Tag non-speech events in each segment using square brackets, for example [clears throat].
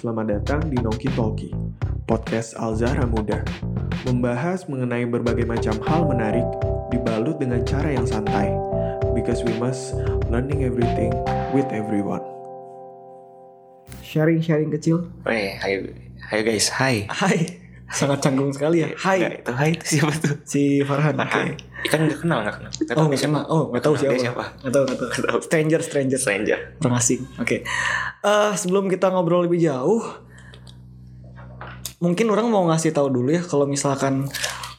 Selamat datang di Noki Talki, podcast Al-Zahra Muda. Membahas mengenai berbagai macam hal menarik, dibalut dengan cara yang santai. Because we must learning everything with everyone. Sharing-sharing kecil. Weh, hayo, hayo guys, hai. Hai. Sangat canggung sekali ya. Nggak, Hai. itu hai itu siapa tuh? Si Farhan. Farhan. Oke. Kan nggak kenal, nggak kenal. Nggak Oh, tahu nggak kenal. Oh, nggak tahu siapa. siapa? Nggak tahu, nggak tahu. Tahu. Stranger, stranger. Stranger. Orang asing. Oke. Eh, sebelum kita ngobrol lebih jauh, mungkin orang mau ngasih tahu dulu ya kalau misalkan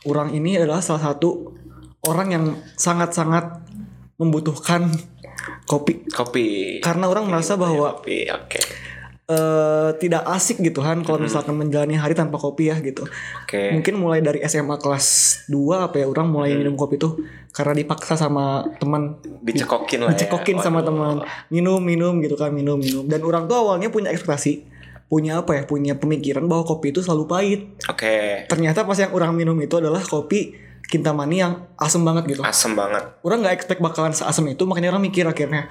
orang ini adalah salah satu orang yang sangat-sangat membutuhkan kopi Kopi. karena orang merasa bahwa Kopi, oke. Eh, tidak asik gitu kan kalau misalkan menjalani hari tanpa kopi ya gitu. Oke. Mungkin mulai dari SMA kelas 2 apa ya orang mulai minum kopi tuh karena dipaksa sama teman Dicekokin lah ya. dicekokin sama Waduh. teman minum minum gitu kan minum minum dan orang tuh awalnya punya ekspektasi punya apa ya punya pemikiran bahwa kopi itu selalu pahit Oke. ternyata pas yang orang minum itu adalah kopi kintamani yang asem banget gitu Asem banget. orang nggak expect bakalan seasem itu makanya orang mikir akhirnya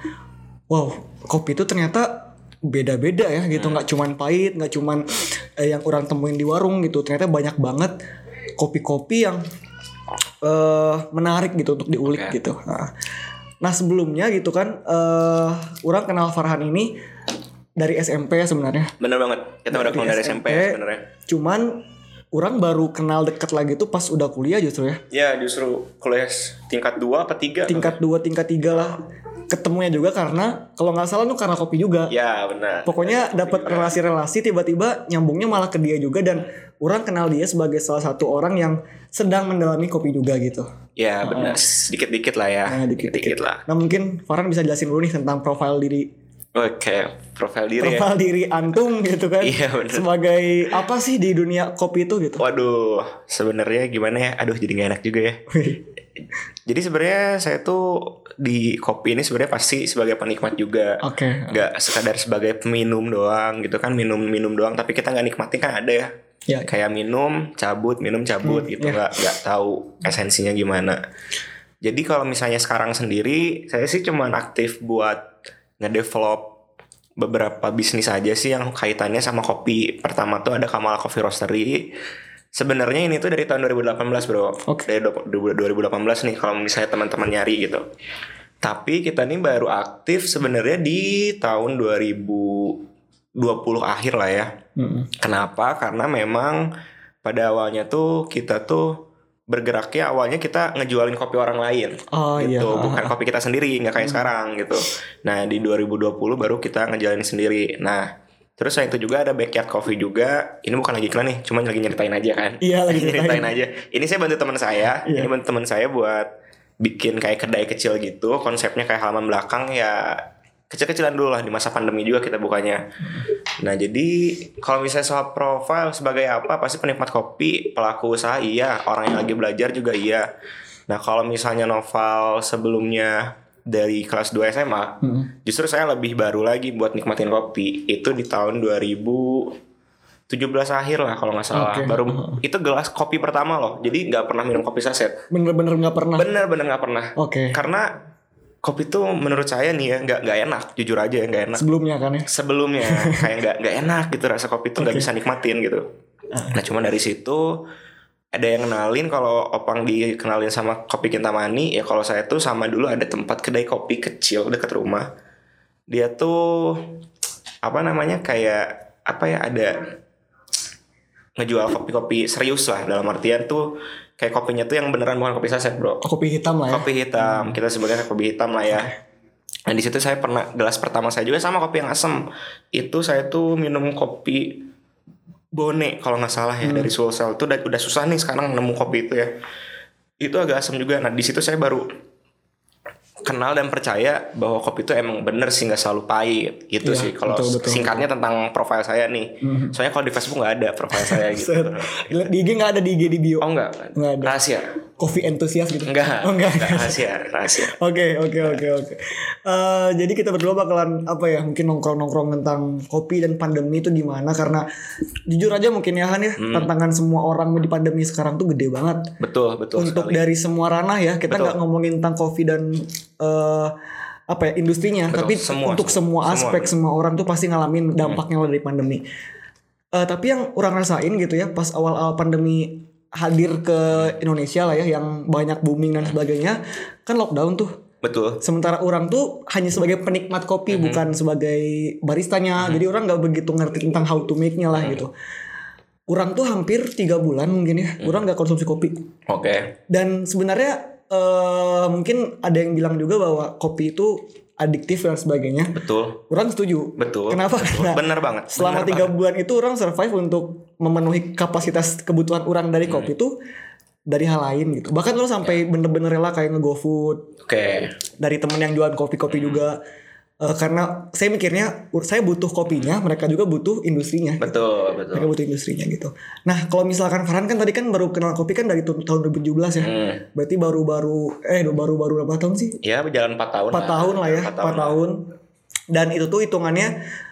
wow kopi itu ternyata beda-beda ya gitu nggak cuman pahit nggak cuman eh, yang orang temuin di warung gitu ternyata banyak banget kopi-kopi yang eh menarik gitu untuk diulik Oke. gitu nah, nah, sebelumnya gitu kan eh orang kenal Farhan ini dari SMP ya sebenarnya Bener banget. Kita udah Dari kenal dari SMP. SMP sebenarnya. cuman orang baru kenal deket lagi tuh pas udah kuliah justru ya Ya justru kuliah tingkat 2 apa 3 tingkat 2 tingkat 3 lah ketemunya juga karena kalau nggak salah tuh karena kopi juga Ya benar. pokoknya dapat relasi-relasi tiba-tiba nyambungnya malah ke dia juga dan orang kenal dia sebagai salah satu orang yang sedang mendalami kopi juga gitu Ya benar. Sedikit-dikit lah ya. Nah, dikit-dikit. lah. nah mungkin Farhan bisa jelasin dulu nih tentang profil diri Oke, profil diri ya. profil diri antum gitu kan Iya, bener. sebagai apa sih di dunia kopi itu gitu Waduh, sebenarnya gimana ya? Aduh, jadi gak enak juga ya. [laughs] Jadi sebenarnya saya tuh di kopi ini sebenarnya pasti sebagai penikmat juga. oke Gak sekadar sebagai peminum doang gitu kan minum-minum doang tapi kita nggak nikmatin kan ada ya ya kayak minum cabut minum cabut Hmm, gitu iya. nggak nggak tahu esensinya gimana jadi kalau misalnya sekarang sendiri saya sih cuman aktif buat ngedevelop beberapa bisnis aja sih yang kaitannya sama kopi pertama tuh ada Kamal Coffee Roastery sebenarnya ini tuh dari tahun 2018 bro Oke. dari do- 2018 nih kalau misalnya teman-teman nyari gitu tapi kita nih baru aktif sebenarnya di tahun 2020 akhir lah ya Mm-mm. Kenapa? Karena memang pada awalnya tuh kita tuh bergeraknya awalnya kita ngejualin kopi orang lain oh gitu, iya bukan [laughs] kopi kita sendiri, nggak kayak sekarang gitu. Nah di 2020 baru kita ngejalanin sendiri. Nah terus selain itu juga ada backyard coffee juga. Ini bukan lagi iklan nih, cuman lagi nyeritain aja kan. Iya, lagi [laughs] nyeritain aja. Ini saya bantu teman saya. Iya. Ini bantu teman saya buat bikin kayak kedai kecil gitu. Konsepnya kayak halaman belakang ya kecil-kecilan dulu lah di masa pandemi juga kita bukanya. Nah jadi kalau misalnya soal profil sebagai apa pasti penikmat kopi, pelaku usaha iya, orang yang lagi belajar juga iya. Nah kalau misalnya novel sebelumnya dari kelas 2 SMA, Mm-mm. justru saya lebih baru lagi buat nikmatin kopi itu di tahun 2017 akhir lah kalau nggak salah. Oke. Baru itu gelas kopi pertama loh. Jadi nggak pernah minum kopi saset. bener-bener nggak pernah Bener-bener nggak pernah. oke Karena kopi tuh menurut saya nih ya nggak nggak enak, jujur aja nggak enak sebelumnya kan ya sebelumnya [laughs] kayak nggak nggak enak gitu rasa kopi tuh nggak Oke. bisa nikmatin gitu. Nah cuma dari situ ada yang kenalin kalau opang dikenalin sama kopi Kintamani ya kalau saya tuh sama dulu ada tempat kedai kopi kecil dekat rumah. Dia tuh apa namanya kayak apa ya ada ngejual kopi-kopi serius lah dalam artian tuh kayak kopinya tuh yang beneran bukan kopi saset bro. Kopi hitam lah ya. Kopi hitam. Kita sebutnya kopi hitam lah ya. Nah di situ saya pernah gelas pertama saya juga sama kopi yang asem. Itu saya tuh minum kopi Bone kalau nggak salah ya dari Sulsel. Itu udah, udah susah nih sekarang nemu kopi itu ya. Itu agak asem juga. Nah di situ saya baru kenal dan percaya bahwa kopi itu emang bener sih nggak selalu pahit gitu Iya, sih. Kalau betul, betul, singkatnya tentang profil saya nih. Mhm. Soalnya kalau di Facebook nggak ada profil saya [laughs] gitu. Di IG nggak ada di IG di bio. Oh Nggak ada. rahasia. Coffee entusias gitu. Enggak, Oh, enggak. enggak rahasia, rahasia. [laughs] Oke oke oke oke. Eh, Jadi kita berdua bakalan apa ya mungkin nongkrong nongkrong tentang kopi dan pandemi itu gimana karena jujur aja mungkin ya Han ya Hmm. tantangan semua orang di pandemi sekarang tuh gede banget. Betul, betul Untuk sekali. dari semua ranah ya kita nggak ngomongin tentang kopi dan eh, apa ya industrinya Betul, tapi semua, untuk semua, semua. aspek semua orang tuh pasti ngalamin dampaknya dari pandemi. Eh, tapi yang orang rasain gitu ya pas awal-awal pandemi hadir ke Indonesia lah ya yang banyak booming dan sebagainya kan lockdown tuh. Betul. sementara orang tuh hanya sebagai penikmat kopi bukan sebagai baristanya. Jadi orang nggak begitu ngerti tentang how to make-nya lah gitu. Orang tuh hampir tiga bulan mungkin ya orang nggak konsumsi kopi. Oke. dan sebenarnya eh, mungkin ada yang bilang juga bahwa kopi itu adiktif dan sebagainya Betul. orang setuju Betul. kenapa Betul. Karena Bener banget. selama tiga bulan itu orang survive untuk memenuhi kapasitas kebutuhan orang dari Hmm. kopi itu dari hal lain gitu bahkan orang Ya. sampai bener-bener rela kayak nge-GoFood Oke. dari temen yang jualan kopi-kopi Hmm. juga Eh, karena saya mikirnya saya butuh kopinya mereka juga butuh industrinya Betul, betul. mereka butuh industrinya gitu nah kalau misalkan Farhan kan tadi kan baru kenal kopi kan dari tahun 2017 ya Hmm. berarti baru-baru eh baru-baru berapa tahun sih Ya berjalan 4 tahun. 4 tahun lah ya 4 tahun, dan itu tuh hitungannya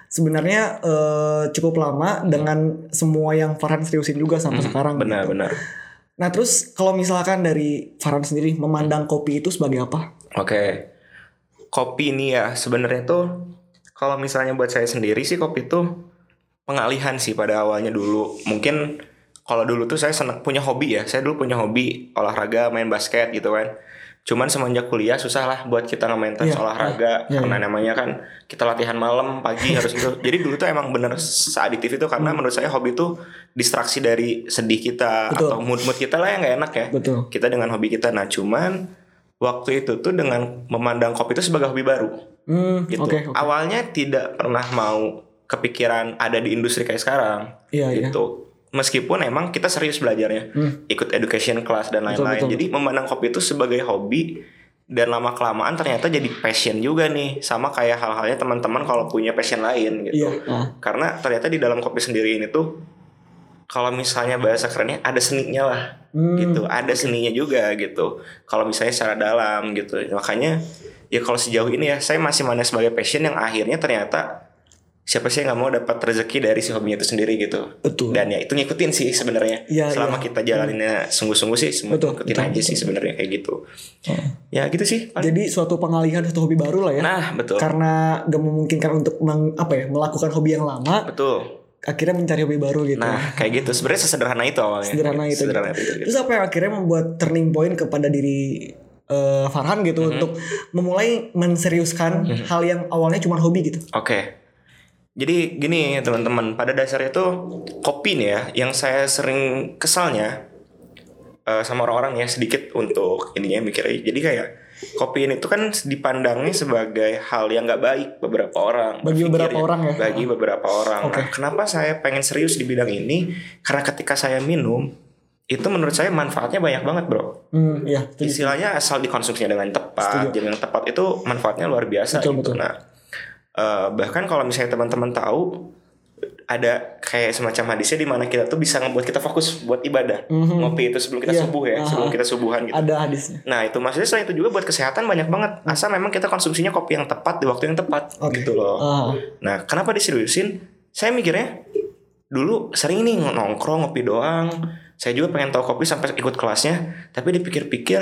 sebenarnya eh, cukup lama dengan semua yang Farhan seriusin juga sampai sekarang Benar, gitu. benar. nah terus kalau misalkan dari Farhan sendiri memandang kopi itu sebagai apa Oke. Kopi ini ya sebenarnya tuh kalau misalnya buat saya sendiri sih kopi tuh pengalihan sih pada awalnya dulu. Mungkin kalau dulu tuh saya senang punya hobi ya. Saya dulu punya hobi olahraga, main basket gitu kan. Cuman semenjak kuliah susah lah buat kita nge-maintain Iya, olahraga iya, karena namanya kan kita latihan malam, pagi harus itu. [laughs] Jadi dulu tuh emang bener seadiktif itu karena menurut saya hobi tuh distraksi dari sedih kita. Betul. atau mood-mood kita lah yang nggak enak ya betul kita dengan hobi kita. Nah, cuman waktu itu tuh dengan memandang kopi itu sebagai hobi baru hmm, gitu. oke oke Awalnya tidak pernah mau kepikiran ada di industri kayak sekarang iya iya gitu. Meskipun emang kita serius belajarnya, Hmm. ikut education class dan lain-lain. betul, Jadi memandang kopi itu sebagai hobi dan lama kelamaan ternyata jadi passion juga nih sama kayak hal-halnya teman-teman kalau punya passion lain gitu. iya ah. Karena ternyata di dalam kopi sendiri ini tuh kalau misalnya bahasa kerennya ada seninya lah Hmm, gitu. Ada seninya juga gitu. Kalau misalnya secara dalam gitu. Makanya ya kalau sejauh ini ya saya masih mana sebagai passion yang akhirnya ternyata siapa sih yang nggak mau dapat rezeki dari si hobinya itu sendiri gitu. Betul. Dan ya itu ngikutin sih sebenarnya. Iya, selama iya. kita jalaninnya sungguh-sungguh sih semua Betul, ngikutin betul, aja sih betul. sebenarnya kayak gitu. Oh. ya gitu sih paling. jadi suatu pengalihan suatu hobi baru lah ya. Nah betul. Karena gak memungkinkan untuk meng, apa ya melakukan hobi yang lama. Betul akhirnya mencari hobi baru gitu nah kayak gitu sebenarnya sesederhana itu awalnya Sederhana itu. sederhana itu gitu. Terus apa yang akhirnya membuat turning point kepada diri eh, Farhan gitu Mm-hmm. untuk memulai menseriuskan hal yang awalnya cuma hobi gitu. Oke. Jadi gini teman-teman, pada dasarnya tuh kopi nih ya, yang saya sering kesalnya eh, sama orang-orang ya sedikit untuk ininya mikirnya. Jadi kayak kopi ini tuh kan dipandangnya sebagai hal yang nggak baik beberapa orang. Bagi beberapa berpikirnya. orang ya? Bagi beberapa orang. Oke. Nah, kenapa saya pengen serius di bidang ini? Karena ketika saya minum itu menurut saya manfaatnya banyak banget bro. Hmm, iya. setuju. Istilahnya asal dikonsumsinya dengan tepat, yang tepat itu manfaatnya luar biasa Betul, gitu. betul. Nah, eh, bahkan kalau misalnya teman-teman tahu ada kayak semacam hadisnya di mana kita tuh bisa ngebuat kita fokus buat ibadah. Mhm. Ngopi itu sebelum kita Iya. subuh ya, Aha. sebelum kita subuhan gitu. Ada hadisnya. Nah, itu maksudnya selain itu juga buat kesehatan banyak banget. Asal memang kita konsumsinya kopi yang tepat di waktu yang tepat Oke. gitu loh. Ah, Nah, kenapa diseriusin? Saya mikirnya dulu sering nih nongkrong ngopi doang. Saya juga pengen tahu kopi sampai ikut kelasnya, tapi dipikir-pikir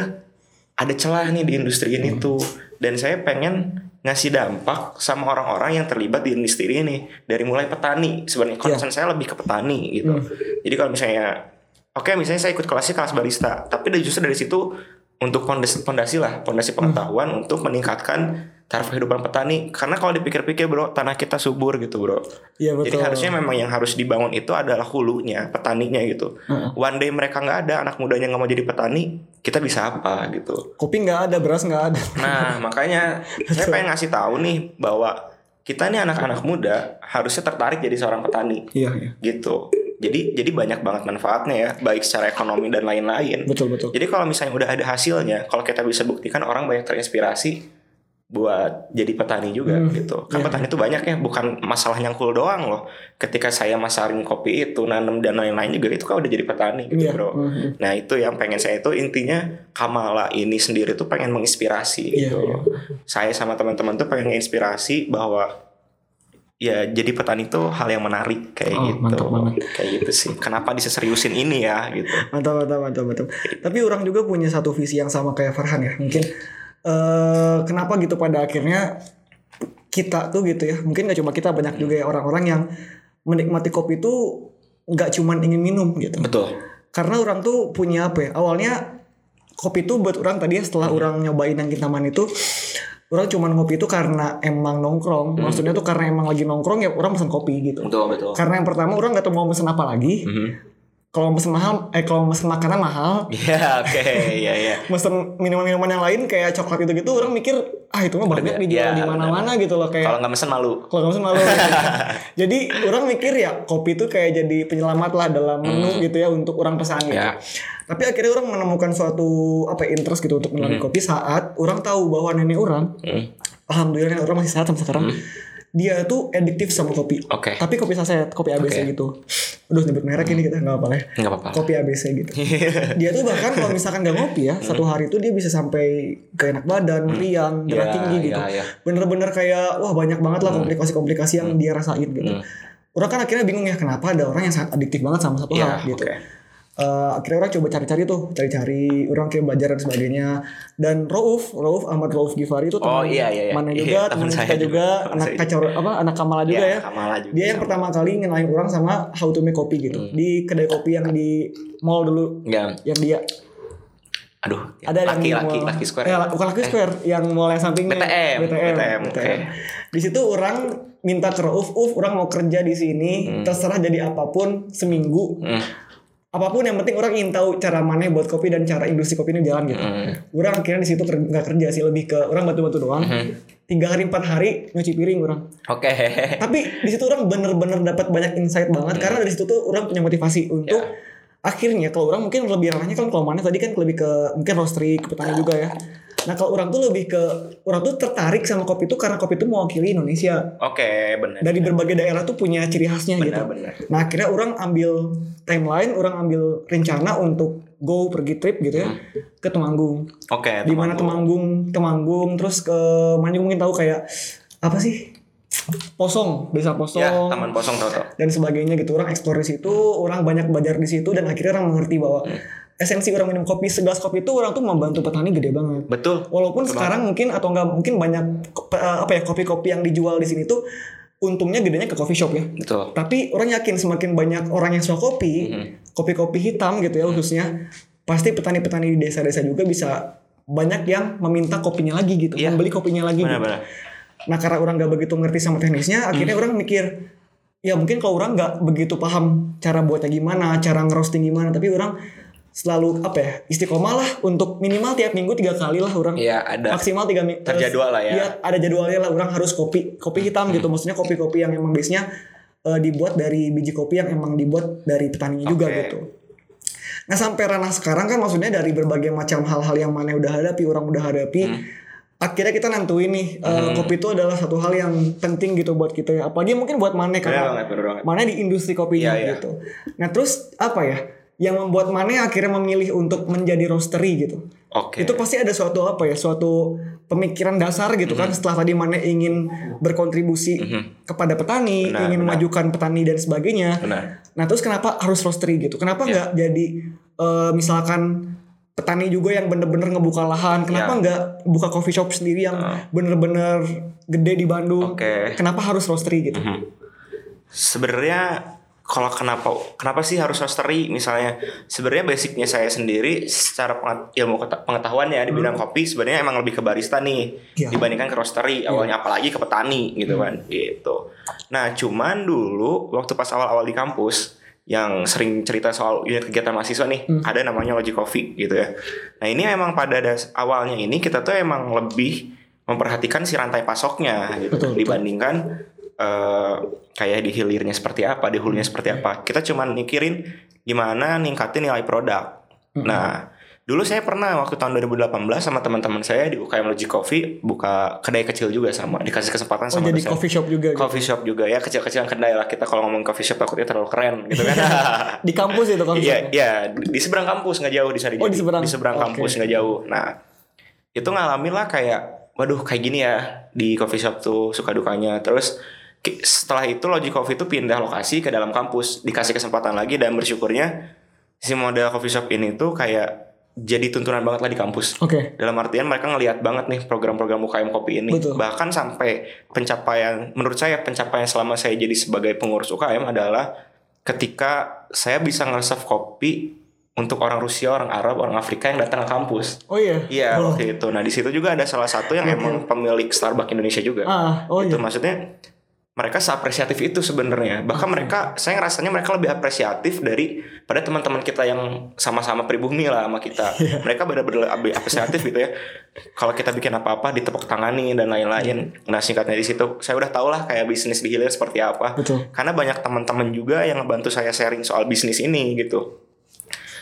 ada celah nih di industri ini tuh. Dan saya pengen ngasih dampak sama orang-orang yang terlibat di industri ini dari mulai petani. Sebenarnya concern saya lebih ke petani gitu. Jadi kalau misalnya oke misalnya saya ikut kelasnya kelas barista, tapi dari- justru dari situ untuk fondasi, fondasi lah, fondasi pengetahuan untuk meningkatkan taraf kehidupan petani. Karena kalau dipikir-pikir bro, tanah kita subur gitu bro. iya Jadi betul. harusnya memang yang harus dibangun itu adalah hulunya, petaninya gitu. Heeh. One day mereka nggak ada, anak mudanya nggak mau jadi petani, kita bisa apa gitu. Kopi nggak ada, beras nggak ada. Nah [laughs] makanya saya pengen ngasih tahu nih bahwa kita nih anak-anak muda harusnya tertarik jadi seorang petani Iya, iya. gitu. Jadi jadi banyak banget manfaatnya ya, baik secara ekonomi dan lain-lain. Betul, betul. Jadi kalau misalnya udah ada hasilnya, kalau kita bisa buktikan orang banyak terinspirasi buat jadi petani juga Hmm, gitu. Kan iya. petani itu banyak ya, bukan masalah nyangkul doang loh. Ketika saya masarin kopi itu, nanam dan lain-lain juga itu kan udah jadi petani gitu, Iya. Bro. Mhm. Nah, itu yang pengen saya itu intinya Kamala ini sendiri tuh pengen menginspirasi Iya, gitu. iya. Saya sama teman-teman tuh pengen menginspirasi bahwa ya jadi petani itu hal yang menarik kayak Oh, gitu. mantap banget. Kayak gitu sih. Kenapa diseriusin ini ya gitu. Mantap, mantap, mantap, mantap. Tapi orang juga punya satu visi yang sama kayak Farhan ya. Mungkin eh kenapa gitu pada akhirnya kita tuh gitu ya. Mungkin gak cuma kita banyak juga ya orang-orang yang menikmati kopi itu nggak cuman ingin minum gitu. Betul. Karena orang tuh punya apa ya? Awalnya kopi itu buat orang tadi ya setelah orang nyobain yang kintaman itu orang cuman ngopi itu karena emang nongkrong. Maksudnya tuh karena emang lagi nongkrong ya orang pesan kopi gitu. Betul, betul. Karena yang pertama orang nggak tahu mau pesen apa lagi. Mhm. Kalau pesen mahal, eh kalau pesen makanan mahal, Iya, oke. Iya, iya. [laughs] mesen minuman-minuman yang lain kayak coklat itu gitu orang mikir ah itu mah banyak dijual Iya, di mana-mana gitu loh kayak Kalau nggak mesen malu. kalau nggak pesen malu [laughs] jadi orang mikir ya kopi itu kayak jadi penyelamat lah dalam menu gitu ya untuk orang pesan gitu Ya. tapi akhirnya orang menemukan suatu apa ya, interest gitu untuk menelan kopi saat orang tahu bahwa nenek orang Hmm. alhamdulillah nenek orang masih sehat sampai sekarang dia tuh ediktif sama kopi. Oke. tapi kopi saset kopi ABC Oke. gitu. Udah nyebut merek ini kita nggak apa-apa ya. Nggak apa-apa. kopi ABC gitu. [laughs] Dia tuh bahkan kalau misalkan nggak ngopi ya satu hari itu dia bisa sampai ke enak badan meriang darah Ya, tinggi gitu. ya, ya. bener-bener kayak wah banyak banget lah komplikasi-komplikasi yang dia rasain gitu. Orang kan akhirnya bingung ya kenapa ada orang yang sangat adiktif banget sama satu Ya, hal gitu. oke. Eh, akhirnya orang coba cari-cari tuh cari-cari orang kayak belajar dan sebagainya dan Rauf Rauf Ahmad Rauf Givari itu Oh, teman iya, iya, iya. mana Iya, juga [laughs] teman teman kita juga. juga anak kacau apa anak Kamala juga Ya, ya Kamala juga dia yang sama. pertama kali ngenalin orang sama how to make kopi gitu Hmm. di kedai kopi yang di mall dulu Ya, yang dia aduh. ada yang laki, di laki, mall- laki square. Eh, bukan laki square yang mall yang sampingnya BTM, BTM, BTM, oke. di situ orang minta ke Rauf Uf orang mau kerja di sini terserah jadi apa pun seminggu Hmm. Apa pun yang penting orang ingin tahu cara mana buat kopi dan cara industri kopi ini jalan gitu Hmm. orang akhirnya di situ ker- nggak kerja sih lebih ke orang bantu-bantu doang Hmm. tiga hari empat hari nyuci piring orang Oke. [laughs] tapi di situ orang bener-bener dapat banyak insight banget karena dari situ tuh orang punya motivasi untuk Ya. akhirnya kalau orang mungkin lebih ranahnya kan kalau mana tadi kan lebih ke mungkin roastery ke petani juga ya nah kalau orang tuh lebih ke orang tuh tertarik sama kopi itu karena kopi itu mewakili Indonesia. Oke, benar. dari berbagai daerah tuh punya ciri khasnya gitu. Benar, benar. nah akhirnya orang ambil timeline orang ambil rencana untuk go pergi trip gitu ya ke Temanggung. Oke, di mana Temanggung. Temanggung terus ke mana mungkin tahu kayak apa sih? Posong desa Posong. Ya, Taman Posong tau tau. dan sebagainya gitu. Orang eksplor di situ orang banyak belajar di situ dan akhirnya orang mengerti bahwa esensi orang minum kopi segelas kopi itu orang tuh membantu petani gede banget Betul. walaupun sekarang mungkin atau enggak mungkin banyak eh, apa ya kopi-kopi yang dijual di sini tuh untungnya gedenya ke coffee shop ya Betul. tapi orang yakin semakin banyak orang yang suka kopi kopi-kopi hitam gitu ya khususnya pasti petani-petani di desa-desa juga bisa banyak yang meminta kopinya lagi gitu Iya. membeli kopinya lagi gitu. Benar-benar. Nah karena orang nggak begitu ngerti sama teknisnya, akhirnya orang mikir, ya mungkin kalau orang nggak begitu paham cara buatnya gimana, cara ngerosting gimana, tapi orang selalu apa ya istiqomah lah untuk minimal tiap minggu tiga kali lah orang Iya, ada maksimal tiga minggu terjadwal lah ya. Iya ada jadwalnya lah orang harus kopi kopi hitam gitu maksudnya kopi-kopi yang emang base nya dibuat dari biji kopi yang emang dibuat dari petaninya juga Oke. gitu. Nah sampai ranah sekarang kan maksudnya dari berbagai macam hal-hal yang mana udah hadapi orang udah hadapi. Hmm. Akhirnya kita nentuin nih eh, kopi itu adalah satu hal yang penting gitu buat kita ya. Apalagi mungkin buat Benar karena banget. Mane di industri kopinya Iya, iya. gitu. Nah terus apa ya? Yang membuat Mane akhirnya memilih untuk menjadi roastery gitu. Oke. Itu pasti ada suatu apa ya? Suatu pemikiran dasar gitu kan. Mhm. Setelah tadi Mane ingin berkontribusi kepada petani, Benar, ingin benar. memajukan petani dan sebagainya. Benar. Nah terus kenapa harus roastery gitu? Kenapa Ya. nggak jadi eh, misalkan petani juga yang bener-bener ngebuka lahan? Kenapa nggak buka coffee shop sendiri yang bener-bener gede di Bandung? Oke. Kenapa harus roastery gitu? Mhm. Sebenarnya kalau kenapa kenapa sih harus roastery misalnya sebenarnya basicnya saya sendiri secara ilmu keta- pengetahuan ya di bidang kopi sebenarnya emang lebih ke barista nih Iya. dibandingkan ke roastery awalnya apalagi ke petani gitu kan gitu. Nah cuman dulu waktu pas awal-awal di kampus yang sering cerita soal unit kegiatan mahasiswa nih ada namanya Logic Coffee gitu ya. Nah ini emang pada das awalnya ini kita tuh emang lebih memperhatikan si rantai pasoknya gitu Betul, betul. Eh, kayak di hilirnya seperti apa, di hulunya seperti apa. Kita cuman mikirin gimana ningkatin nilai produk. Nah, dulu saya pernah waktu tahun 2018 sama teman-teman saya di UKM Logic Coffee buka kedai kecil juga sama, dikasih kesempatan Oh sama jadi dosen. coffee shop juga gitu. Coffee shop juga ya kecil-kecilan kedai lah kita kalau ngomong coffee shop takutnya terlalu keren gitu kan. [laughs] Di kampus itu coffee Iya, shop. iya di di seberang kampus nggak jauh di sana. Oh, di seberang. Oke. kampus nggak jauh. Nah, itu ngalamin lah kayak, waduh kayak gini ya di coffee shop tuh suka dukanya. Terus setelah itu Logic Coffee itu pindah lokasi ke dalam kampus, dikasih kesempatan lagi dan bersyukurnya si model coffee shop ini tuh kayak jadi tuntunan banget lah di kampus. Oke. Dalam artian mereka ngelihat banget nih program-program UKM kopi ini. Betul. Bahkan sampai pencapaian menurut saya pencapaian selama saya jadi sebagai pengurus UKM adalah ketika saya bisa nge-serve kopi untuk orang Rusia, orang Arab, orang Afrika yang datang ke kampus. Oh iya. Iya Oh. waktu itu. Nah di situ juga ada salah satu yang emang pemilik Starbucks Indonesia juga. Ah, oh itu iya. maksudnya mereka seapresiatif itu sebenarnya. Bahkan mereka, saya ngerasanya mereka lebih apresiatif dari pada teman-teman kita yang sama-sama pribumi lah sama kita. [laughs] Iya. Mereka benar-benar lebih apresiatif gitu ya. Kalau kita bikin apa-apa ditepuk tangani dan lain-lain. Nah singkatnya di situ, saya udah tau lah kayak bisnis di hilir seperti apa. Betul. Karena banyak teman-teman juga yang ngebantu saya sharing soal bisnis ini gitu.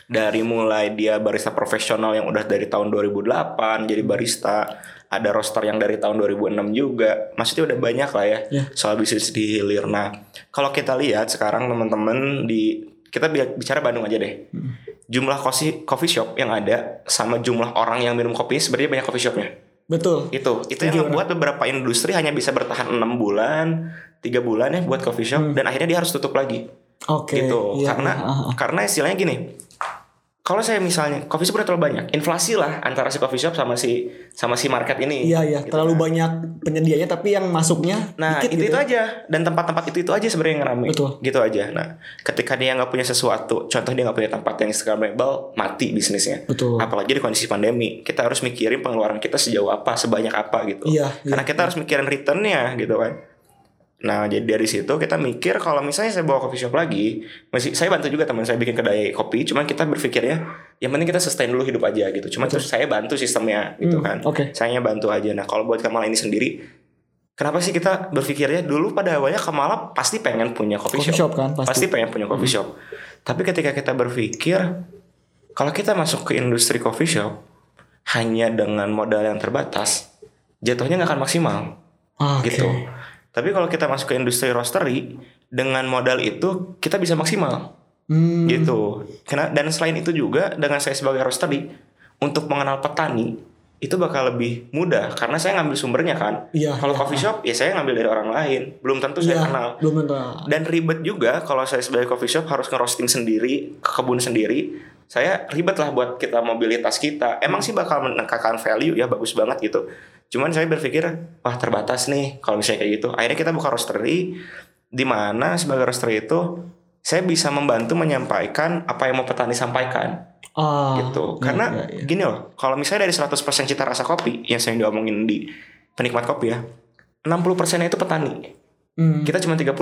Dari mulai dia barista profesional yang udah dari tahun 2008 jadi barista, ada roster yang dari tahun 2006 juga. Maksudnya udah banyak lah ya Ya. soal bisnis di hilir. Nah, kalau kita lihat sekarang teman-teman di kita bi- bicara Bandung aja deh. Jumlah coffee coffee shop yang ada sama jumlah orang yang minum kopi sebenarnya banyak coffee shopnya Betul. itu itu yang membuat beberapa industri hanya bisa bertahan enam bulan tiga bulan ya buat coffee shop dan akhirnya dia harus tutup lagi Oke. gitu Iya, karena ah, ah. karena istilahnya gini kalau saya misalnya coffee shop udah terlalu banyak inflasi lah antara si coffee shop sama si sama si market ini Iya iya, Gitu terlalu kan. banyak penyedianya tapi yang masuknya Nah dikit itu gitu. itu aja dan tempat-tempat itu itu aja sebenarnya yang ngerame Betul. gitu aja. Nah ketika dia nggak punya sesuatu, contoh dia nggak punya tempat yang instagramable, mati bisnisnya. Betul. Apalagi di kondisi pandemi, kita harus mikirin pengeluaran kita sejauh apa, sebanyak apa gitu. Iya, Karena iya, kita harus mikirin returnnya gitu kan. Nah jadi dari situ kita mikir kalau misalnya saya bawa coffee shop lagi, masih saya bantu juga teman saya bikin kedai kopi, cuman kita berpikirnya yang penting kita sustain dulu hidup aja gitu. Cuma terus saya bantu sistemnya gitu Hmm, kan. oke. Saya bantu aja. Nah kalau buat Kamal ini sendiri, kenapa sih kita berpikirnya dulu pada awalnya Kamala pasti pengen punya coffee, Coffee shop kan, pasti. pasti pengen punya coffee shop. Tapi ketika kita berpikir kalau kita masuk ke industri coffee shop hanya dengan modal yang terbatas, jatuhnya nggak akan maksimal Ah, Oke. gitu. Tapi kalau kita masuk ke industri roastery dengan modal itu kita bisa maksimal Hmm, gitu. Karena dan selain itu juga dengan saya sebagai roastery untuk mengenal petani itu bakal lebih mudah karena saya ngambil sumbernya kan. Iya, Kalau iya. coffee shop ya saya ngambil dari orang lain, belum tentu saya Iya, kenal. belum tentu. Dan ribet juga kalau saya sebagai coffee shop harus ngerosting sendiri, ke kebun sendiri. Saya ribet lah buat kita mobilitas kita. Emang sih bakal meningkatkan value ya bagus banget gitu. Cuman saya berpikir wah terbatas nih kalau misalnya kayak gitu. Akhirnya kita buka roastery di mana sebagai roastery itu saya bisa membantu menyampaikan apa yang mau petani sampaikan Ah, gitu. iya, Karena iya, iya. gini loh, kalau misalnya dari 100% cita rasa kopi yang saya diomongin di penikmat kopi ya, 60% itu petani. Hmm, Kita cuma 30%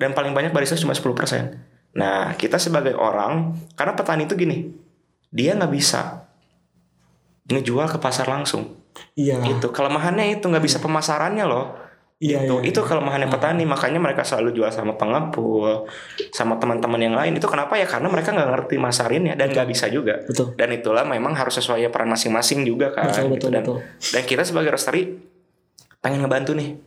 dan paling banyak barista cuma 10%. Nah, kita sebagai orang karena petani itu gini, dia nggak bisa ngejual ke pasar langsung. Iya. Gitu. Kelemahannya itu nggak bisa pemasarannya loh. Iya, Itu iya, itu kelemahannya petani, makanya mereka selalu jual sama pengepul, sama teman-teman yang lain. Itu kenapa ya? Karena mereka nggak ngerti masarinnya dan nggak bisa juga. Betul. Dan itulah memang harus sesuai peran masing-masing juga kan. Betul, gitu. betul, dan, betul. dan kita sebagai roastery pengen ngebantu nih.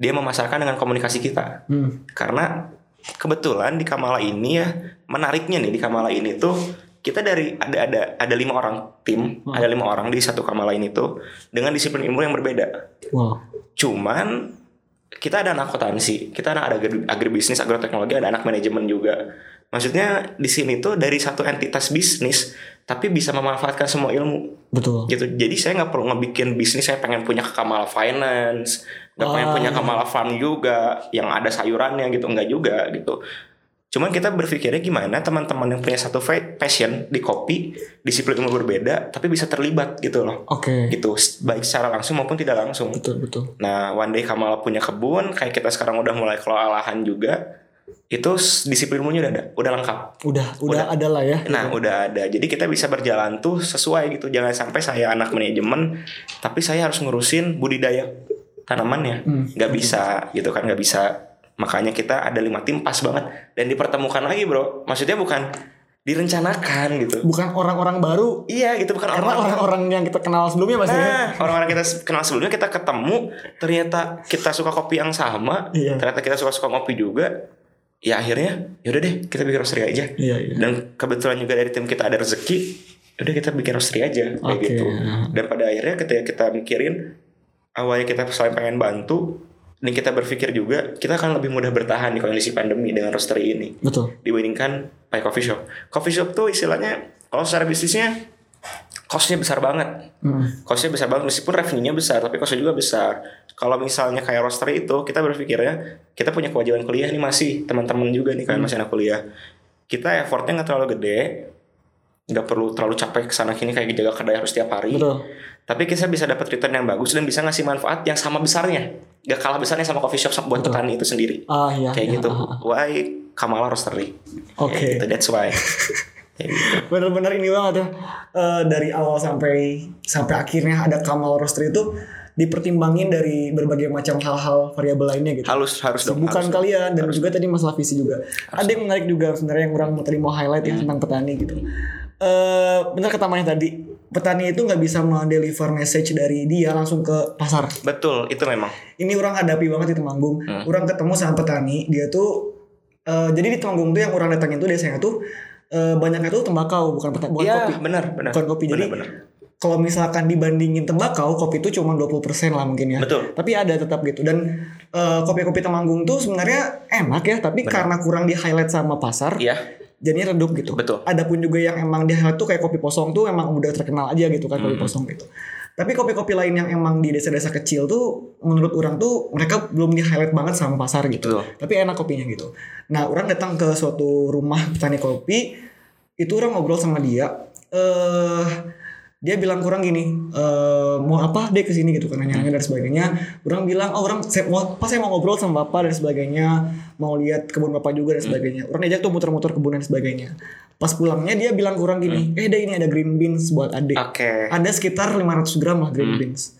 Dia memasarkan dengan komunikasi kita. Hmm, Karena kebetulan di Kamala ini ya menariknya nih di Kamala ini tuh kita dari ada ada ada lima orang tim, Hmm. ada lima orang di satu Kamala ini tuh dengan disiplin ilmu yang berbeda. Wow. Cuman kita ada anak akuntansi, kita ada agri- agribisnis, agroteknologi, ada anak manajemen juga. Maksudnya di sini tuh dari satu entitas bisnis tapi bisa memanfaatkan semua ilmu Betul. gitu. Jadi saya nggak perlu ngebikin bisnis saya pengen punya Kamala Finance, nggak pengen Ah, punya. Kamala Fund juga yang ada sayurannya gitu, nggak juga gitu. Cuman kita berpikirnya gimana teman-teman yang punya satu passion di kopi, disiplin ilmu berbeda, tapi bisa terlibat gitu loh. Oke. Gitu, baik secara langsung maupun tidak langsung. Betul, betul. Nah, one day Kamala punya kebun, kayak kita sekarang udah mulai kelola lahan juga, itu disiplin ilmunya udah ada, udah lengkap. Udah, udah, Udah. ada lah ya. Nah, udah ada. Jadi kita bisa berjalan tuh sesuai gitu. Jangan sampai saya anak manajemen, tapi saya harus ngurusin budidaya tanamannya. Hmm. Nggak bisa gitu kan, nggak bisa. Makanya kita ada lima tim pas banget dan dipertemukan lagi, bro. Maksudnya bukan direncanakan gitu. Bukan orang-orang baru Iya, gitu bukan karena orang-orang yang kita kenal sebelumnya pasti ya. Nah, orang-orang kita kenal sebelumnya kita ketemu, ternyata kita suka kopi yang sama, Iya. ternyata kita suka-suka kopi juga. Ya akhirnya, yaudah deh kita bikin roastery aja. Iya, iya. Dan kebetulan juga dari tim kita ada rezeki, udah kita bikin roastery aja kayak Oke. gitu. Dan pada akhirnya ketika kita mikirin awalnya kita selain pengen bantu, dan kita berpikir juga kita akan lebih mudah bertahan di kondisi pandemi dengan roastery ini Betul. dibandingkan pakai coffee shop. Coffee shop tuh istilahnya kalau secara bisnisnya costnya besar banget Hmm. costnya besar banget meskipun revenue-nya besar tapi costnya juga besar kalau misalnya kayak roster itu kita berpikirnya kita punya kewajiban kuliah nih masih teman-teman juga nih kalian masih anak kuliah kita effortnya nggak terlalu gede nggak perlu terlalu capek ke sana kini kayak jaga kedai harus tiap hari Betul. Tapi kita bisa dapat return yang bagus dan bisa ngasih manfaat yang sama besarnya gak kalah besarnya sama coffee shop buat Betul. petani itu sendiri Ah iya. kayak iya, gitu ah, ah. why Kamala Roastery Oke. Kayak gitu that's why [laughs] gitu. Bener-bener ini banget ya. Eh, dari awal sampai sampai akhirnya ada Kamal Roastery itu dipertimbangin dari berbagai macam hal-hal variabel lainnya gitu. halus harus dong Bukan harus. kalian dan juga tadi masalah visi juga. Ada yang menarik juga sebenarnya yang orang tadi mau highlight Hmm. ya tentang petani gitu. Eh benar kata Maya tadi, petani itu nggak bisa mendeliver message dari dia langsung ke pasar. betul itu memang Ini orang hadapi banget di Temanggung. Hmm. Orang ketemu sama petani, dia tuh eh, jadi di Temanggung tuh yang orang datangin tuh desanya tuh eh, banyaknya tuh tembakau bukan peta- bukan Iya kopi. benar benar Bukan kopi. Jadi benar. kalau misalkan dibandingin tembakau, kopi itu cuma 20% lah mungkin ya. betul Tapi ada tetap gitu dan eh, kopi-kopi Temanggung tuh sebenarnya enak ya, tapi Benar. karena kurang di highlight sama pasar, iya jadinya redup gitu. betul Adapun juga yang emang di tuh kayak kopi posong tuh emang udah terkenal aja gitu kan kopi Hmm. posong gitu. Tapi kopi-kopi lain yang emang di desa-desa kecil tuh menurut orang tuh mereka belum di highlight banget sama pasar gitu. betul Tapi enak kopinya gitu. Nah, orang datang ke suatu rumah petani kopi, itu orang ngobrol sama dia. Eh dia bilang kurang gini, eh mau apa deh ke sini gitu kan nanya-nanya dan sebagainya. Orang bilang, oh orang saya mau pas saya mau ngobrol sama bapak dan sebagainya, mau lihat kebun bapak juga dan sebagainya. Orang diajak tuh muter-muter kebun dan sebagainya. Pas pulangnya dia bilang kurang gini, eh deh ini ada green beans buat adik. oke Ada sekitar 500 gram lah green beans.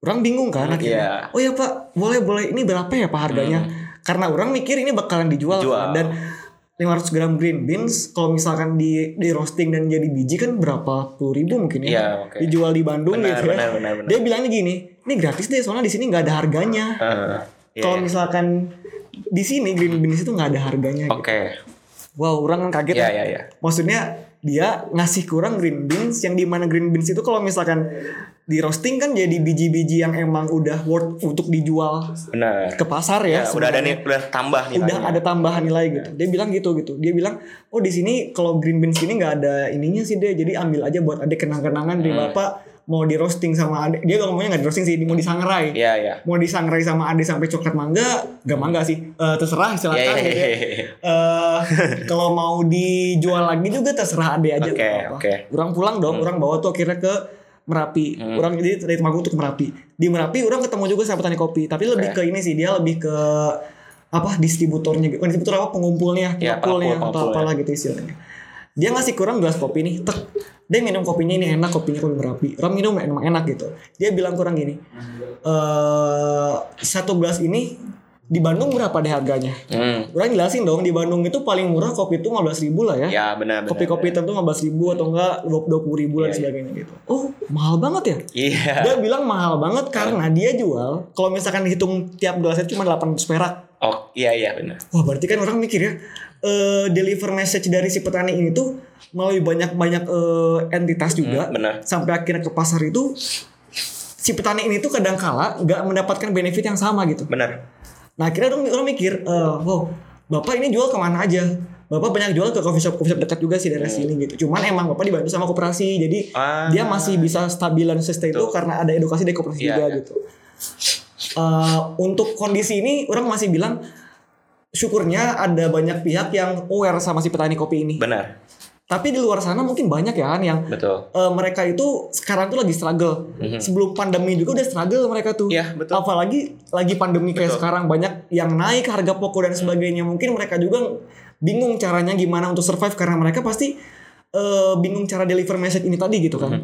Orang bingung kan akhirnya. Iya. Oh ya pak, boleh boleh. Ini berapa ya pak harganya? Karena orang mikir ini bakalan dijual, Jual. kan. dan 500 gram green beans kalau misalkan di di roasting dan jadi biji kan berapa puluh ribu mungkin ya. Iya, oke. Dijual di Bandung benar gitu ya. benar benar benar Dia bilangnya gini, ini gratis deh soalnya di sini nggak ada harganya. Eh, iya, kalau iya. misalkan di sini green beans itu nggak ada harganya. gitu. oke Wow, orang kan kaget Iya ya. iya iya. Maksudnya dia ngasih kurang green beans yang di mana green beans itu kalau misalkan di roasting kan jadi biji-biji yang emang udah worth untuk dijual Benar. ke pasar ya. Ya, udah ada nih udah tambah nih. udah ada tambahan nilai gitu. Dia bilang gitu gitu. Dia bilang, "Oh, di sini kalau green beans ini nggak ada ininya sih deh. Jadi ambil aja buat adik kenang-kenangan dari Hmm. Bapak mau di roasting sama adik. Dia gak ngomongnya nggak di roasting sih, mau disangrai. Iya iya. Mau disangrai sama adik sampai coklat mangga, gak mangga sih. Eh, terserah silakan Iya iya gitu ya. iya. Eh, [laughs] kalau mau dijual lagi juga terserah ade aja Oke, apa-apa. oke. Orang pulang dong, orang bawa tuh akhirnya ke Merapi. Hmm. Orang jadi dari Temanggung tuh ke Merapi. Di Merapi orang ketemu juga sama petani kopi, tapi lebih Oke. ke ini sih dia lebih ke apa distributornya gitu. Bukan distributor apa pengumpulnya, Ya, pengepulnya pengepul, atau apalah gitu istilahnya. Dia ngasih kurang gelas kopi nih, tek. Dia minum kopinya ini enak, kopinya kopi Merapi. Orang minum emang enak gitu. Dia bilang kurang gini. Eh satu gelas ini di Bandung berapa deh harganya? Hmm. Orang jelasin dong di Bandung itu paling murah kopi itu 15 ribu lah ya. Ya benar benar. Kopi-kopi tentu 15 ribu atau enggak 20 ribu dan Iya, iya. sebagainya gitu. Oh mahal banget ya? Iya. Dia bilang mahal banget karena dia jual kalau misalkan dihitung tiap gelasnya cuma 800 perak. Oh iya iya benar. Wah berarti kan orang mikir ya eh, deliver message dari si petani ini tuh melalui banyak-banyak eh, entitas juga Hmm, benar. sampai akhirnya ke pasar itu si petani ini tuh kadang kala nggak mendapatkan benefit yang sama gitu. Benar. Nah akhirnya orang, orang mikir, eh, wow, bapak ini jual ke mana aja? Bapak banyak jual ke coffee shop coffee shop dekat juga sih daerah sini gitu. Cuman emang bapak dibantu sama koperasi, jadi Ah. dia masih bisa stabilan sustain itu karena ada edukasi dari koperasi Iya, juga iya. gitu. Eh, untuk kondisi ini orang masih bilang syukurnya ada banyak pihak yang aware sama si petani kopi ini. Benar. Tapi di luar sana mungkin banyak ya kan yang Betul. eh, mereka itu sekarang tuh lagi struggle. Mhm. Sebelum pandemi juga udah struggle mereka tuh. Iya betul. Apalagi lagi pandemi kayak Betul. sekarang banyak yang naik harga pokok dan sebagainya. Mungkin mereka juga bingung caranya gimana untuk survive karena mereka pasti eh, bingung cara deliver message ini tadi gitu kan.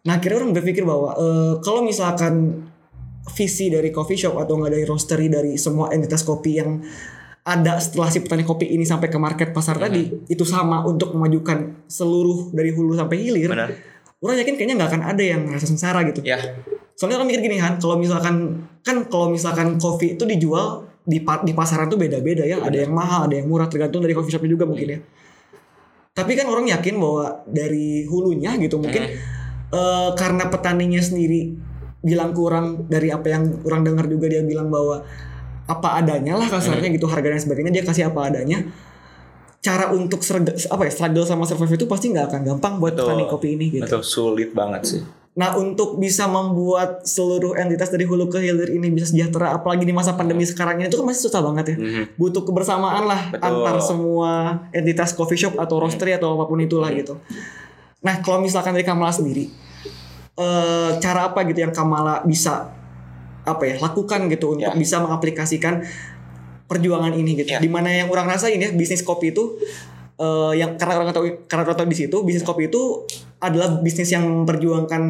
Nah akhirnya orang berpikir bahwa eh, kalau misalkan visi dari coffee shop atau nggak dari roastery dari semua entitas kopi yang ada setelah si petani kopi ini sampai ke market pasar tadi itu sama untuk memajukan seluruh dari hulu sampai hilir. Benar. Orang yakin kayaknya nggak akan ada yang merasa sengsara gitu. Ya. Soalnya orang mikir gini kan, kalau misalkan kan kalau misalkan kopi itu dijual di di pasaran tuh beda-beda ya, ada yang mahal, ada yang murah tergantung dari coffee shopnya juga mungkin ya. Tapi kan orang yakin bahwa dari hulunya gitu mungkin eh, karena petaninya sendiri bilang kurang dari apa yang orang dengar juga dia bilang bahwa apa adanya lah kasarnya gitu harga dan sebagainya dia kasih apa adanya. cara untuk serga, apa ya struggle sama survive itu pasti nggak akan gampang buat petani kopi ini gitu. Betul sulit banget sih. Nah untuk bisa membuat seluruh entitas dari hulu ke hilir ini bisa sejahtera apalagi di masa pandemi sekarang ini itu kan masih susah banget ya. Mhm. Butuh kebersamaan lah Betul. antar semua entitas coffee shop atau roastery atau apa pun itulah gitu. Nah kalau misalkan dari Kamala sendiri, eh, cara apa gitu yang Kamala bisa apa ya lakukan gitu untuk Ya. bisa mengaplikasikan perjuangan ini gitu. Ya. Di mana yang orang rasain ya bisnis kopi itu eh, yang karena orang tahu karena orang tahu di situ bisnis kopi itu adalah bisnis yang memperjuangkan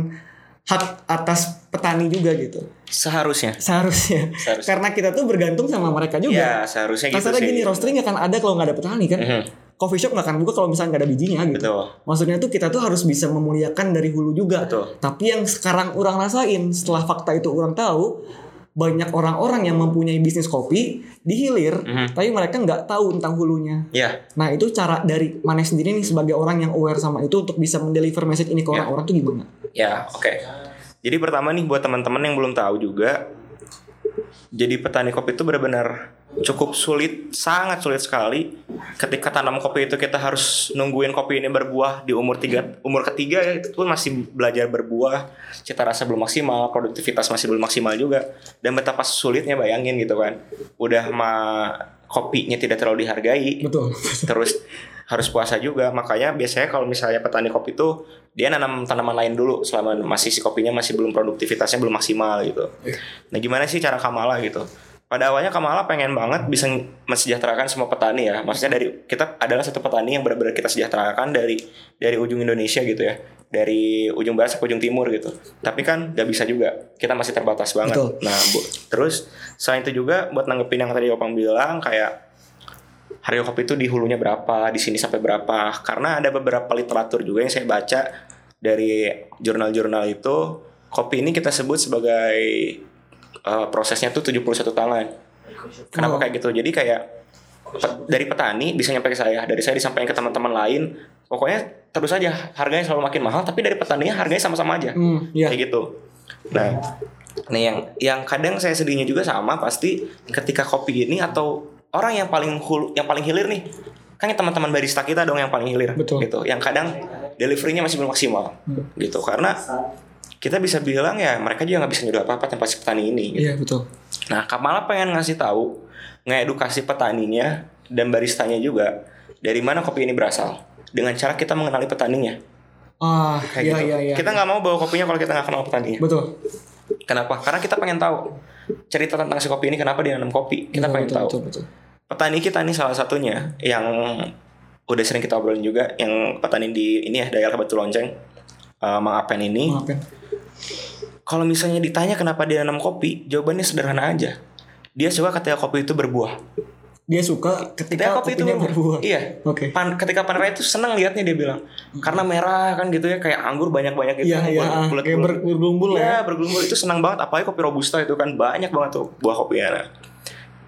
hak atas petani juga gitu. Seharusnya. Seharusnya. Seharusnya. Karena kita tuh bergantung sama mereka juga. Ya, seharusnya gitu Kasarnya sih. gini, roastery nggak akan ada kalau nggak ada petani kan. Mhm. Coffee shop nggak akan buka kalau misalnya nggak ada bijinya gitu. Betul. Maksudnya tuh kita tuh harus bisa memuliakan dari hulu juga. Betul. Tapi yang sekarang orang rasain setelah fakta itu orang tahu banyak orang-orang yang mempunyai bisnis kopi di hilir, Mhm. tapi mereka nggak tahu tentang hulunya. Ya, Nah itu cara dari mana sendiri nih sebagai orang yang aware sama itu untuk bisa mendeliver message ini ke Ya. orang-orang tuh gimana? ya, oke. Jadi pertama nih buat teman-teman yang belum tahu juga, jadi petani kopi itu benar-benar cukup sulit, sangat sulit sekali. Ketika tanam kopi itu kita harus nungguin kopi ini berbuah di umur tiga, umur ketiga ya itu pun masih belajar berbuah, cita rasa belum maksimal, produktivitas masih belum maksimal juga, dan betapa sulitnya bayangin gitu kan. Udah mah kopinya tidak terlalu dihargai, Betul. terus harus puasa juga makanya biasanya kalau misalnya petani kopi itu dia nanam tanaman lain dulu selama masih si kopinya masih belum produktivitasnya belum maksimal gitu nah gimana sih cara Kamala gitu pada awalnya Kamala pengen banget bisa mensejahterakan semua petani ya. Maksudnya dari kita adalah satu petani yang benar-benar kita sejahterakan dari dari ujung Indonesia gitu ya. Dari ujung barat sampai ujung timur gitu. Tapi kan gak bisa juga. Kita masih terbatas banget. Betul. nah bu terus selain itu juga buat nanggepin yang tadi Opang bilang kayak harga kopi itu di hulunya berapa, di sini sampai berapa. Karena ada beberapa literatur juga yang saya baca dari jurnal-jurnal itu, kopi ini kita sebut sebagai eh, prosesnya tuh 71 tangan. Kenapa Oh. kayak gitu? Jadi kayak pe- dari petani bisa nyampe ke saya, dari saya disampaikan ke teman-teman lain. Pokoknya terus aja harganya selalu makin mahal, tapi dari petaninya harganya sama-sama aja Hmm, ya. kayak gitu. Nah, nih yang yang kadang saya sedihnya juga sama pasti ketika kopi ini atau orang yang paling hulu, yang paling hilir nih, kan teman-teman barista kita dong yang paling hilir, Betul. gitu. Yang kadang deliverynya masih belum maksimal, Hmm. gitu. Karena kita bisa bilang ya mereka juga nggak bisa nyuruh apa-apa tanpa si petani ini. Gitu. Iya betul. Nah, Kamala pengen ngasih tahu, ngedukasi petaninya dan baristanya juga dari mana kopi ini berasal dengan cara kita mengenali petaninya. Ah, Kayak iya gitu. iya iya. Kita nggak mau bawa kopinya kalau kita nggak kenal petaninya. betul. Kenapa? Karena kita pengen tahu cerita tentang si kopi ini kenapa dia nanam kopi. Kita Betul, pengen betul, tahu. Betul, betul. Petani kita nih salah satunya yang udah sering kita obrolin juga yang petani di ini ya daerah Batu Lonceng eh, Mang Apen ini. Maafin. Kalau misalnya ditanya kenapa dia nanam kopi, jawabannya sederhana aja. Dia suka ketika kopi itu berbuah. Dia suka ketika Ketika kopi itu berbuah. berbuah. Iya. Oke. Pan, ketika panen itu senang liatnya dia bilang. Karena merah kan gitu ya kayak anggur banyak-banyak gitu. Iya iya, bulat- kayak ber- bergelumbul lah ya. Iya bergelumbul itu senang banget apalagi kopi robusta itu kan banyak banget tuh buah kopinya. Nah,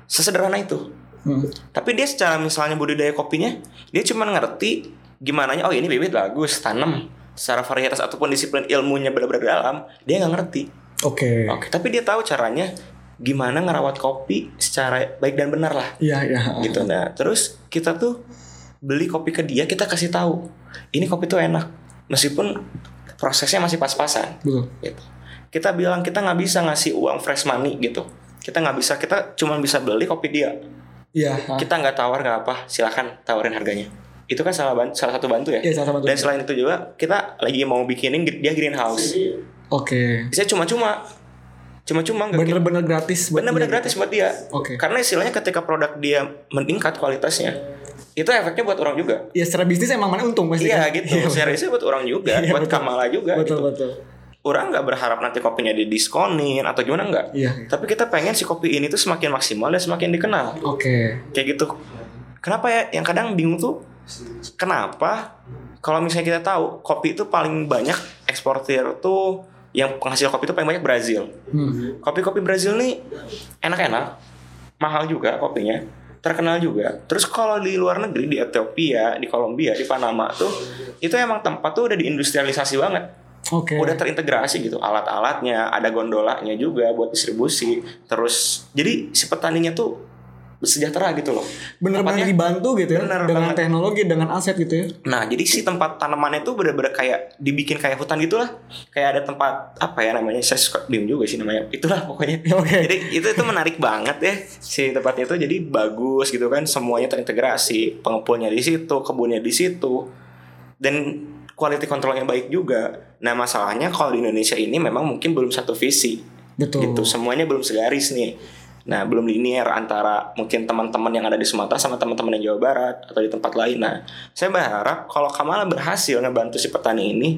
sesederhana itu. Hmm. Tapi dia secara misalnya budidaya kopinya, dia cuma ngerti gimana oh ini bibit bagus, tanam. Secara varietas ataupun disiplin ilmunya benar-benar dalam, dia nggak ngerti. Oke. Oke, tapi dia tahu caranya gimana ngerawat kopi secara baik dan benar lah. Iya iya. Gitu. Nah, terus kita tuh beli kopi ke dia, kita kasih tahu, ini kopi tuh enak. Meskipun prosesnya masih pas-pasan Betul. gitu. Kita bilang kita nggak bisa ngasih uang fresh money gitu. Kita nggak bisa, kita cuma bisa beli kopi dia. Iya. Kita nggak tawar nggak apa, silahkan tawarin harganya. Itu kan salah ban- salah satu bantu ya. Iya sama-sama. Dan selain itu juga kita lagi mau bikinin dia greenhouse. Oke. Bisa cuma-cuma, cuma-cuma nggak Bener-bener gratis bener-bener gratis gitu. buat dia. Oke. Karena istilahnya ketika produk dia meningkat kualitasnya, itu efeknya buat orang juga. Ya secara bisnis emang mana untung pasti. Iya kan? gitu. Iya, Seriusnya buat orang juga, Iya, buat betul. Kamala juga betul gitu. betul. Orang nggak berharap nanti kopinya didiskonin atau gimana nggak. Iya. Tapi kita pengen si kopi ini tuh semakin maksimal dan semakin dikenal. Oke. Kayak gitu. Kenapa ya? Yang kadang bingung tuh kenapa kalau misalnya kita tahu kopi itu paling banyak eksportir tuh yang penghasil kopi itu paling banyak Brazil. Hmm. Kopi-kopi Brazil nih enak-enak, mahal juga kopinya, terkenal juga. Terus kalau di luar negeri di Ethiopia, di Kolombia, di Panama tuh itu emang tempat tuh udah diindustrialisasi banget. Oke. Udah terintegrasi gitu, alat-alatnya, ada gondolanya juga buat distribusi. Terus jadi si petaninya tuh sejahtera gitu loh. bener-bener dibantu gitu ya Bener dengan banget. teknologi dengan aset gitu ya Nah, jadi si tempat tanamannya itu bener-bener kayak dibikin kayak hutan gitu lah. Kayak ada tempat apa ya namanya? Saya suka bingung juga sih namanya. Itulah pokoknya. [laughs] Oke. Jadi itu itu menarik banget ya si tempatnya itu jadi bagus gitu kan. Semuanya terintegrasi. Pengepulnya di situ, kebunnya di situ. Dan quality controlnya baik juga. Nah, masalahnya kalau di Indonesia ini memang mungkin belum satu visi betul gitu semuanya belum segaris nih nah belum linear antara mungkin teman-teman yang ada di Sumatera sama teman-teman yang Jawa Barat atau di tempat lain. Nah saya berharap kalau Kamala berhasil ngebantu si petani ini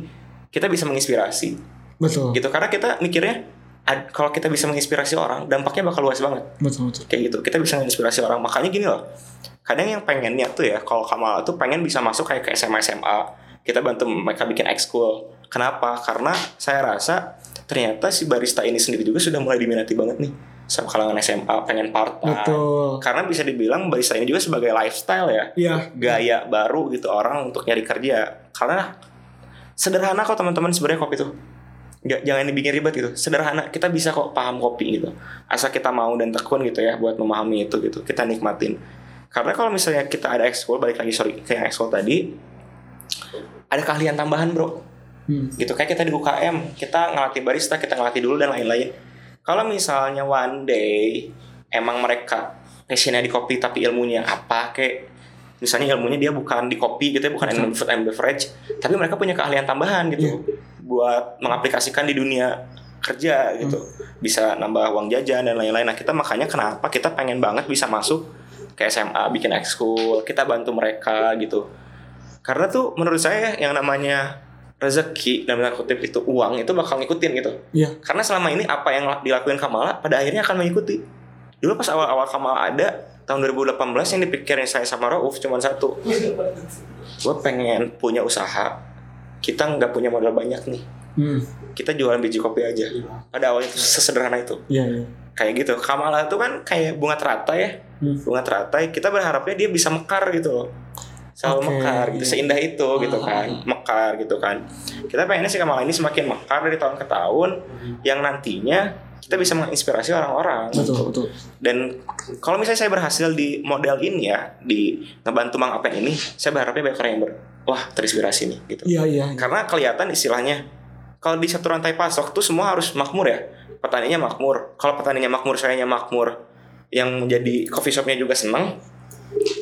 kita bisa menginspirasi. Betul. Gitu karena kita mikirnya ad- kalau kita bisa menginspirasi orang dampaknya bakal luas banget. Betul betul. Kayak gitu kita bisa menginspirasi orang. Makanya gini loh kadang yang pengennya tuh ya kalau Kamala tuh pengen bisa masuk kayak ke SMA SMA kita bantu mereka bikin ekskul kenapa? Karena saya rasa ternyata si barista ini sendiri juga sudah mulai diminati banget nih kalangan SMA pengen part time betul. Karena bisa dibilang barista ini juga sebagai lifestyle ya. Iya. Gaya baru gitu orang untuk nyari kerja. Karena sederhana kok teman-teman sebenarnya kopi tuh. Nggak, jangan dibikin ribet gitu. Sederhana kita bisa kok paham kopi gitu. Asal kita mau dan tekun gitu ya buat memahami itu gitu kita nikmatin. Karena kalau misalnya kita ada ekskul balik lagi sorry ke yang ekskul tadi ada keahlian tambahan bro. Hmm. gitu kayak kita di UKM kita ngelatih barista kita ngelatih dulu dan lain-lain kalau misalnya one day emang mereka passionnya di kopi tapi ilmunya apa kayak misalnya ilmunya dia bukan di kopi gitu ya bukan in food and beverage tapi mereka punya keahlian tambahan gitu buat mengaplikasikan di dunia kerja gitu. Bisa nambah uang jajan dan lain-lain. Nah kita makanya kenapa kita pengen banget bisa masuk ke SMA bikin ekskul kita bantu mereka gitu. Karena tuh menurut saya yang namanya rezeki dalam tanda kutip itu uang itu bakal ngikutin gitu. Iya. Karena selama ini apa yang dilakuin Kamala pada akhirnya akan mengikuti. Dulu pas awal-awal Kamala ada tahun 2018 yang dipikirin saya sama Rauf cuma satu. Gue pengen punya usaha. Kita nggak punya modal banyak nih. Hmm. kita jualan biji kopi aja. Pada awalnya itu sesederhana itu. Iya iya. Kayak gitu. Kamala itu kan kayak bunga teratai ya. Hmm. bunga teratai. Kita berharapnya dia bisa mekar gitu loh selalu Oke, mekar gitu seindah itu gitu Ah. kan mekar gitu kan. Kita pengennya si Kamala ini semakin mekar dari tahun ke tahun yang nantinya kita bisa menginspirasi orang-orang. Betul gitu. betul. Dan kalau misalnya saya berhasil di model ini ya di ngebantu Mang Apen ini saya berharapnya banyak orang yang ber wah terinspirasi nih gitu. Iya iya iya. karena kelihatan istilahnya kalau di satu rantai pasok tuh semua harus makmur ya. Petaninya makmur. Kalau petaninya makmur sayanya makmur. Yang menjadi coffee shopnya juga senang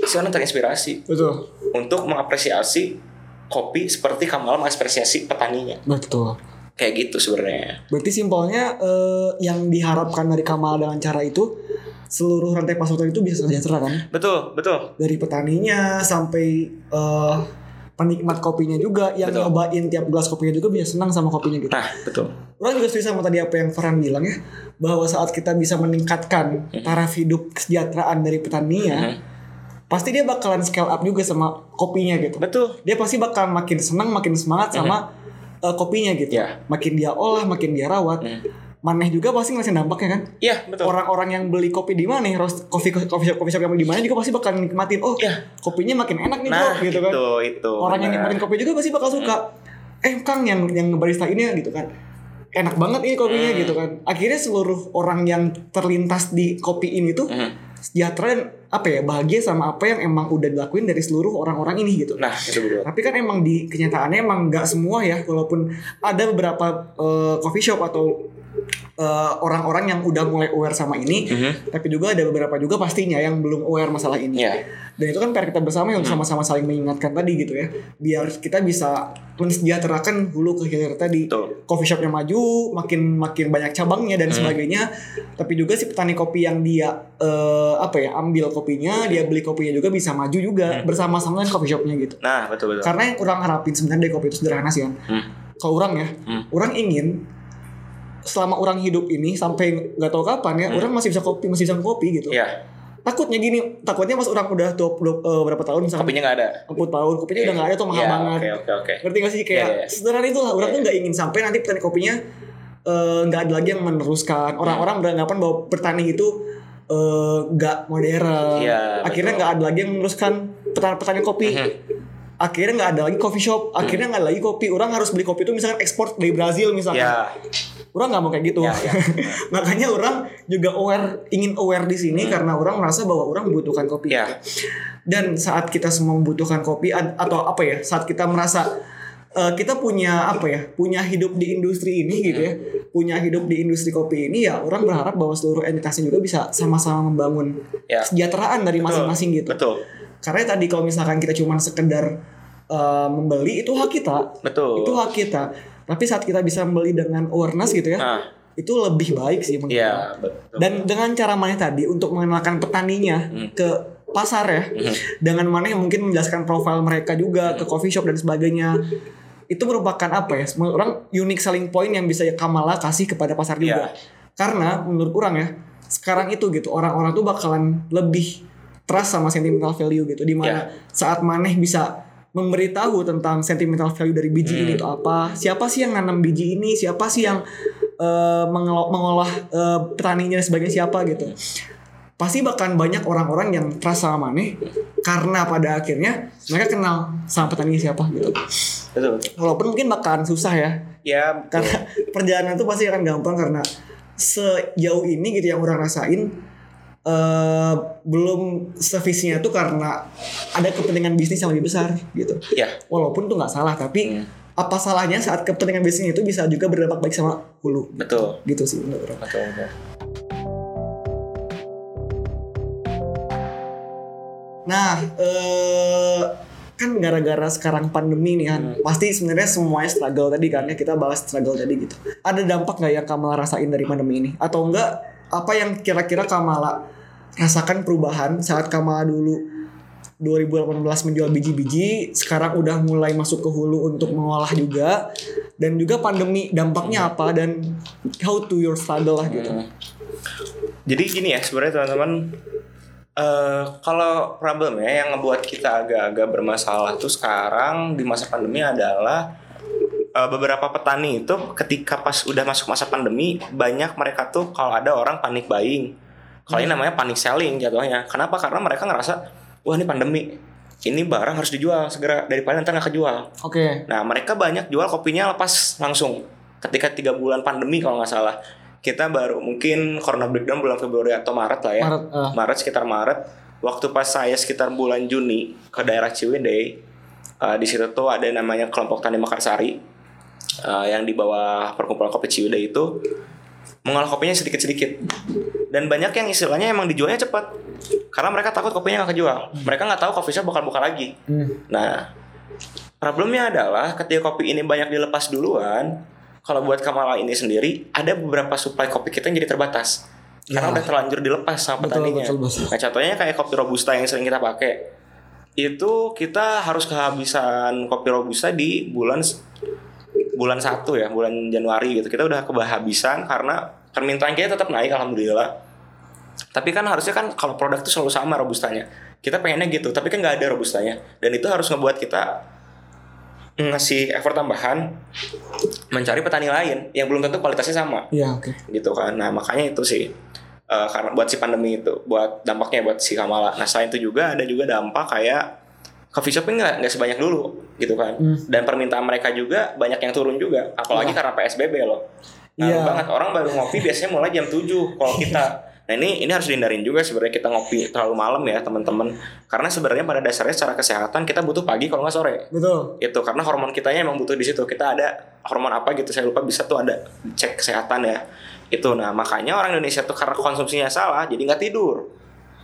sekarang terinspirasi betul untuk mengapresiasi kopi seperti Kamal mengapresiasi petaninya betul kayak gitu sebenarnya Berarti simpelnya eh, yang diharapkan dari Kamal dengan cara itu seluruh rantai pasok itu bisa sejahtera kan? betul betul Dari petaninya sampai eh, penikmat kopinya juga yang Betul. nyobain tiap gelas kopinya juga bisa senang sama kopinya gitu. nah betul Orang juga setuju sama tadi apa yang Farhan bilang ya bahwa saat kita bisa meningkatkan taraf hidup kesejahteraan dari petaninya, Mhm. Pasti dia bakalan scale up juga sama kopinya gitu. betul Dia pasti bakal makin senang, makin semangat sama eh, kopinya gitu. Ya. Makin dia olah, makin dia rawat. Mhm. Maneh juga pasti ngerasain dampaknya kan. iya betul Orang-orang yang beli kopi di mana, roast coffee coffee shop, coffee shop yang di mana juga pasti bakal nikmatin. Oh, Iya. kopinya makin enak nih nah bro, gitu itu kan. itu Orang yang benar. nikmatin kopi juga pasti bakal suka. Eh Kang yang yang barista ini gitu kan. Enak banget ini kopinya Hmm. gitu kan. Akhirnya seluruh orang yang terlintas di kopi ini tuh Mhm. Sejahtera dan apa ya bahagia sama apa yang emang udah dilakuin dari seluruh orang-orang ini gitu. nah itu betul Tapi kan emang di kenyataannya emang nggak semua ya, walaupun ada beberapa eh, coffee shop atau eh, orang-orang yang udah mulai aware sama ini, Mhm. tapi juga ada beberapa juga pastinya yang belum aware masalah ini. Iya. Dan itu kan PR kita bersama yang sama-sama saling mengingatkan tadi gitu ya, biar kita bisa mensejahterakan hulu ke hilir tadi. Betul. Coffee shopnya maju, makin makin banyak cabangnya dan sebagainya. Tapi juga si petani kopi yang dia eh, apa ya ambil kopinya, dia beli kopinya juga bisa maju juga bersama-sama dengan coffee shopnya gitu. nah betul betul Karena yang orang harapin sebenarnya dari kopi itu sederhana sih kan. Hmm. Kalau orang ya, Hmm. orang ingin selama orang hidup ini sampai nggak tahu kapan ya, Hmm. orang masih bisa kopi, masih bisa kopi gitu. Iya, Takutnya gini, takutnya pas orang udah 20 eh, berapa tahun misalnya kopinya nggak ada. 40 tahun, kopinya udah nggak ada tuh mahal Iya, banget. Oke oke oke. Ngerti gak sih kayak Iya, iya. sederhana itu lah. Orang tuh nggak ingin sampai nanti petani kopinya eh, nggak ada lagi yang meneruskan. Orang-orang beranggapan bahwa petani itu eh, nggak modern. Iya, Akhirnya nggak ada lagi yang meneruskan petani petani kopi. Mhm. Akhirnya nggak ada lagi coffee shop. Akhirnya nggak ada lagi kopi. Orang harus beli kopi itu misalkan ekspor dari Brazil misalkan. Iya. Orang nggak mau kayak gitu. Ya, ya. [laughs] Makanya orang juga aware ingin aware di sini karena orang merasa bahwa orang membutuhkan kopi. Ya. Dan saat kita semua membutuhkan kopi atau apa ya, saat kita merasa eh, kita punya apa ya, punya hidup di industri ini gitu ya, punya hidup di industri kopi ini ya, orang berharap bahwa seluruh entitasnya juga bisa sama-sama membangun Ya. kesejahteraan dari masing-masing gitu. Betul. Karena tadi kalau misalkan kita cuma sekedar eh, membeli itu hak kita, Betul. itu hak kita. Tapi saat kita bisa membeli dengan awareness gitu ya, Nah, itu lebih baik sih menurut iya, betul. Dan dengan cara mana tadi untuk mengenalkan petaninya Hmm. ke pasar ya, dengan mana yang mungkin menjelaskan profil mereka juga ke coffee shop dan sebagainya. Itu merupakan apa ya? Menurut orang unique selling point yang bisa Kamala kasih kepada pasar juga. Iya. Karena menurut orang ya, sekarang itu gitu orang-orang tuh bakalan lebih trust sama sentimental value gitu di mana saat maneh bisa memberitahu tentang sentimental value dari biji Hmm. ini itu apa siapa sih yang nanam biji ini siapa sih yang eh, mengelo- mengolah eh, petaninya dan sebagainya siapa gitu pasti bahkan banyak orang-orang yang trust sama maneh karena pada akhirnya mereka kenal sama petaninya siapa gitu Betul. betul. walaupun mungkin bakalan susah ya Ya, betul. karena [laughs] perjalanan itu pasti akan gampang karena sejauh ini gitu yang orang rasain eh belum sevisinya tuh karena ada kepentingan bisnis yang lebih besar gitu Ya. walaupun tuh nggak salah tapi Hmm. apa salahnya saat kepentingan bisnis itu bisa juga berdampak baik sama hulu Betul. gitu sih menurut orang Betul. betul. Nah, eh kan gara-gara sekarang pandemi nih kan, pasti sebenarnya semuanya struggle tadi kan ya kita bahas struggle tadi gitu. Ada dampak nggak yang Kamala rasain dari pandemi ini? Atau enggak apa yang kira-kira Kamala rasakan perubahan saat Kamala dulu 2018 menjual biji-biji, sekarang udah mulai masuk ke hulu untuk mengolah juga, dan juga pandemi dampaknya apa dan how to your struggle lah gitu. Hmm. Jadi gini ya sebenarnya teman-teman eh kalau problemnya yang ngebuat kita agak-agak bermasalah tuh sekarang di masa pandemi adalah eh, beberapa petani itu ketika pas udah masuk masa pandemi banyak mereka tuh kalau ada orang panik buying. Kalau ini namanya panic selling jatuhnya. Kenapa? Karena mereka ngerasa wah ini pandemi. Ini barang harus dijual segera daripada nanti nggak kejual. Oke. Nah mereka banyak jual kopinya lepas langsung ketika tiga bulan pandemi kalau nggak salah. Kita baru mungkin Corona Breakdown bulan Februari atau Maret lah ya. Maret, ah. Maret sekitar Maret. Waktu pas saya sekitar bulan Juni ke daerah Ciwidey, eh, di situ tuh ada namanya kelompok tani Mekarsari eh, yang di bawah perkumpulan kopi Ciwidey itu mengolah kopinya sedikit-sedikit. Dan banyak yang istilahnya emang dijualnya cepat. Karena mereka takut kopinya nggak kejual. Mereka nggak tahu coffee shop bakal buka lagi. Hmm. Nah, problemnya adalah ketika kopi ini banyak dilepas duluan, kalau buat Kamala ini sendiri ada beberapa supply kopi kita yang jadi terbatas. Karena Ya. udah terlanjur dilepas sama Betul, petaninya. betul, betul. Nah, contohnya kayak kopi robusta yang sering kita pakai. Itu kita harus kehabisan kopi robusta di bulan bulan 1 ya, bulan Januari gitu. Kita udah kehabisan karena permintaan kita tetap naik alhamdulillah. Tapi kan harusnya kan kalau produk itu selalu sama robustanya. Kita pengennya gitu, tapi kan nggak ada robustanya. Dan itu harus ngebuat kita ngasih effort tambahan mencari petani lain yang belum tentu kualitasnya sama Iya, oke. gitu kan. Nah makanya itu sih eh, karena buat si pandemi itu, buat dampaknya buat si Kamala. Nah selain itu juga ada juga dampak kayak coffee shop nggak nggak sebanyak dulu gitu kan. Hmm. Dan permintaan mereka juga banyak yang turun juga, apalagi Iya. karena PSBB loh. Nah, Iya. banget orang baru ngopi biasanya mulai jam 7 kalau kita. [laughs] Nah ini ini harus dihindarin juga sebenarnya kita ngopi terlalu malam ya teman-teman. Karena sebenarnya pada dasarnya secara kesehatan kita butuh pagi kalau nggak sore Betul. itu karena hormon kitanya emang butuh di situ kita ada hormon apa gitu saya lupa bisa tuh ada cek kesehatan ya itu nah makanya orang Indonesia tuh karena konsumsinya salah jadi nggak tidur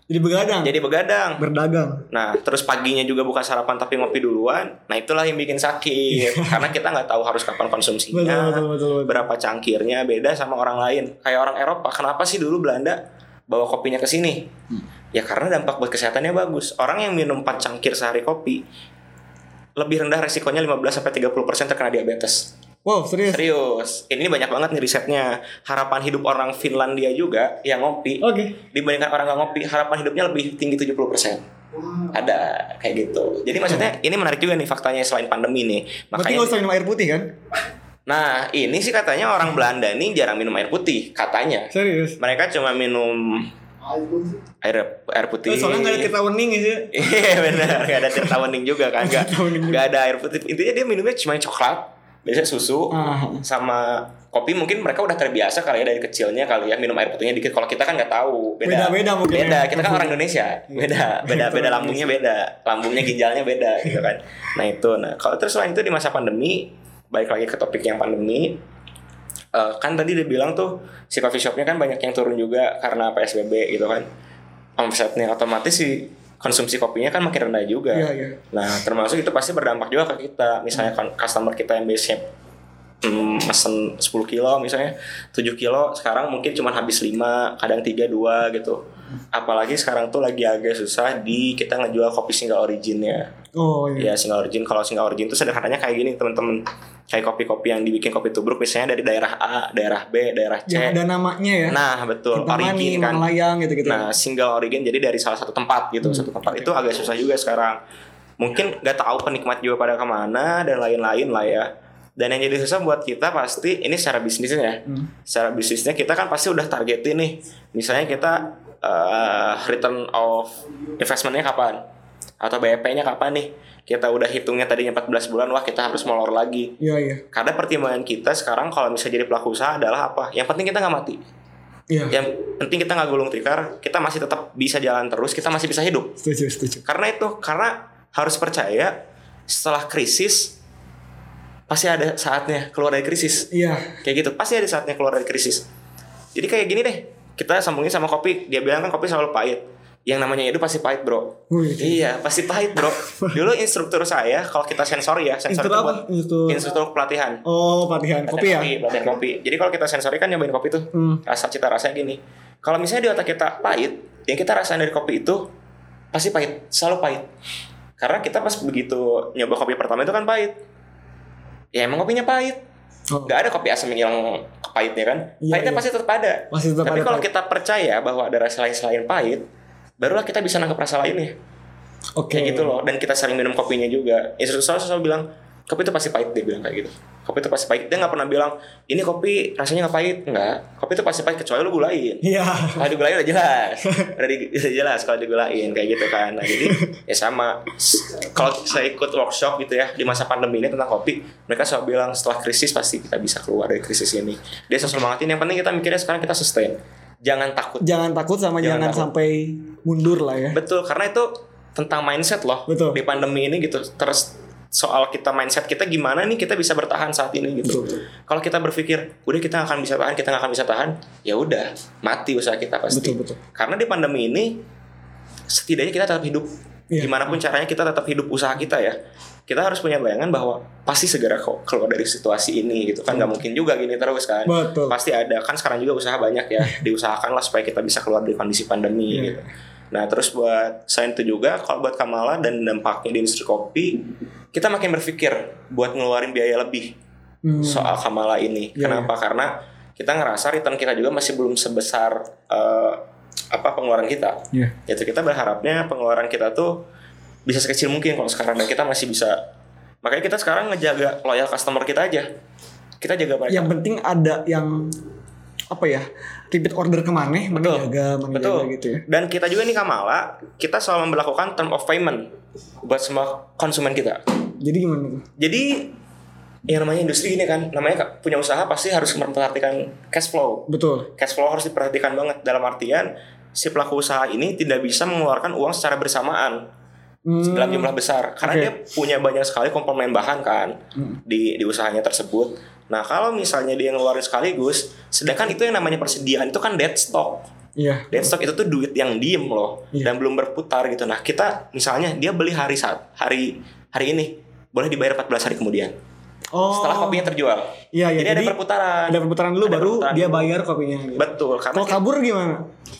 Jadi begadang. jadi begadang. Berdagang. nah terus paginya juga bukan sarapan tapi ngopi duluan. Nah itulah yang bikin sakit. Karena kita nggak tahu harus kapan konsumsinya. Betul, betul, betul, betul. berapa cangkirnya beda sama orang lain. Kayak orang Eropa kenapa sih dulu Belanda bawa kopinya ke sini? Ya karena dampak buat kesehatannya bagus. Orang yang minum 4 cangkir sehari kopi lebih rendah resikonya 15 sampai 30% terkena diabetes. Wow, serius. Serius. Ini banyak banget nih risetnya. Harapan hidup orang Finlandia juga yang ngopi Oke. dibandingkan orang nggak ngopi, harapan hidupnya lebih tinggi 70%. Ada kayak gitu. Jadi maksudnya ini menarik juga nih faktanya selain pandemi nih. Berarti Makanya nggak usah minum air putih kan? Nah, ini sih katanya orang Belanda nih jarang minum air putih, katanya. Serius. Mereka cuma minum air air putih. Oh, soalnya nggak ada kita wening sih. [laughs] Iya benar, gak ada cerita wening juga kan, [laughs] gak, juga. gak ada air putih. Intinya dia minumnya cuma coklat, biasanya susu Ah. sama kopi mungkin mereka udah terbiasa kali ya dari kecilnya kali ya minum air putihnya dikit. Kalau kita kan nggak tahu beda. Beda-beda mungkin beda. ya. kita kan orang Indonesia. [laughs] Beda. Beda beda lambungnya beda. Lambungnya ginjalnya beda gitu kan. Nah itu. Nah kalau terus selain itu di masa pandemi balik lagi ke topik yang pandemi eh, kan tadi dia bilang tuh si coffee shopnya kan banyak yang turun juga karena psbb gitu kan. Omsetnya otomatis si konsumsi kopinya kan makin rendah juga Iya, iya. Nah, termasuk itu pasti berdampak juga ke kita. Misalnya kan customer kita yang biasanya mm, mesen 10 kilo misalnya 7 kilo sekarang mungkin cuma habis 5 kadang 3 2 gitu apalagi sekarang tuh lagi agak susah di kita ngejual kopi single originnya Oh iya. ya single origin kalau single origin tuh sederhananya kayak gini teman-teman kayak kopi-kopi yang dibikin kopi tubruk misalnya dari daerah A daerah B daerah C Yang ada namanya ya. nah betul Kintamani, origin kan Malayang gitu-gitu. Nah, single origin jadi dari salah satu tempat gitu, satu tempat itu agak susah juga sekarang. Mungkin nggak tahu penikmat juga pada ke mana dan lain-lain lah ya. Dan yang jadi susah buat kita pasti ini secara bisnisnya ya. Hmm. Secara bisnisnya kita kan pasti udah targetin nih. Misalnya kita eh, return of investmentnya kapan? Atau BEP-nya kapan nih? Kita udah hitungnya tadinya 14 bulan, wah kita harus molor lagi. Iya iya. Karena pertimbangan kita sekarang kalau misalnya jadi pelaku usaha adalah apa? Yang penting kita nggak mati Iya. yang penting kita nggak gulung tikar kita masih tetap bisa jalan terus kita masih bisa hidup Setuju setuju. karena itu karena harus percaya setelah krisis pasti ada saatnya keluar dari krisis Iya. kayak gitu pasti ada saatnya keluar dari krisis jadi kayak gini deh kita sambungin sama kopi dia bilang kan kopi selalu pahit yang namanya hidup pasti pahit bro Wih. iya pasti pahit bro [laughs] dulu instruktur saya kalau kita sensori ya Instruktur itu apa? buat Instruktur- instruktur pelatihan Oh pelatihan kopi ya. Pelatihan kopi. Jadi kalau kita sensori kan nyobain kopi tuh, Hmm. rasa cita rasanya gini. Kalau misalnya di otak kita pahit, yang kita rasain dari kopi itu pasti pahit, selalu pahit. Karena kita pas begitu nyoba kopi pertama itu kan pahit. Ya emang kopinya pahit. Oh. Gak ada kopi asam yang hilang pahitnya kan. Iya, Pahitnya iya. pasti tetap ada. Masih tetap Tapi ada kalau pahit. kita percaya bahwa ada rasa lain selain pahit, barulah kita bisa nangkep rasa lainnya. Oke. Kayak gitu loh. Dan kita sering minum kopinya juga. Instruktur saya selalu bilang, kopi itu pasti pahit dia bilang kayak gitu. Kopi itu pasti pahit. Dia nggak pernah bilang, ini kopi rasanya nggak pahit. Nggak. Kopi itu pasti pahit kecuali lu gulain. Iya. Kalau digulain udah jelas. [laughs] udah, di- udah jelas kalau digulain kayak gitu kan. Nah, jadi ya sama. Kalau saya ikut workshop gitu ya di masa pandemi ini tentang kopi, mereka selalu bilang setelah krisis pasti kita bisa keluar dari krisis ini. Dia selalu semangatin yang penting kita mikirnya sekarang kita sustain. Jangan takut. Jangan takut sama Jangan jangan, takut. sampai mundur lah ya. Betul, karena itu tentang mindset loh. Betul. Di pandemi ini gitu. Terus soal kita mindset kita gimana nih kita bisa bertahan saat ini gitu. Betul. Kalau kita berpikir udah kita nggak akan bisa tahan, kita nggak akan bisa tahan, ya udah mati usaha kita pasti. Betul betul. Karena di pandemi ini setidaknya kita tetap hidup. Iya. Gimana pun caranya kita tetap hidup usaha kita ya. Kita harus punya bayangan bahwa pasti segera kok keluar dari situasi ini gitu kan nggak mungkin juga gini terus kan. Betul. Pasti ada kan sekarang juga usaha banyak ya diusahakanlah supaya kita bisa keluar dari kondisi pandemi Iya. gitu. Nah terus buat saya itu juga kalau buat Kamala dan dampaknya di industri kopi kita makin berpikir buat ngeluarin biaya lebih Hmm. soal Kamala ini. Iya, Kenapa? Karena kita ngerasa return kita juga masih belum sebesar eh, apa pengeluaran kita. Iya. Itu kita berharapnya pengeluaran kita tuh bisa sekecil mungkin kalau sekarang dan kita masih bisa. Makanya kita sekarang ngejaga loyal customer kita aja. Kita jaga mereka. Yang penting ada yang apa ya repeat order ke mana mana Betul. jaga mana Betul. gitu ya Dan kita juga nih Kamala, kita selalu memperlakukan term of payment buat semua konsumen kita. jadi gimana Jadi yang namanya industri ini kan, namanya punya usaha pasti harus memperhatikan cash flow. betul Cash flow harus diperhatikan banget dalam artian si pelaku usaha ini tidak bisa mengeluarkan uang secara bersamaan Hmm, dalam jumlah besar karena Oke. dia punya banyak sekali komponen bahan kan Hmm. di di usahanya tersebut. Nah, kalau misalnya dia ngeluarin sekaligus, sedangkan itu yang namanya persediaan itu kan dead stock. iya Dead stock itu tuh duit yang diem loh Iya. dan belum berputar gitu. Nah, kita misalnya dia beli hari saat hari hari ini boleh dibayar 14 hari kemudian. oh Setelah kopinya terjual. iya iya Jadi, ada perputaran. ada perputaran dulu Ada baru perputaran dia dulu. bayar kopinya gitu. Betul, karena kalau kabur gimana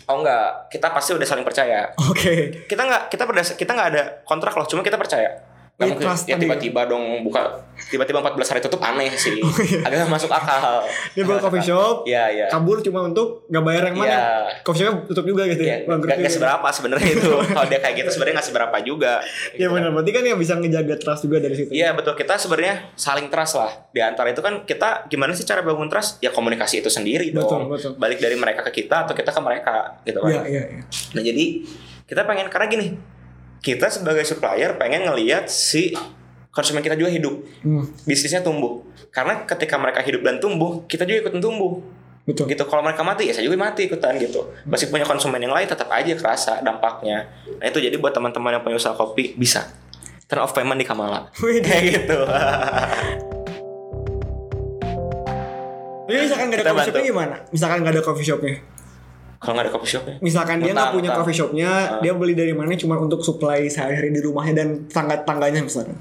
oh enggak, kita pasti udah saling percaya. oke Kita enggak kita berdasar kita enggak ada kontrak loh, cuma kita percaya. Nggak Iya, mungkin ya tiba-tiba dong buka tiba-tiba 14 hari tutup aneh sih. Agak masuk akal. dia buka coffee shop Iya, iya. kabur cuma untuk nggak bayar yang mana Iya. coffee shop tutup juga gitu Ya, ya gak, seberapa sebenarnya itu. [laughs] Kalau dia kayak gitu sebenarnya nggak seberapa juga. ya benar berarti kan yang bisa ngejaga trust juga dari situ Iya betul kita sebenarnya saling trust lah di antara itu kan kita gimana sih cara bangun trust ya komunikasi itu sendiri Betul, dong betul. balik dari mereka ke kita atau kita ke mereka gitu iya kan iya iya. nah jadi kita pengen karena gini kita sebagai supplier pengen ngelihat si konsumen kita juga hidup. Hmm, bisnisnya tumbuh. Karena ketika mereka hidup dan tumbuh kita juga ikutan tumbuh. Betul. gitu. Kalau mereka mati ya saya juga mati ikutan gitu. Masih punya konsumen yang lain tetap aja kerasa dampaknya. Nah itu jadi buat teman-teman yang punya usaha kopi bisa. Turn off payment di Kamala. [laughs] Wih, kayak [laughs] gitu. Jadi misalkan nggak ada Kita coffee shopnya gimana? Misalkan nggak ada coffee shopnya. Kalau nggak ada coffee shopnya Misalkan dia nggak punya coffee shopnya, Ah. dia beli dari mana cuma untuk supply sehari-hari di rumahnya dan tangga-tangganya misalkan.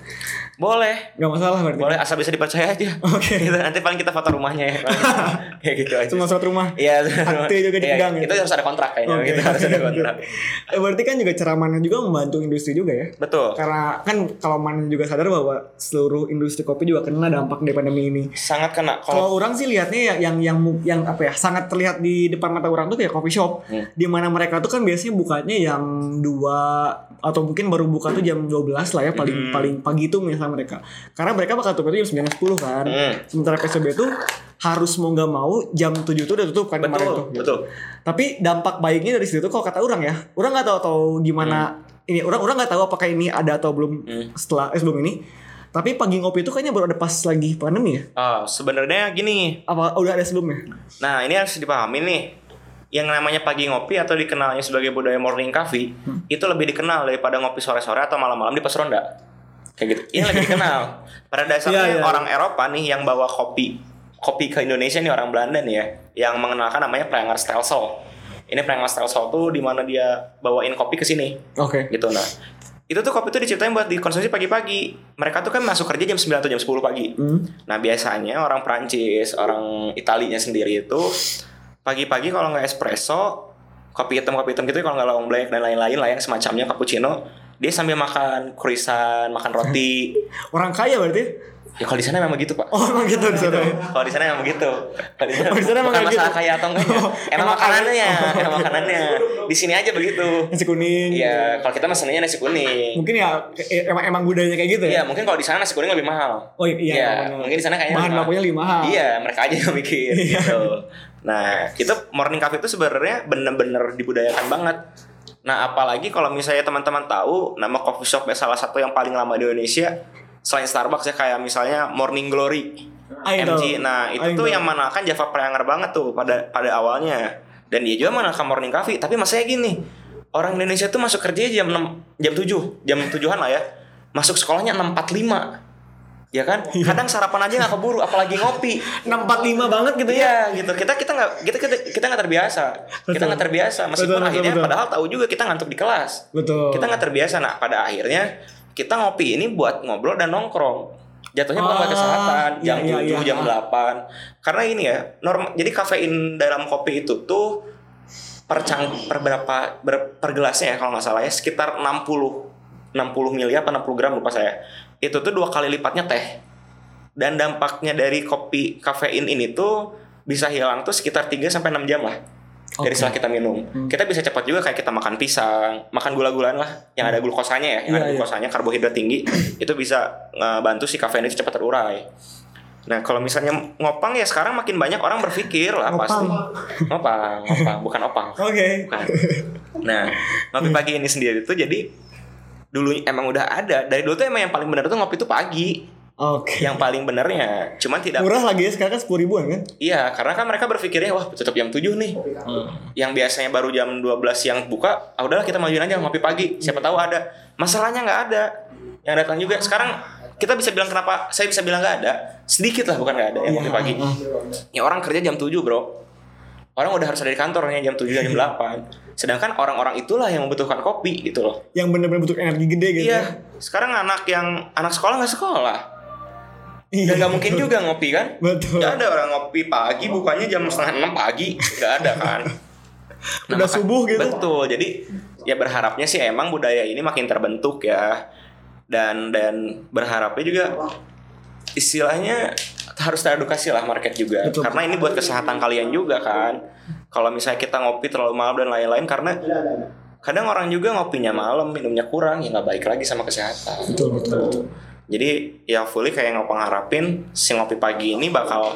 Boleh Nggak masalah berarti. boleh asal bisa dipercaya aja Oke. [laughs] gitu, nanti paling kita foto rumahnya ya [laughs] kayak gitu aja Cuma surat rumah. Iya, Akte juga Iya, dipegang ya? Itu harus ada kontrak kayaknya. Oke. Itu harus ada kontrak. [laughs] Eh, berarti kan juga cara mana juga membantu industri juga ya. Betul. Karena kan kalau mana juga sadar bahwa seluruh industri kopi juga kena dampak dari pandemi ini. Sangat kena. Kalau orang sih lihatnya ya yang yang yang apa ya sangat terlihat di depan mata orang tuh kayak coffee shop. Hmm. Di mana mereka tuh kan biasanya bukanya yang dua atau mungkin baru buka tuh jam 12 lah ya paling Hmm. paling pagi itu misalnya mereka. Karena mereka bakal tutup itu jam 9 10 kan. Hmm. Sementara PSBB itu harus mau nggak mau jam 7 tuh udah tutup kan kemarin tuh. betul, betul. Tapi dampak baiknya dari situ kalau kata orang ya, orang nggak tahu tahu gimana ini orang orang nggak tahu apakah ini ada atau belum Hmm. setelah eh, sebelum ini. Tapi pagi ngopi itu kayaknya baru ada pas lagi pandemi ya. Ah, sebenarnya gini. Apa udah ada sebelumnya? Nah, ini harus dipahami nih. Yang namanya pagi ngopi atau dikenalnya sebagai budaya morning coffee Hmm. itu lebih dikenal daripada ngopi sore-sore atau malam-malam di pos ronda. Kayak gitu. Ini lebih dikenal. [laughs] Pada dasarnya Iya, iya. orang Eropa nih yang bawa kopi kopi ke Indonesia nih orang Belanda nih ya, yang mengenalkan namanya Prenger Stelsel. Ini Prenger Stelsel tuh di mana dia bawain kopi ke sini. Oke. gitu nah itu tuh kopi tuh diciptain buat dikonsumsi pagi-pagi mereka tuh kan masuk kerja jam 9 atau jam 10 pagi Hmm. nah biasanya orang Prancis orang Italinya sendiri itu pagi-pagi kalau nggak espresso kopi hitam kopi hitam gitu kalau nggak long black dan lain-lain lah yang semacamnya cappuccino dia sambil makan croissant makan roti [laughs] Orang kaya berarti? ya kalau di sana memang gitu pak Oh emang gitu di sana. kalau di sana memang begitu. Kalau di sana, Oh, di sana emang bukan kayak masalah gitu. kaya atau enggaknya. Oh, emang makanannya, [laughs] emang makanannya. Di sini aja begitu. Nasi kuning. Iya, kalau kita mesennya nasi kuning. Mungkin ya eh, emang emang budayanya kayak gitu Iya, ya. mungkin kalau di sana nasi kuning lebih mahal. Oh iya, Iya, emang- mungkin di sana kayaknya bahan mahal. bakunya lebih mahal. Iya, mereka aja yang mikir [laughs] Iya. gitu. Nah, itu morning coffee itu sebenarnya bener-bener dibudayakan banget. Nah, apalagi kalau misalnya teman-teman tahu nama coffee shop salah satu yang paling lama di Indonesia selain Starbucks ya kayak misalnya Morning Glory. Ayo MG. Nah, itu tuh tahu. yang manakan Java Pranger banget tuh pada pada awalnya. Dan dia juga manakan morning coffee, tapi masalahnya gini. Orang Indonesia tuh masuk kerja jam 6, jam 7, jam 7-an lah ya. Masuk sekolahnya 6.45. Ya kan? Iya. Kadang sarapan aja nggak keburu, apalagi ngopi. 645 banget gitu ya. Iya gitu. Kita kita nggak kita kita kita nggak terbiasa. Kita Betul. nggak terbiasa. Meskipun Betul, akhirnya betul. padahal tahu juga kita ngantuk di kelas. Betul. Kita nggak terbiasa. Nah pada akhirnya kita ngopi ini buat ngobrol dan nongkrong. Jatuhnya bukan Ah, kesehatan. iya, Jam iya, 7, iya. jam 8. Karena ini ya, norm jadi kafein dalam kopi itu tuh per cang per berapa ber- per gelasnya ya kalau nggak salah ya sekitar 60 60 mili apa 60 gram lupa saya. Itu tuh dua kali lipatnya teh. Dan dampaknya dari kopi kafein ini tuh bisa hilang tuh sekitar 3 sampai 6 jam lah. Dari Oke. setelah kita minum. Kita bisa cepat juga kayak kita makan pisang, makan gula-gulaan lah yang ada glukosanya ya, yang Iya, ada iya. glukosanya karbohidrat tinggi [clears throat] itu bisa ngebantu si kafein itu cepat terurai. Nah, kalau misalnya ngopang ya sekarang makin banyak orang berpikir lah Ngopang. pasti. Ngopang, ngopang, bukan opang. Oke. Bukan. Nah, ngopi pagi ini sendiri tuh jadi dulu emang udah ada. Dari dulu tuh emang yang paling benar tuh ngopi tuh pagi. Oke. Yang paling benernya. Cuman tidak Murah lagi ya sekarang kan 10 ribuan kan? Iya, karena kan mereka berpikirnya wah tutup jam 7 nih. Yang biasanya baru jam 12 siang buka, ah udahlah kita majuin aja ngopi pagi. Siapa tahu ada. Masalahnya nggak ada. Yang datang juga sekarang kita bisa bilang kenapa saya bisa bilang nggak ada. Sedikit lah bukan nggak ada yang Iya, ngopi pagi. ah. Ya orang kerja jam 7, Bro. Orang udah harus ada di kantornya jam 7 dan jam 8. Sedangkan orang-orang itulah yang membutuhkan kopi gitu loh. Yang bener-bener butuh energi gede gitu. Iya. ya. Sekarang anak yang anak sekolah nggak sekolah. Iya. Dan nggak mungkin juga ngopi kan? Betul. Gak ada orang ngopi pagi bukannya jam setengah enam pagi Gak ada kan [laughs] Udah subuh gitu. Betul jadi ya berharapnya sih emang budaya ini makin terbentuk ya Dan dan berharapnya juga istilahnya harus teredukasi lah market juga Betul. Karena ini buat kesehatan kalian juga kan Kalau misalnya kita ngopi terlalu malam dan lain-lain Karena kadang orang juga ngopinya malam minumnya kurang ya nggak baik lagi sama kesehatan Betul, betul, betul. jadi ya fully kayak yang ngopang harapin si ngopi pagi ini bakal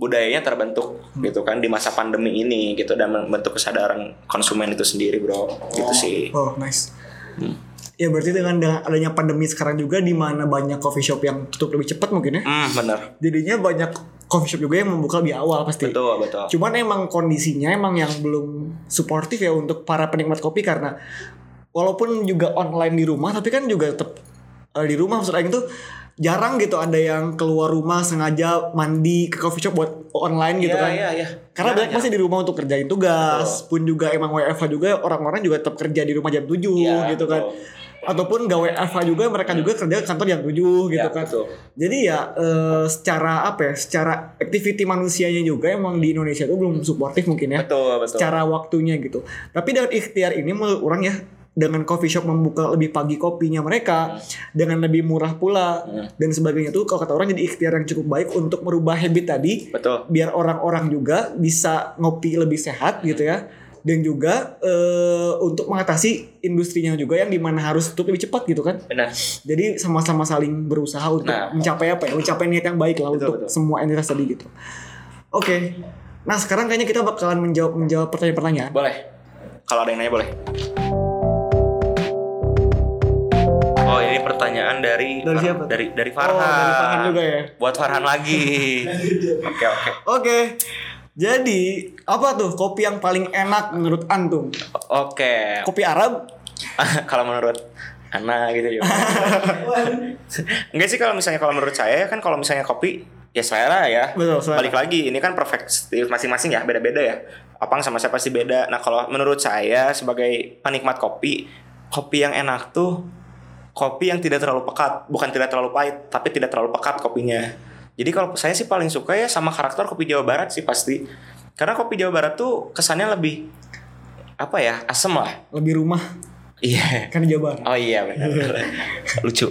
budayanya terbentuk gitu kan di masa pandemi ini gitu dan membentuk kesadaran konsumen itu sendiri bro gitu sih Oh, nice. Hmm. Ya berarti dengan, adanya pandemi sekarang juga di mana banyak coffee shop yang tutup lebih cepat mungkin ya. Hmm, bener. Jadinya banyak coffee shop juga yang membuka lebih awal pasti. Betul, betul. Cuman emang kondisinya emang yang belum suportif ya untuk para penikmat kopi karena walaupun juga online di rumah tapi kan juga tetap eh, di rumah maksud Aing tuh jarang gitu ada yang keluar rumah sengaja mandi ke coffee shop buat online gitu Iya, kan. iya, iya. Karena banyak masih di rumah untuk kerjain tugas, pun juga emang WFH juga orang-orang juga tetap kerja di rumah jam 7 Iya, gitu kan. Ataupun gak WFH juga mereka juga kerja ke kantor jam 7 gitu Iya, kan. betul. Jadi ya eh, secara apa ya? Secara activity manusianya juga emang di Indonesia itu belum suportif mungkin ya. Betul, betul. Secara waktunya gitu. Tapi dengan ikhtiar ini menurut orang ya dengan coffee shop membuka lebih pagi kopinya mereka dengan lebih murah pula dan sebagainya tuh kalau kata orang jadi ikhtiar yang cukup baik untuk merubah habit tadi Betul. biar orang-orang juga bisa ngopi lebih sehat gitu ya dan juga eh, untuk mengatasi industrinya juga yang di mana harus tutup lebih cepat gitu kan Benar. jadi sama-sama saling berusaha untuk Nah. mencapai apa ya mencapai niat yang baik lah Betul, untuk betul. semua entitas tadi gitu oke nah sekarang kayaknya kita bakalan menjawab menjawab pertanyaan-pertanyaan Boleh. Kalau ada yang nanya boleh. Oh, ini pertanyaan dari Dari siapa? Dari dari oh Farhan. dari Farhan juga ya Buat Farhan lagi. [laughs] Oke, oke. oke jadi apa tuh kopi yang paling enak menurut antum Oke. kopi Arab [laughs] kalau menurut Ana gitu ya. [laughs] Enggak sih kalau misalnya kalau menurut saya kan kalau misalnya kopi ya selera ya. Betul, selera. Balik lagi ini kan perspektif masing-masing ya beda-beda ya. Apang sama saya pasti beda. Nah kalau menurut saya sebagai penikmat kopi, kopi yang enak tuh kopi yang tidak terlalu pekat, bukan tidak terlalu pahit, tapi tidak terlalu pekat kopinya. Jadi kalau saya sih paling suka ya sama karakter kopi Jawa Barat sih pasti. Karena kopi Jawa Barat tuh kesannya lebih apa ya asem lah. lebih rumah Iya. kan di Jawa Barat Oh iya benar. Lucu.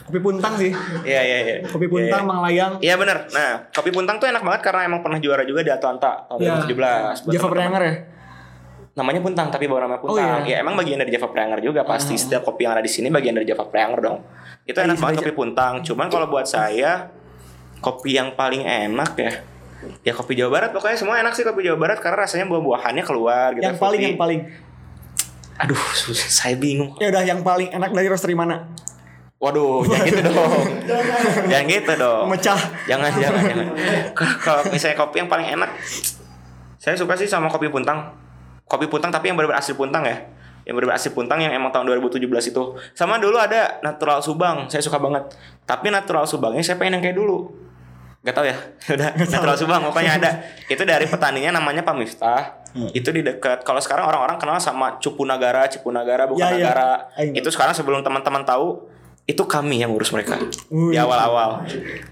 kopi puntang sih Iya iya iya. kopi puntang Iya, Mang Layang Iya benar. Nah, kopi puntang tuh enak banget karena emang pernah juara juga di Atlanta tahun Ya. 2017. Buat Java. Pranger ya Namanya puntang tapi bawa nama puntang. Oh, iya. Ya emang bagian dari Java Pranger juga pasti. Setiap kopi yang ada di sini bagian dari Java Pranger dong. Itu enak Iya, banget kopi puntang. Cuman kalau buat saya kopi yang paling enak ya Ya kopi Jawa Barat pokoknya semua enak sih kopi Jawa Barat karena rasanya buah-buahannya keluar gitu. yang paling yang paling Aduh, susah, saya bingung. ya udah yang paling enak dari roastery mana Waduh, jangan gitu dong. [laughs] jangan gitu dong. Memecah. Jangan, jangan, jangan. Kalau- Kalau misalnya kopi yang paling enak, saya suka sih sama kopi puntang. Kopi puntang tapi yang benar-benar asli puntang ya. Yang benar-benar asli puntang yang emang tahun 2017 itu. Sama dulu ada natural subang, saya suka banget. Tapi natural subangnya saya pengen yang kayak dulu. Gak tau ya, [laughs] udah natural subang pokoknya ada. Itu dari petaninya namanya Pak Miftah. Hmm. Itu di dekat. Kalau sekarang orang-orang kenal sama Cupu Nagara, Cipu Nagara, bukan Ya, ya. Nagara. Tahu. Itu sekarang sebelum teman-teman tahu itu kami yang ngurus mereka Wih. di awal-awal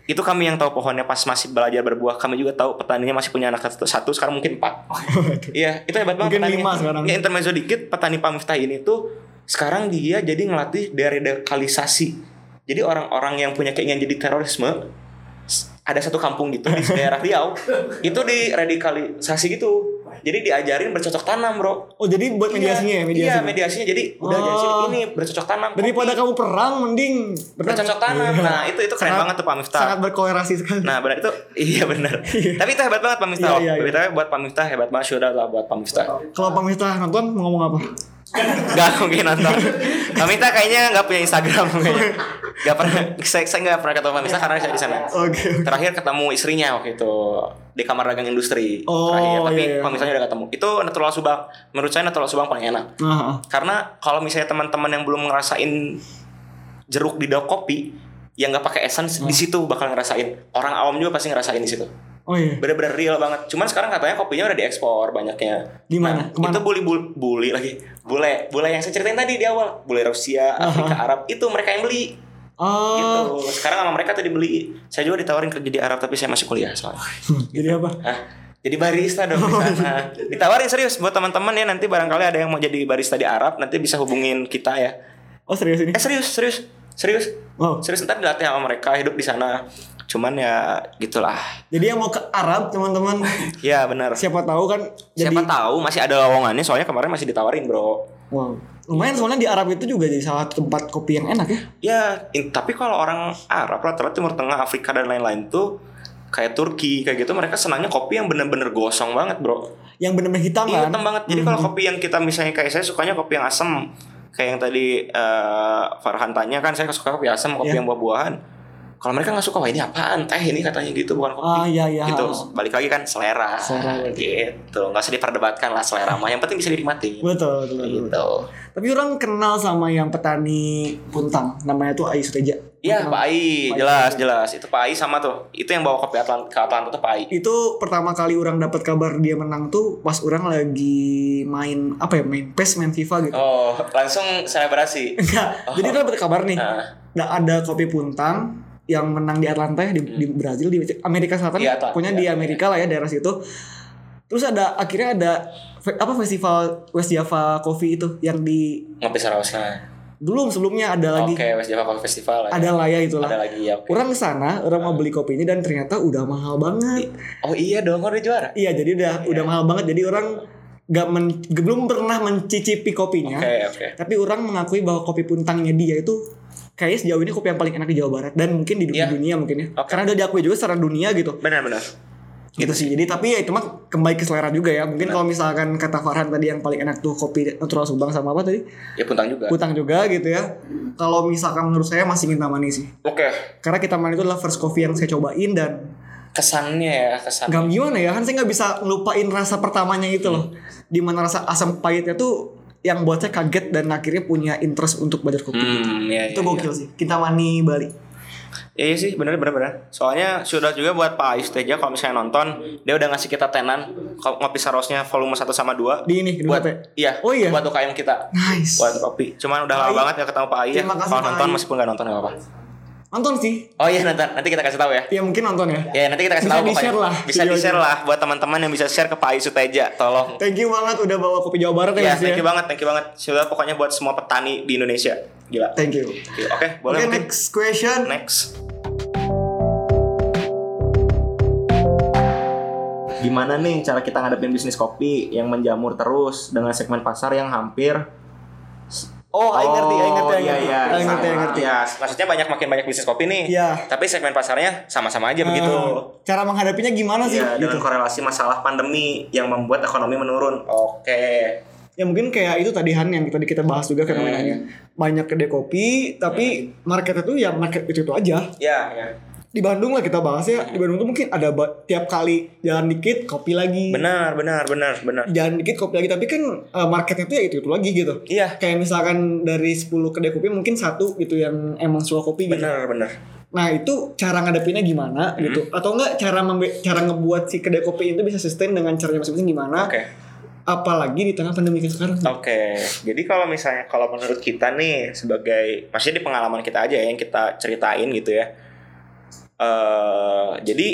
itu kami yang tahu pohonnya pas masih belajar berbuah kami juga tahu petaninya masih punya anak satu, satu sekarang mungkin empat iya itu hebat banget Mungkin lima sekarang. ya intermezzo dikit petani Pak Miftah ini tuh sekarang dia jadi ngelatih deradikalisasi jadi orang-orang yang punya keinginan jadi terorisme ada satu kampung gitu di daerah Riau itu diradikalisasi gitu jadi diajarin bercocok tanam bro oh jadi buat mediasinya ya Iya, mediasinya Iya, mediasinya jadi udah Oh. jadi sini, ini bercocok tanam. daripada kopi. kamu perang mending bercocok tanam. Nah, itu itu keren Sangat- banget tuh Pak Miftah. sangat berkolerasi sekali Nah benar itu iya benar. [laughs] Tapi itu hebat banget Pak Miftah. Iya, iya, iya. Tapi buat Pak Miftah hebat banget sudah lah buat Pak Miftah. kalau Pak Miftah nonton mau ngomong apa Gak mungkin nonton. Pak Miftah kayaknya nggak punya Instagram kayaknya. Gak pernah. Saya saya nggak pernah ketemu Pak Miftah karena saya di sana. oke Terakhir ketemu istrinya waktu itu di kamar dagang industri. Oh, Terakhir tapi iya, iya. Pak Miftahnya udah ketemu. Itu natural subang. Menurut saya natural subang paling enak. nah, Karena kalau misalnya teman-teman yang belum ngerasain jeruk di daun kopi yang nggak pakai essence Hmm. di situ bakal ngerasain. Orang awam juga pasti ngerasain di situ. Oh iya bener-bener real banget. Cuman sekarang katanya kopinya udah diekspor banyaknya. Di mana? Nah, itu bully bully, bully lagi. Bule, bule yang saya ceritain tadi di awal. Bule Rusia, Afrika, Arab. Itu mereka yang beli. oh Gitu. Sekarang sama mereka tuh dibeli. Saya juga ditawarin kerja di Arab tapi saya masih kuliah soalnya. jadi apa Hah? Jadi barista dong di sana. Ditawarin serius buat teman-teman ya nanti barangkali ada yang mau jadi barista di Arab nanti bisa hubungin kita ya. oh serius ini Eh serius, serius. Serius. oh Serius ntar dilatih sama mereka hidup di sana. Cuman ya gitulah. jadi yang mau ke Arab teman-teman [laughs] Ya benar. siapa tahu kan jadi Siapa tahu masih ada lowongannya soalnya kemarin masih ditawarin bro. wow lumayan soalnya di Arab itu juga jadi salah satu tempat kopi yang enak ya Ya in- tapi kalau orang Arab rata-rata Timur Tengah Afrika dan lain-lain tuh kayak Turki kayak gitu mereka senangnya kopi yang bener-bener gosong banget bro. yang benar-benar hitam Iya kan hitam banget. Jadi kalau kopi yang kita misalnya kayak saya sukanya kopi yang asem kayak yang tadi eh, Farhan tanya kan saya suka kopi asam kopi Iya. yang buah-buahan kalau mereka nggak suka wah ini apaan teh ini katanya gitu bukan kopi Ah iya iya. gitu balik lagi kan selera, Selera. gitu nggak usah diperdebatkan lah selera mah yang penting bisa dinikmati Betul, betul, betul. gitu Tapi orang kenal sama yang petani puntang, namanya tuh Ai Suteja. Iya. Pak Ai Pak Ai. jelas jelas itu Pak Ai sama tuh itu yang bawa kopi Atlant ke Atlanta tuh Pak Ai Itu pertama kali orang dapat kabar dia menang tuh pas orang lagi main apa ya main PES main FIFA gitu. oh langsung selebrasi [laughs] Enggak. Jadi kita dapat kabar nih. Nah, Nggak ada kopi puntang yang menang di Atlanta ya, di, di Brazil di Amerika Selatan Atlanta, punya iya, di iya. Amerika lah ya daerah situ. Terus ada akhirnya ada apa festival West Java Coffee itu yang di ngopi Sarawasnya belum sebelumnya ada oke lagi West Java Coffee Festival lah ya. ada lah ya itulah. ada lagi ya oke. Orang ke sana, orang mau beli kopinya dan ternyata udah mahal banget. oh iya dong udah juara Iya, jadi udah udah mahal banget. Jadi orang gak men, belum pernah mencicipi kopinya. oke oke Tapi orang mengakui bahwa kopi puntangnya dia itu kayaknya sejauh ini kopi yang paling enak di Jawa Barat dan mungkin di, di Iya. dunia mungkin ya. Oke. Karena udah diakui juga secara dunia gitu. benar benar Gitu sih. Jadi tapi ya itu mah kembali ke selera juga ya. Mungkin kalau misalkan kata Farhan tadi yang paling enak tuh kopi natural Subang sama apa tadi? ya puntang juga Putang juga gitu ya. Kalau misalkan menurut saya masih Kintamani sih. oke Karena Kintamani itu adalah first coffee yang saya cobain dan kesannya ya kesan Gak gimana ya kan saya nggak bisa ngelupain rasa pertamanya itu loh di mana rasa asam pahitnya tuh yang buat saya kaget dan akhirnya punya interest untuk belajar kopi hmm ya, itu ya, gokil sih. Kita mani Bali. Ya, iya sih benar benar benar soalnya sudah juga buat Pak Ais Teja kalau misalnya nonton dia udah ngasih kita tenan ngopi Sarosnya volume 1 sama 2 di ini di buat Dope. iya Oh iya? buat UKM kita. Nice. Buat kopi cuman udah lama banget ya ketemu Pak Ai ya. Terima kalau nonton meskipun nggak nonton nggak apa nonton sih. Oh iya nonton nanti kita kasih tahu ya. Ya mungkin nonton ya. Ya nanti kita kasih Bisa tahu di-share pokoknya. lah Bisa di share lah buat teman-teman yang bisa share ke Pak Ai Suteja Tolong. Thank you banget udah bawa kopi Jawa Barat ya, Ya Mas, thank you banget Thank you banget. Sudah pokoknya buat semua petani di Indonesia. Gila. Thank you. Oke boleh oke mungkin next question. Next. Gimana nih cara kita ngadepin bisnis kopi yang menjamur terus dengan segmen pasar yang hampir oh I ngerti I ngerti iya, ngerti iya. I ngerti I Sama. ngerti Ya, maksudnya banyak makin banyak bisnis kopi nih. Iya. Tapi segmen pasarnya sama-sama aja begitu. Eh, cara menghadapinya gimana sih Iya, dengan gitu korelasi masalah pandemi yang membuat ekonomi menurun. Oke. ya mungkin kayak itu tadi Han yang tadi kita bahas juga fenomenanya banyak kedai kopi tapi marketnya tuh ya market itu itu aja Ya, ya. Di Bandung lah kita bahas ya di Bandung tuh mungkin ada tiap kali jalan dikit kopi lagi. Benar, benar, benar, benar. jalan dikit kopi lagi. Tapi kan eh, marketnya tuh ya itu itu lagi gitu. Iya, kayak misalkan dari 10 kedai kopi mungkin satu gitu yang emang suka kopi gitu. Benar, benar. nah itu cara ngadepinnya gimana gitu? Atau enggak cara cara ngebuat si kedai kopi itu bisa sustain dengan caranya masing-masing gimana? Oke. apalagi di tengah pandemi kayak sekarang. Oke, jadi kalau misalnya kalau menurut kita nih sebagai maksudnya di pengalaman kita aja ya yang kita ceritain gitu ya. Eh jadi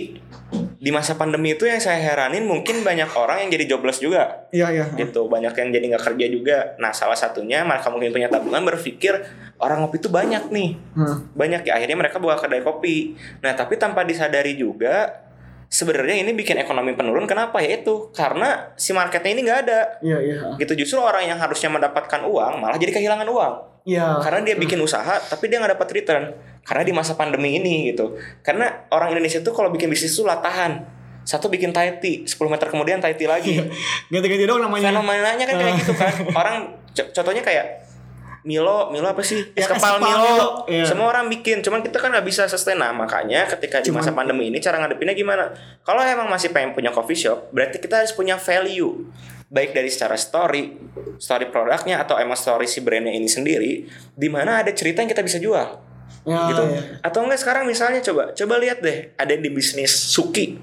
di masa pandemi itu yang saya heranin mungkin banyak orang yang jadi jobless juga. Iya iya. Gitu banyak yang jadi nggak kerja juga. Nah salah satunya mereka mungkin punya tabungan berpikir orang ngopi itu banyak nih. Hmm. banyak ya akhirnya mereka buka kedai kopi. Nah tapi tanpa disadari juga sebenarnya ini bikin ekonomi penurun. Kenapa? Ya itu karena si marketnya ini nggak ada. Iya iya. Gitu justru orang yang harusnya mendapatkan uang malah jadi kehilangan uang. Iya. Karena dia bikin usaha tapi dia nggak dapat return karena di masa pandemi ini gitu karena orang Indonesia tuh kalau bikin bisnis tuh latahan satu bikin Thai tea 10 meter kemudian Thai tea lagi [laughs] ganti-ganti dong namanya fenomenanya kan kayak gitu kan [laughs] orang co- contohnya kayak Milo, Milo apa sih? Ya, Es kepal Milo. Milo, iya. Semua orang bikin, cuman kita kan nggak bisa sustain. Nah, makanya ketika di Cuman- masa pandemi ini cara ngadepinnya gimana? Kalau emang masih pengen punya coffee shop, berarti kita harus punya value. Baik dari secara story, story produknya atau emang story si brandnya ini sendiri, di mana ada cerita yang kita bisa jual ya, gitu. iya. Atau enggak sekarang misalnya coba coba lihat deh, ada di bisnis suki.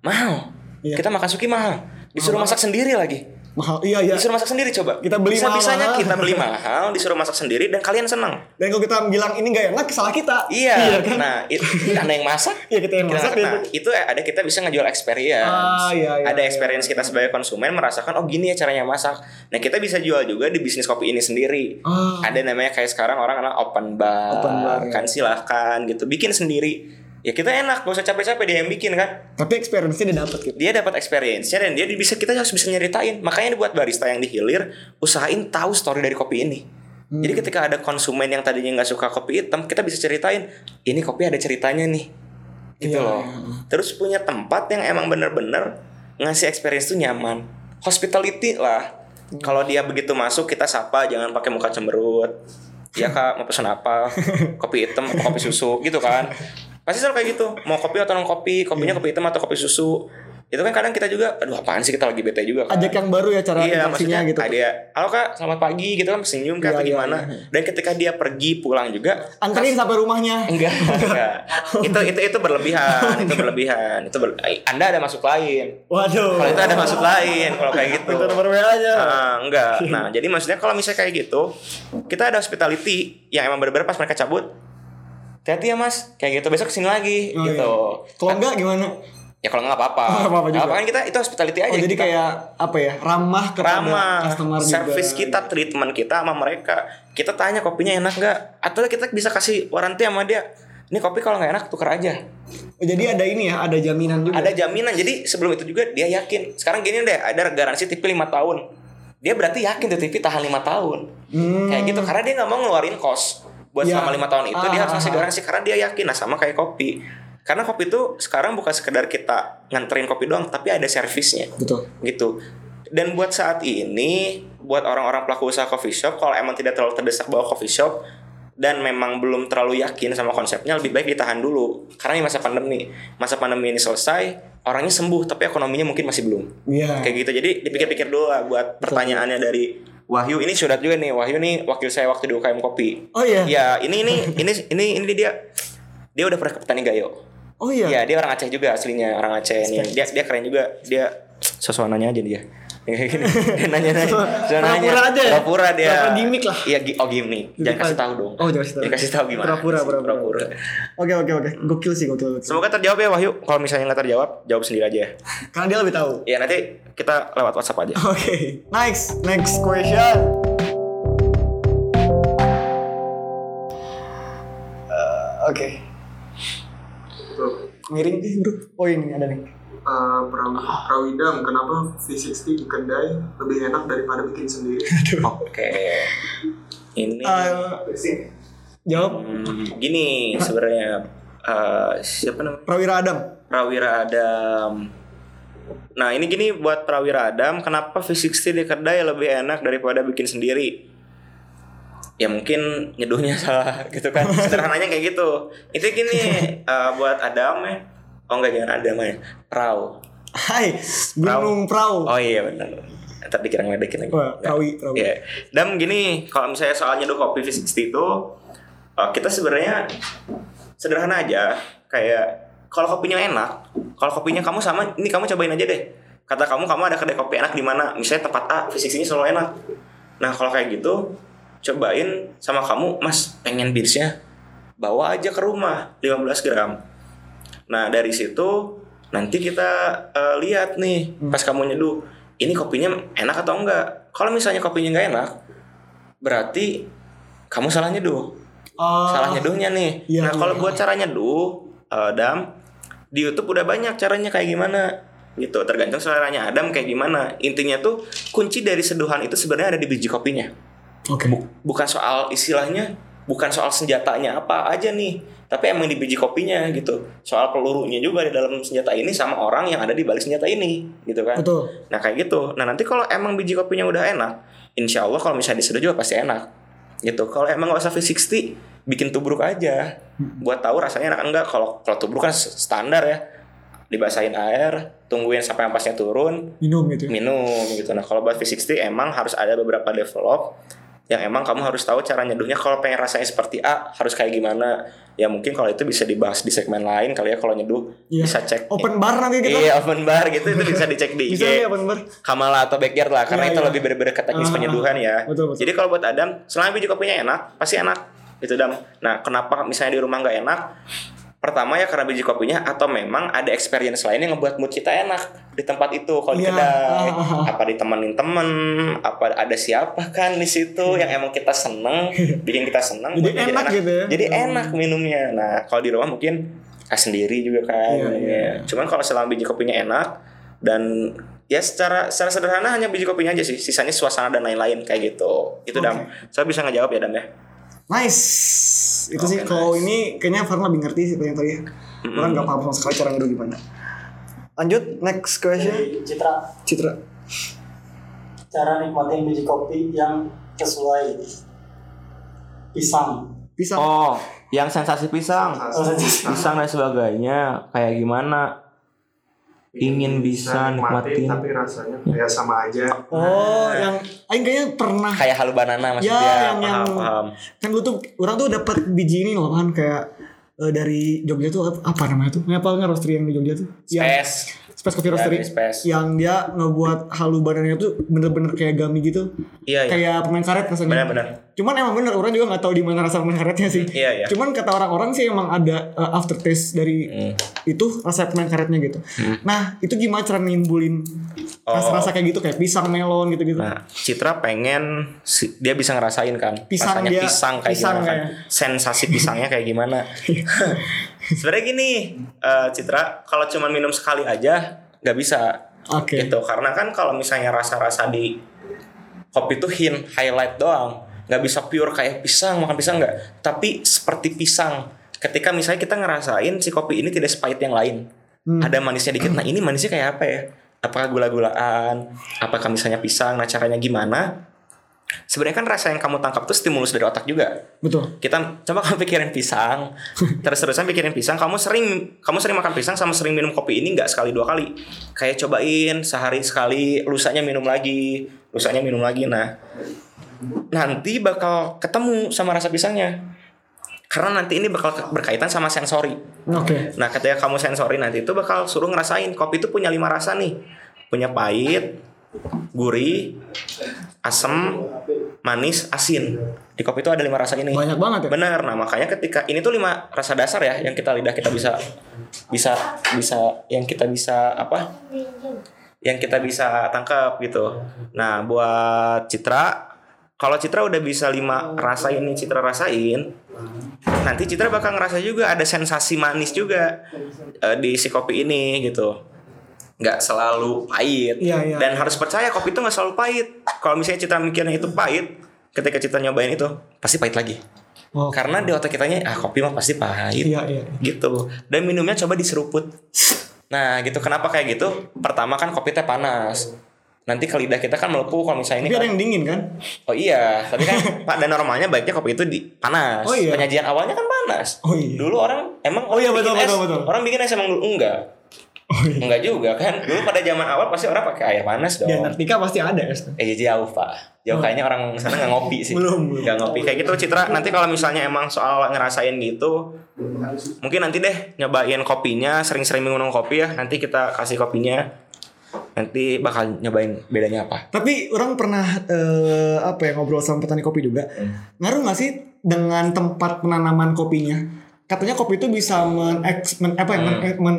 Mahal. Iya. Kita makan suki mahal. Disuruh Mahal masak sendiri lagi. Mahal iya iya Disuruh masak sendiri coba. Kita beli bisa bisanya mahal. kita beli mahal, disuruh masak sendiri dan kalian senang. dan kalau kita bilang ini gak enak salah kita Iya. kan Nah, itu yang masak. Iya, kita yang masak, Nah, itu ada kita bisa ngejual experience. Ah, iya, iya, ada iya, experience kita sebagai konsumen merasakan oh gini ya caranya masak. Nah, kita bisa jual juga di bisnis kopi ini sendiri. Ah. Ada namanya kayak sekarang orang anak open bar. Open bar, ya. kan silahkan gitu. Bikin sendiri. Ya kita enak, gak usah capek-capek dia yang bikin kan. tapi experience-nya dia dapat gitu Dia dapat experience-nya dan dia bisa kita harus bisa nyeritain. Makanya buat barista yang dihilir, usahain tahu story dari kopi ini. Hmm. Jadi ketika ada konsumen yang tadinya nggak suka kopi hitam, kita bisa ceritain, ini kopi ada ceritanya nih. Gitu Iya, loh. iya. Terus punya tempat yang emang bener-bener ngasih experience tuh nyaman. Hospitality lah. Kalau dia begitu masuk kita sapa jangan pakai muka cemberut. Iya kak mau pesan apa? [laughs] Kopi hitam atau kopi susu gitu kan? Pasti selalu kayak gitu. Mau kopi atau non kopi? Kopinya kopi hitam atau kopi susu? Itu kan kadang kita juga, aduh apaan sih kita lagi bete juga kan? Ajak yang baru ya cara Iya, interaksinya maksudnya gitu. ada, halo kak, selamat pagi gitu kan senyum kak Iya, atau iya, gimana? Dan ketika dia pergi pulang juga, Anterin sampai rumahnya. enggak, enggak. [laughs] itu itu itu berlebihan, itu berlebihan, itu ber, Anda ada masuk lain. Waduh. Kalau itu ada masuk lain, kalau kayak gitu. Nomor WA-nya. Ah, enggak. [laughs] Nah, jadi maksudnya kalau misalnya kayak gitu, kita ada hospitality yang emang bener-bener pas mereka cabut. Hati-hati ya mas, kayak gitu besok ke sini lagi Oh, gitu. iya. Kalau enggak gimana? Ya kalau nggak apa-apa. Oh, apa-apa juga. kan kita itu hospitality aja. Oh jadi kita kayak apa ya ramah kepada ramah, customer service juga. kita, treatment kita sama mereka. Kita tanya kopinya enak nggak? Atau kita bisa kasih waranti sama dia. Ini kopi kalau nggak enak tukar aja. Oh, jadi ada ini ya ada jaminan juga. Ada jaminan. Jadi sebelum itu juga dia yakin. Sekarang gini deh, ada garansi TV 5 tahun. Dia berarti yakin tuh TV tahan 5 tahun. Hmm. Kayak gitu karena dia nggak mau ngeluarin kos buat Ya. selama lima tahun itu dia Ah, harus ngasih ah, ah. garansi karena dia yakin nah sama kayak kopi karena kopi itu sekarang bukan sekedar kita nganterin kopi doang tapi ada servisnya Betul. gitu dan buat saat ini buat orang-orang pelaku usaha coffee shop kalau emang tidak terlalu terdesak bawa coffee shop dan memang belum terlalu yakin sama konsepnya lebih baik ditahan dulu karena ini masa pandemi masa pandemi ini selesai orangnya sembuh tapi ekonominya mungkin masih belum Iya. kayak gitu jadi dipikir-pikir dulu lah buat pertanyaannya dari Wahyu ini sudah juga nih Wahyu nih wakil saya waktu di UKM Kopi Oh iya. ya ini ini ini ini ini dia dia udah pernah ke petani gayo Oh iya. Iya, dia orang Aceh juga aslinya, orang Aceh nih. Dia dia keren juga. Dia sosokan nanya aja dia. Kayak gini. Dia nanya-nanya. [laughs] Dia nanya. Pura-pura aja ya? Pura-pura dia. Pura-pura gimmick lah. Iya, oh gimmick. Jangan kasih tahu dong. Oh, jangan kasih tahu. Jangan kasih tahu gimana. Pura-pura, pura-pura. Oke oke oke. Gokil sih gokil. gokil. Semoga terjawab ya Wahyu. Kalau misalnya nggak terjawab, jawab sendiri aja. Karena dia lebih tahu. Ya nanti kita lewat WhatsApp aja. Oke. Next next question. Eh, Oke. Miring sih bro. Oh ini ada nih. Uh, Prawidam, kenapa V60 di kedai lebih enak daripada bikin sendiri? Oke. Ini Eh, jawab hmm, gini sebenarnya eh, siapa namanya? Prawira Adam. Prawira Adam. Nah ini gini buat Prawira Adam, kenapa V60 di kedai lebih enak daripada bikin sendiri? Ya mungkin nyeduhnya [laughs] salah gitu kan. [laughs] Sederhananya kayak gitu. Itu gini eh, buat Adam ya. Oh enggak jangan Adam ya. Praw. Hai, Gunung Prau. Oh iya benar. Ntar dikira ngeledekin lagi. Wah. Prawi, Prawi. Iya. Dan gini, kalau misalnya soal nyeduh kopi V60 itu eh, kita sebenarnya sederhana aja. Kayak kalau kopinya enak, kalau kopinya kamu sama, ini kamu cobain aja deh. Kata kamu kamu ada kedai kopi enak di mana? Misalnya tempat A, V60 selalu enak. Nah, kalau kayak gitu cobain sama kamu, Mas, pengen beersnya bawa aja ke rumah 15 gram. Nah dari situ nanti kita eh, lihat nih pas kamu nyeduh ini kopinya enak atau enggak. Kalau misalnya kopinya nggak enak, berarti kamu salah nyeduh. Oh, Salah nyeduhnya nih. Iya, nah kalau iya. buat cara nyeduh, eh, Dam di YouTube udah banyak caranya kayak gimana gitu. Tergantung seleranya Adam kayak gimana. Intinya tuh kunci dari seduhan itu sebenarnya ada di biji kopinya Oke. bukan soal istilahnya bukan soal senjatanya apa aja nih tapi emang di biji kopinya gitu soal pelurunya juga di dalam senjata ini sama orang yang ada di balik senjata ini gitu kan Betul. nah kayak gitu nah nanti kalau emang biji kopinya udah enak insya Allah kalau misalnya diseduh juga pasti enak gitu kalau emang nggak usah V60 bikin tubruk aja buat tahu rasanya enak enggak kalau kalau tubruk kan standar ya dibasahin air tungguin sampai ampasnya turun Minum gitu. ya. minum gitu. Nah kalau buat V60 emang harus ada beberapa develop yang emang kamu harus tahu cara nyeduhnya kalau pengen rasanya seperti A harus kayak gimana ya mungkin kalau itu bisa dibahas di segmen lain kali ya kalau nyeduh Iya. bisa cek Open bar nanti kita. iya open bar gitu itu bisa dicek di [laughs] Bisa IG open bar. Kamala atau backyard lah karena Iya, itu iya. lebih bener-bener ke teknis Ah, penyeduhan ya betul, betul. jadi kalau buat Adam selama biji kopinya enak pasti enak gitu Dam nah kenapa misalnya di rumah nggak enak pertama ya karena biji kopinya atau memang ada experience lain yang ngebuat mood kita enak di tempat itu kalau di Iya. kedai Ah. apa ditemenin temen apa ada siapa kan di situ yang emang kita seneng [laughs] bikin kita seneng Jadi buatnya enak gitu ya. jadi Hmm. enak minumnya nah kalau di rumah mungkin ah, sendiri juga kan Iya, minumnya. cuman kalau selama biji kopinya enak dan ya secara secara sederhana hanya biji kopinya aja sih sisanya suasana dan lain-lain kayak gitu itu Oke. dam saya bisa ngejawab ya dam ya Nice. Itu sih Oke, kalau nice. ini kayaknya Farhan lebih ngerti sih yang tadi. Orang nggak paham sama sekali cara ngeduh gimana. Lanjut next question. Citra Citra. cara nikmatin biji kopi yang sesuai pisang. Pisang. Oh, yang sensasi pisang. Sensasi. Pisang dan sebagainya kayak gimana? Ingin bisa nikmatin tapi rasanya kayak sama aja. Oh, yang Aing kayaknya pernah kayak halu banana maksudnya. Ya, yang- paham, yang- paham. kan dulu tuh orang tuh dapat biji ini loh kan kayak eh, dari Jogja tuh apa, namanya tuh? Apa nggak roastery yang di Jogja tuh? Yang Space. Space Coffee Ya, Roastery. di Space. Yang dia ngebuat halu banannya tuh bener-bener kayak gummy gitu. Iya, iya. Kayak permen karet rasanya. Benar-benar. Cuman emang bener orang juga nggak tahu di mana rasa permen karetnya sih. Iya, iya. Cuman kata orang-orang sih emang ada uh, aftertaste dari Hmm. Itu rasa permen karetnya gitu. Nah itu gimana cara nimbulin Oh. rasa-rasa kayak gitu kayak pisang melon gitu-gitu. Nah, Citra pengen dia bisa ngerasain kan Pisang rasanya dia- pisang kayak pisang gimana kan. kayak. Sensasi pisangnya kayak gimana. [laughs] Sebenarnya gini, eh, Citra kalau cuma minum sekali aja nggak bisa Oke. gitu karena kan kalau misalnya rasa-rasa di kopi itu hint highlight doang nggak bisa pure kayak pisang makan pisang nggak tapi seperti pisang ketika misalnya kita ngerasain si kopi ini tidak sepahit yang lain Hmm. ada manisnya dikit. Nah ini manisnya kayak apa ya? Apakah gula-gulaan? Apakah misalnya pisang? Nah caranya gimana? Sebenarnya kan rasa yang kamu tangkap tuh stimulus dari otak juga. Betul. kita coba kamu [laughs] pikirin pisang. Terus-terusan pikirin pisang. Kamu sering kamu sering makan pisang sama sering minum kopi ini nggak sekali dua kali? Kayak cobain sehari sekali lusanya minum lagi lusanya minum lagi. Nah nanti bakal ketemu sama rasa pisangnya karena nanti ini bakal berkaitan sama sensori Oke. nah ketika kamu sensori nanti itu bakal suruh ngerasain kopi itu punya lima rasa nih punya pahit gurih asam manis asin di kopi itu ada lima rasa ini Banyak banget ya. Benar. Nah, makanya ketika ini tuh lima rasa dasar ya yang kita lidah kita bisa bisa bisa yang kita bisa apa? Yang kita bisa tangkap gitu. Nah, buat Citra kalau Citra udah bisa lima rasa ini Citra rasain, nanti Citra bakal ngerasa juga ada sensasi manis juga eh, di si kopi ini gitu. Nggak selalu pahit. Iya, iya. Dan harus percaya kopi itu nggak selalu pahit. Kalau misalnya Citra mikirnya itu pahit, ketika Citra nyobain itu pasti pahit lagi. Oh. Karena di otak kitanya ah kopi mah pasti pahit Iya iya. gitu. Dan minumnya coba diseruput. Nah, gitu. Kenapa kayak gitu? Pertama kan kopi teh panas. Nanti ke lidah kita kan melepuh kalau misalnya ini Tapi ada kan. yang dingin kan? Oh iya, tapi kan [laughs] pada normalnya baiknya kopi itu di panas. Oh iya. Penyajian awalnya kan panas. Oh iya. Dulu orang emang Oh iya, orang betul, bikin betul, es, betul. Orang bikin es emang dulu enggak. Oh iya. Enggak juga kan. Dulu pada zaman awal pasti orang pakai air panas dong. Di Antartika pasti ada es. Eh jauh pak Jauh kayaknya orang sana nggak ngopi sih Oh. Belum, belum. Nggak ngopi Kayak gitu Citra Nanti kalau misalnya emang soal ngerasain gitu Mungkin nanti deh Nyobain kopinya Sering-sering minum kopi ya Nanti kita kasih kopinya Nanti bakal nyobain bedanya apa Tapi orang pernah eh, apa ya ngobrol sama petani kopi juga. Hmm. Ngaruh nggak sih dengan tempat penanaman kopinya? Katanya kopi itu bisa men, men apa ya men, men,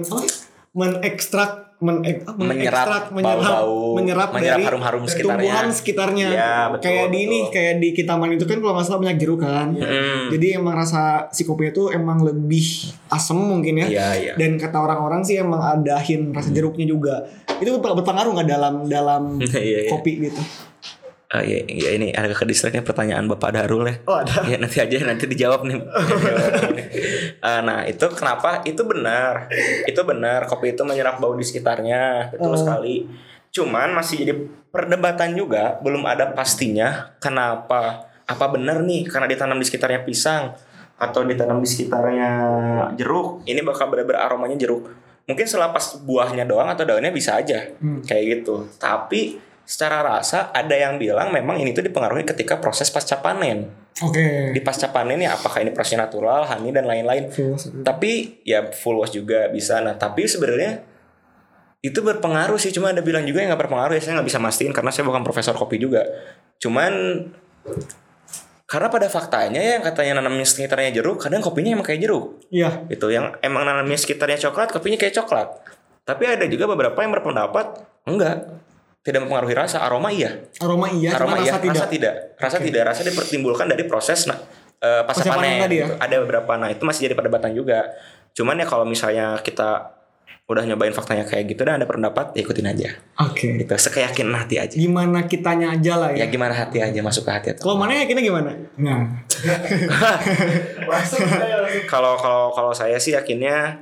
menekstrak men, Hmm. Menyerap menyerap bau-bau, menyerap, menyerap dari harum-harum sekitarnya. tumbuhan sekitarnya. Iya, betul, kayak di betul. ini kayak di Kitaman itu kan kalau nggak salah banyak jeruk kan. Hmm. Jadi emang rasa si kopi itu emang lebih asam mungkin ya. Iya iya Dan kata orang-orang sih emang ada hin rasa jeruknya juga. Itu berpengaruh nggak dalam dalam [laughs] Iya, iya. kopi gitu? Ah, iya, iya, ini agak ke distract nih pertanyaan Bapak Darul ya. Oh ada. Ya nanti aja nanti dijawab nih. Eh, [laughs] nah itu kenapa? Itu benar. Itu benar. Kopi itu menyerap bau di sekitarnya. Betul Oh. sekali. Cuman masih jadi perdebatan juga. Belum ada pastinya. Kenapa? Apa benar nih? Karena ditanam di sekitarnya pisang atau ditanam di sekitarnya jeruk. Ini bakal benar-benar aromanya jeruk. Mungkin selepas buahnya doang atau daunnya bisa aja Hmm. kayak gitu. Tapi secara rasa ada yang bilang memang ini tuh dipengaruhi ketika proses pasca panen Oke. di pasca panen ya apakah ini proses natural, honey dan lain-lain. Tapi ya full wash juga bisa. Nah tapi sebenarnya itu berpengaruh sih. Cuma ada bilang juga yang nggak berpengaruh ya. Saya nggak bisa mastiin karena saya bukan profesor kopi juga. Cuman karena pada faktanya ya yang katanya nanamnya sekitarnya jeruk, kadang kopinya emang kayak jeruk. Iya. Itu yang emang nanamnya sekitarnya coklat, kopinya kayak coklat. Tapi ada juga beberapa yang berpendapat enggak. Tidak mempengaruhi rasa, aroma iya Aroma iya, aroma iya, rasa tidak. rasa tidak. Rasa tidak, rasa dipertimbulkan dari proses nah, eh, pasca Pasca panen panen. tadi ya? Ada beberapa, nah itu masih jadi perdebatan juga. Cuman ya kalau misalnya kita udah nyobain faktanya kayak gitu dan ada pendapat, ya ikutin aja. Oke. Gitu, sekeyakinan hati aja. Gimana kitanya aja lah Ya ya. gimana hati aja, masuk ke hati. Kalau mana yakinnya gimana? Nah. [laughs] Kalau kalau kalau saya sih yakinnya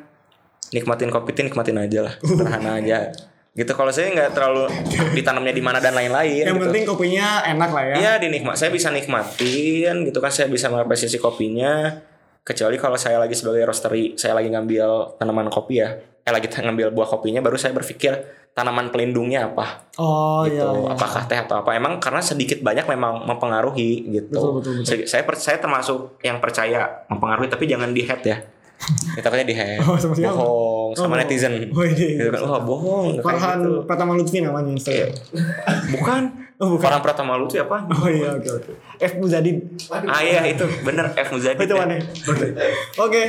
nikmatin kopi nikmatin aja lah, sederhana aja. gitu kalau saya nggak terlalu ditanamnya di mana dan lain-lain Yang gitu. penting kopinya enak lah ya. Iya dinikmat, saya bisa nikmatin gitu kan saya bisa mengapresiasi kopinya. Kecuali kalau saya lagi sebagai roastery, saya lagi ngambil tanaman kopi ya, eh lagi [laughs] ngambil buah kopinya, baru saya berpikir tanaman pelindungnya apa, Oh gitu. iya. iya. Apakah teh atau apa? Emang karena sedikit banyak memang mempengaruhi gitu. Betul, betul, betul. Saya, saya termasuk yang percaya mempengaruhi, tapi jangan di head ya. Kita takutnya di head, Oh, sama siapa? bohong, sama Oh, netizen. oh, ini. Gitu kan, wah bohong. kayak Farhan gitu. Pratama Lutfi namanya Instagram. Bukan. Oh, bukan. Farhan Pratama Lutfi apa? Oh iya oke oke. F Muzadin. Ah iya itu bener F Muzadi. Itu mana? Oke. Oke.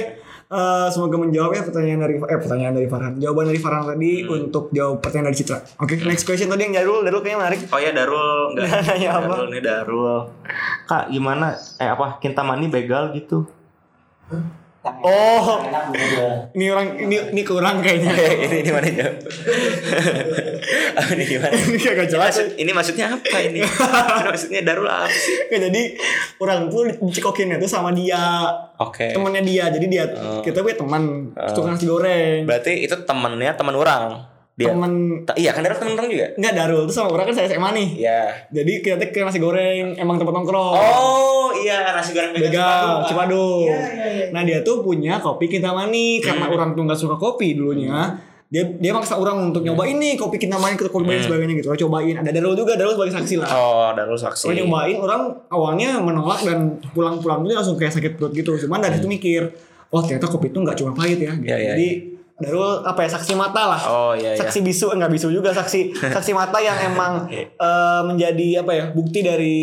Eh, semoga menjawab ya pertanyaan dari eh pertanyaan dari Farhan. Jawaban dari Farhan tadi Hmm. untuk jawab pertanyaan dari Citra. Oke, next question tadi yang Darul, Darul kayaknya menarik. Oh ya Darul enggak [laughs] Nanya apa? Darul nih Darul. Kak gimana eh apa Kintamani begal gitu. Oh, ini orang ini ini kurang kayaknya. [laughs] ini di mana jawab? [laughs] Ini di mana? ini kagak Ini jelas. maksud, ini maksudnya apa ini? [laughs] Ini maksudnya Darul apa sih? Jadi orang tuh dicekokinnya tuh sama dia Oke. temannya dia jadi dia Oh. kita punya teman tukang nasi goreng Berarti itu temennya teman orang. Dia. teman Ta- iya kan Darul temen orang juga. enggak Darul tuh sama orang kan saya SMA nih Iya. jadi kita ke nasi goreng emang tempat nongkrong Oh iya nasi goreng begal Cipadu. Iya, iya, iya. Nah dia tuh punya kopi Kintamani karena Hmm. orang tuh nggak suka kopi dulunya. Dia dia maksa orang untuk nyobain nih kopi Kintamani ke kopi dan sebagainya gitu. Orang cobain. Ada Darul juga, Darul sebagai saksi lah. Hmm. Oh Darul saksi. Orang nyobain, orang awalnya menolak dan pulang-pulang tuh langsung kayak sakit perut gitu. Cuman dari situ mikir, oh ternyata kopi itu nggak cuma pahit ya. Gitu. Iya, iya, Jadi Darul apa ya saksi mata lah. Oh iya iya. Saksi bisu enggak bisu juga saksi [laughs] saksi mata yang emang [laughs] eh, menjadi apa ya bukti dari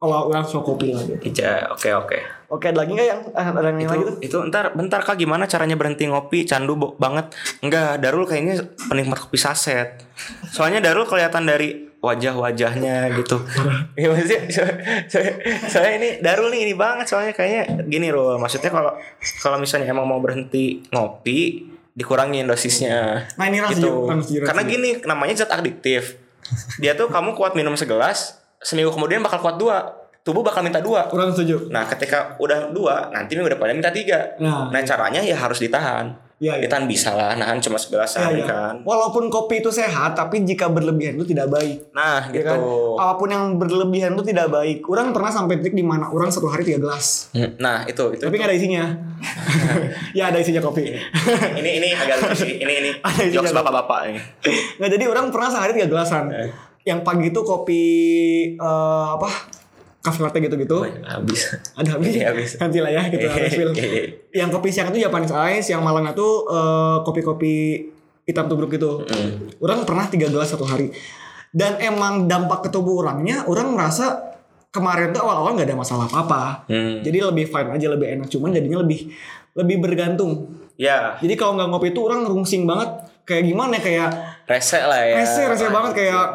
Hmm. orang suka kopi lah gitu. Iya, oke oke. Oke, ada lagi nggak yang ada yang itu, lagi tuh? itu ntar bentar kak gimana caranya berhenti ngopi? Candu bo- banget. Enggak Darul kayaknya penikmat kopi saset. Soalnya Darul kelihatan dari wajah-wajahnya gitu. Ya maksudnya so- so- soalnya ini Darul nih ini banget soalnya kayaknya gini loh maksudnya kalau kalau misalnya emang mau berhenti ngopi dikurangin dosisnya. Nah, ini gitu. setuju, karena gini namanya zat adiktif. Dia tuh kamu kuat minum segelas seminggu kemudian bakal kuat dua tubuh bakal minta dua Kurang setuju. Nah, ketika udah dua, nanti minggu depannya minta tiga. Nah. Nah, caranya ya harus ditahan. Iya, iya. Ditahan bisa lah, nahan cuma segelas Ya, ya. kan. Walaupun kopi itu sehat, tapi jika berlebihan itu tidak baik. Nah, Ya gitu. kan? Apa pun yang berlebihan itu tidak baik. Orang pernah sampai titik di mana orang satu hari tiga gelas. Hmm, Nah, itu itu. Tapi nggak ada isinya. [laughs] ya ada isinya kopi. ini ini agak lucu sih. Ini ini [laughs] Ada isinya jokes bapak-bapak ini. Nggak jadi orang pernah sehari tiga gelasan. Eh. Yang pagi itu kopi eh, apa? Cafe latte gitu-gitu. Habis. Ada habis. Iya, habis. Nanti lah ya kita [laughs] refill. yang kopi siang itu Japanese ice, yang malamnya tuh eh, kopi-kopi hitam tubruk gitu. Orang pernah tiga gelas satu hari. Dan emang dampak ke tubuh orangnya, orang merasa kemarin tuh awal-awal nggak ada masalah apa-apa. Hmm. Jadi lebih fine aja, lebih enak. Cuman jadinya lebih lebih bergantung. Ya, Jadi kalau nggak ngopi itu orang rungsing banget. Kayak gimana? ya, Kayak rese lah ya. rese, rese banget kayak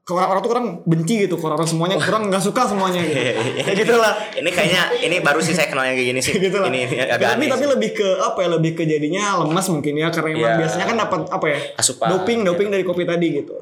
ke orang-orang tuh orang benci gitu, ke orang semuanya kurang nggak suka semuanya gitu. [laughs] Kayak gitu lah. Ini kayaknya ini baru sih saya kenal yang kayak gini sih. [laughs] gitu lah. Ini, ini agak tapi aneh. tapi sih. lebih ke apa ya? Lebih ke jadinya lemas mungkin ya karena Iya. biasanya kan dapat apa ya? Asupan. Doping, doping dari kopi tadi gitu.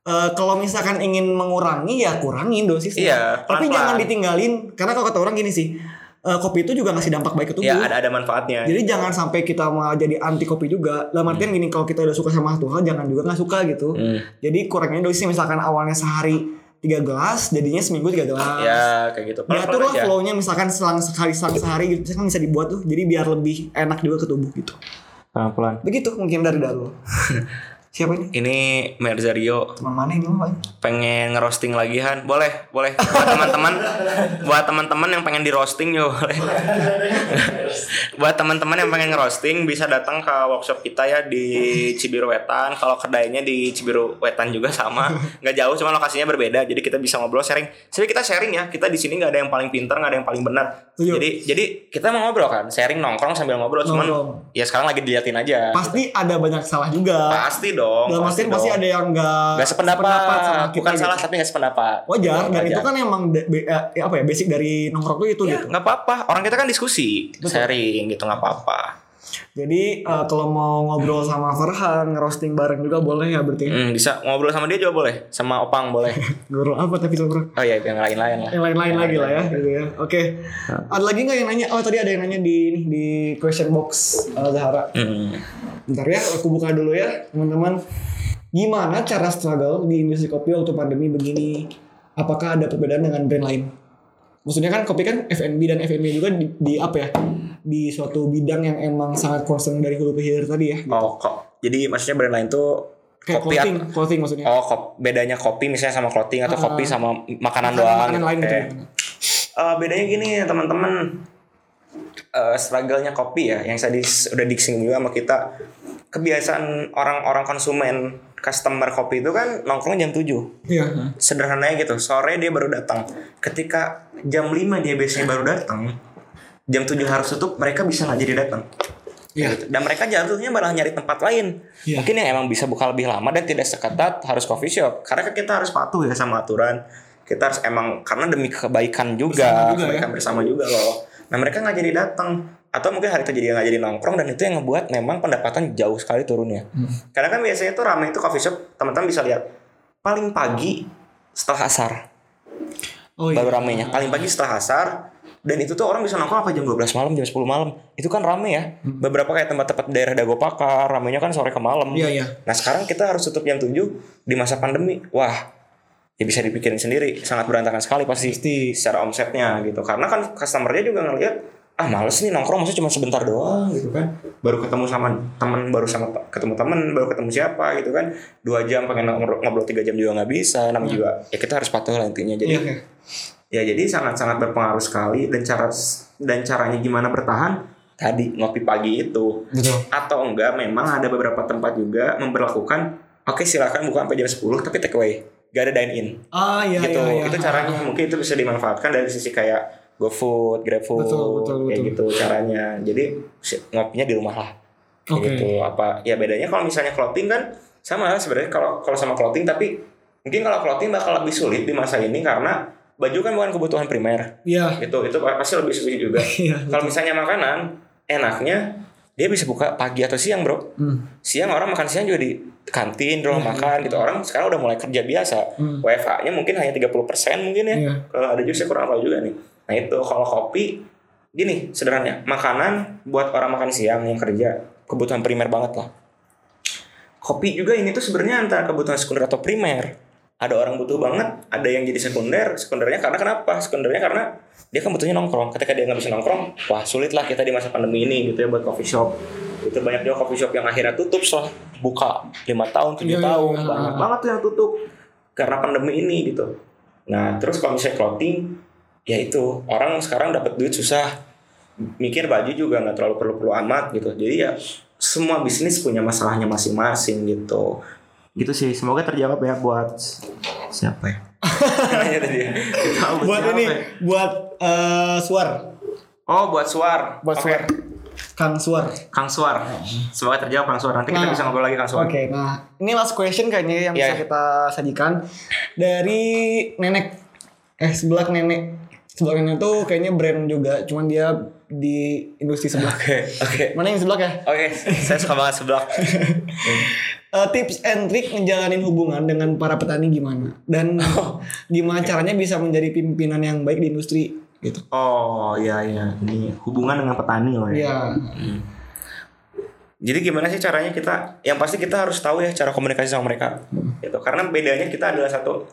Eh, kalau misalkan ingin mengurangi ya kurangin dosisnya. Iya, Tapi jangan ditinggalin karena kalau kata orang gini sih, eh, kopi itu juga ngasih dampak baik ke tubuh. Ya, ada ada manfaatnya. Jadi jangan sampai kita malah jadi anti kopi juga. Dalam artian gini kalau kita udah suka sama satu hal jangan juga nggak suka gitu. Hmm. Jadi kurangnya dosisnya misalkan awalnya sehari tiga gelas, jadinya seminggu tiga gelas. Ya, kayak gitu. Diatur Pelan-pelan lah flow-nya misalkan selang sekali selang sehari gitu kan bisa dibuat tuh jadi biar lebih enak juga ke tubuh gitu. Pelan-pelan. Begitu mungkin dari Darul. [laughs] Siapa ini? Ini Merzario. Teman mana ini pengen ngerosting lagi Han. Boleh boleh. Buat teman-teman. Buat teman-teman yang pengen di roasting yo boleh. Buat teman-teman yang pengen ngerosting bisa datang ke workshop kita ya di Cibiru Wetan. Kalau kedainya di Cibiru Wetan juga sama. Nggak jauh cuma lokasinya berbeda. Jadi kita bisa ngobrol sharing. Jadi kita sharing ya. Kita di sini nggak ada yang paling pintar nggak ada yang paling benar. Setuju. jadi jadi kita mau ngobrol kan? Sharing nongkrong sambil ngobrol. Cuman Nongkrong. ya sekarang lagi diliatin aja. Pasti ada banyak salah juga. pasti dong Dalam pasti dong. ada yang nggak Gak sependapat, sama kita bukan gitu. salah tapi gak sependapat. Wajar dan Wajar. itu kan emang eh, apa ya basic dari nongkrong tuh itu ya, gitu. nggak apa-apa. Orang kita kan diskusi, sharing gitu nggak apa-apa. Jadi eh, kalau mau ngobrol sama Farhan, ngerosting bareng juga boleh ya berarti. Hmm, bisa ngobrol sama dia juga boleh, sama Opang boleh. [laughs] Ngobrol apa tapi ngobrol Oh iya, yang lain-lain lah. yang lain-lain lagi lah ya gitu ya. Oke. Ada lagi nggak yang nanya? Oh tadi ada yang nanya di ini di question box uh, Zahara. Hmm. Bentar ya, aku buka dulu ya teman-teman. Gimana cara struggle di industri kopi waktu pandemi begini? Apakah ada perbedaan dengan brand lain? Maksudnya kan kopi kan F&B dan F&B juga di, di apa ya? Di suatu bidang yang emang sangat concern dari hulu ke hilir tadi ya. Oh kok. Jadi maksudnya brand lain tuh Kayak kopi clothing, at- clothing maksudnya. Oh, kop, bedanya kopi misalnya sama clothing atau Ah. kopi sama makanan Makanan- doang. makanan lain gitu. Oke. Eh, bedanya gini ya teman-teman. Eh, struggle-nya kopi ya, yang tadi udah disinggung juga sama kita. Kebiasaan orang-orang konsumen customer kopi itu kan nongkrong jam 7 Iya. sederhananya gitu sore dia baru datang ketika jam 5 dia biasanya baru datang jam 7 harus tutup mereka bisa nggak jadi datang Iya. Gitu. dan mereka jatuhnya malah nyari tempat lain Iya. mungkin yang emang bisa buka lebih lama dan tidak seketat harus coffee shop karena kita harus patuh ya sama aturan kita harus emang karena demi kebaikan juga, Bersama juga kebaikan ya. bersama juga loh nah mereka nggak jadi datang atau mungkin hari itu jadi nggak jadi nongkrong dan itu yang ngebuat memang pendapatan jauh sekali turunnya Hmm. karena kan biasanya tuh ramai itu coffee shop teman-teman bisa lihat paling pagi setelah asar Oh iya. baru ramenya paling pagi setelah asar dan itu tuh orang bisa nongkrong apa jam 12 malam jam 10 malam itu kan rame ya beberapa kayak tempat-tempat daerah Dago Pakar ramenya kan sore ke malam Hmm. Iya, iya. nah sekarang kita harus tutup jam 7 di masa pandemi wah ya bisa dipikirin sendiri. Sangat berantakan sekali pasti Pasti. secara omsetnya gitu. Karena kan customernya juga ngelihat ah males nih nongkrong maksudnya cuma sebentar doang gitu kan. Baru ketemu sama temen baru sama ketemu temen baru ketemu siapa gitu kan. Dua jam pengen ngobrol tiga jam juga nggak bisa. Namanya juga ya kita harus patuh lah intinya. Jadi Iya. iya. ya jadi sangat sangat berpengaruh sekali. Dan cara dan caranya gimana bertahan? Tadi ngopi pagi itu. Betul. atau enggak memang ada beberapa tempat juga memperlakukan oke silakan buka sampai jam 10 tapi take away gak ada dine in Ah iya gitu iya, iya. itu caranya mungkin itu bisa dimanfaatkan dari sisi kayak GoFood, GrabFood, Betul, betul, kayak betul. gitu caranya. Jadi ngopinya di rumah lah. Kayak Oke. gitu. Apa ya bedanya kalau misalnya clothing kan sama sebenarnya kalau kalau sama clothing tapi mungkin kalau clothing bakal lebih sulit di masa ini karena baju kan bukan kebutuhan primer. Iya. Itu itu pasti lebih sulit juga. [laughs] Iya. kalau misalnya makanan enaknya dia bisa buka pagi atau siang, Bro. Hmm. Siang orang makan siang juga di kantin, di rumah makan gitu. Orang sekarang udah mulai kerja biasa. Hmm. WFH-nya mungkin hanya 30% mungkin ya. Iya. Kalau ada saya kurang tahu juga nih. Nah itu kalau kopi gini sederhananya makanan buat orang makan siang yang kerja kebutuhan primer banget lah. Kopi juga ini tuh sebenarnya antara kebutuhan sekunder atau primer. Ada orang butuh banget, ada yang jadi sekunder. Sekundernya karena kenapa? Sekundernya karena dia kan butuhnya nongkrong. Ketika dia nggak bisa nongkrong, wah sulit lah kita di masa pandemi ini gitu ya buat coffee shop. Itu banyak juga coffee shop yang akhirnya tutup setelah buka lima tahun, tujuh iya, tahun, iya. banyak banget tuh yang tutup karena pandemi ini gitu. Nah terus kalau misalnya clothing, ya itu orang sekarang dapat duit susah, mikir baju juga nggak terlalu perlu-perlu amat gitu. Jadi ya semua bisnis punya masalahnya masing-masing gitu. Gitu sih. Semoga terjawab ya buat siapa ya? [laughs] Tadi ya. Buat siapa ini, ya? buat eh, Suar. Oh buat Suar. Buat. Suar. Kang Suar. Kang Suar. Semoga terjawab Kang Suar. Nanti kita Nah. bisa ngobrol lagi Kang Suar. Oke, nah ini last question kayaknya yang Iya. bisa kita sajikan dari nenek. Eh sebelah nenek. Sebelah nenek tuh kayaknya brand juga, cuman dia di industri sebelah. Oke, oke. Mana yang sebelah ya? Oke, saya suka banget sebelah. [laughs] Eh, tips and trick ngejalanin hubungan dengan para petani gimana? Dan [laughs] Oh. gimana caranya bisa menjadi pimpinan yang baik di industri gitu. Oh iya iya, ini hubungan dengan petani loh ya. Iya. Jadi gimana sih caranya kita? Yang pasti kita harus tahu ya cara komunikasi sama mereka. Gitu. Karena bedanya kita adalah satu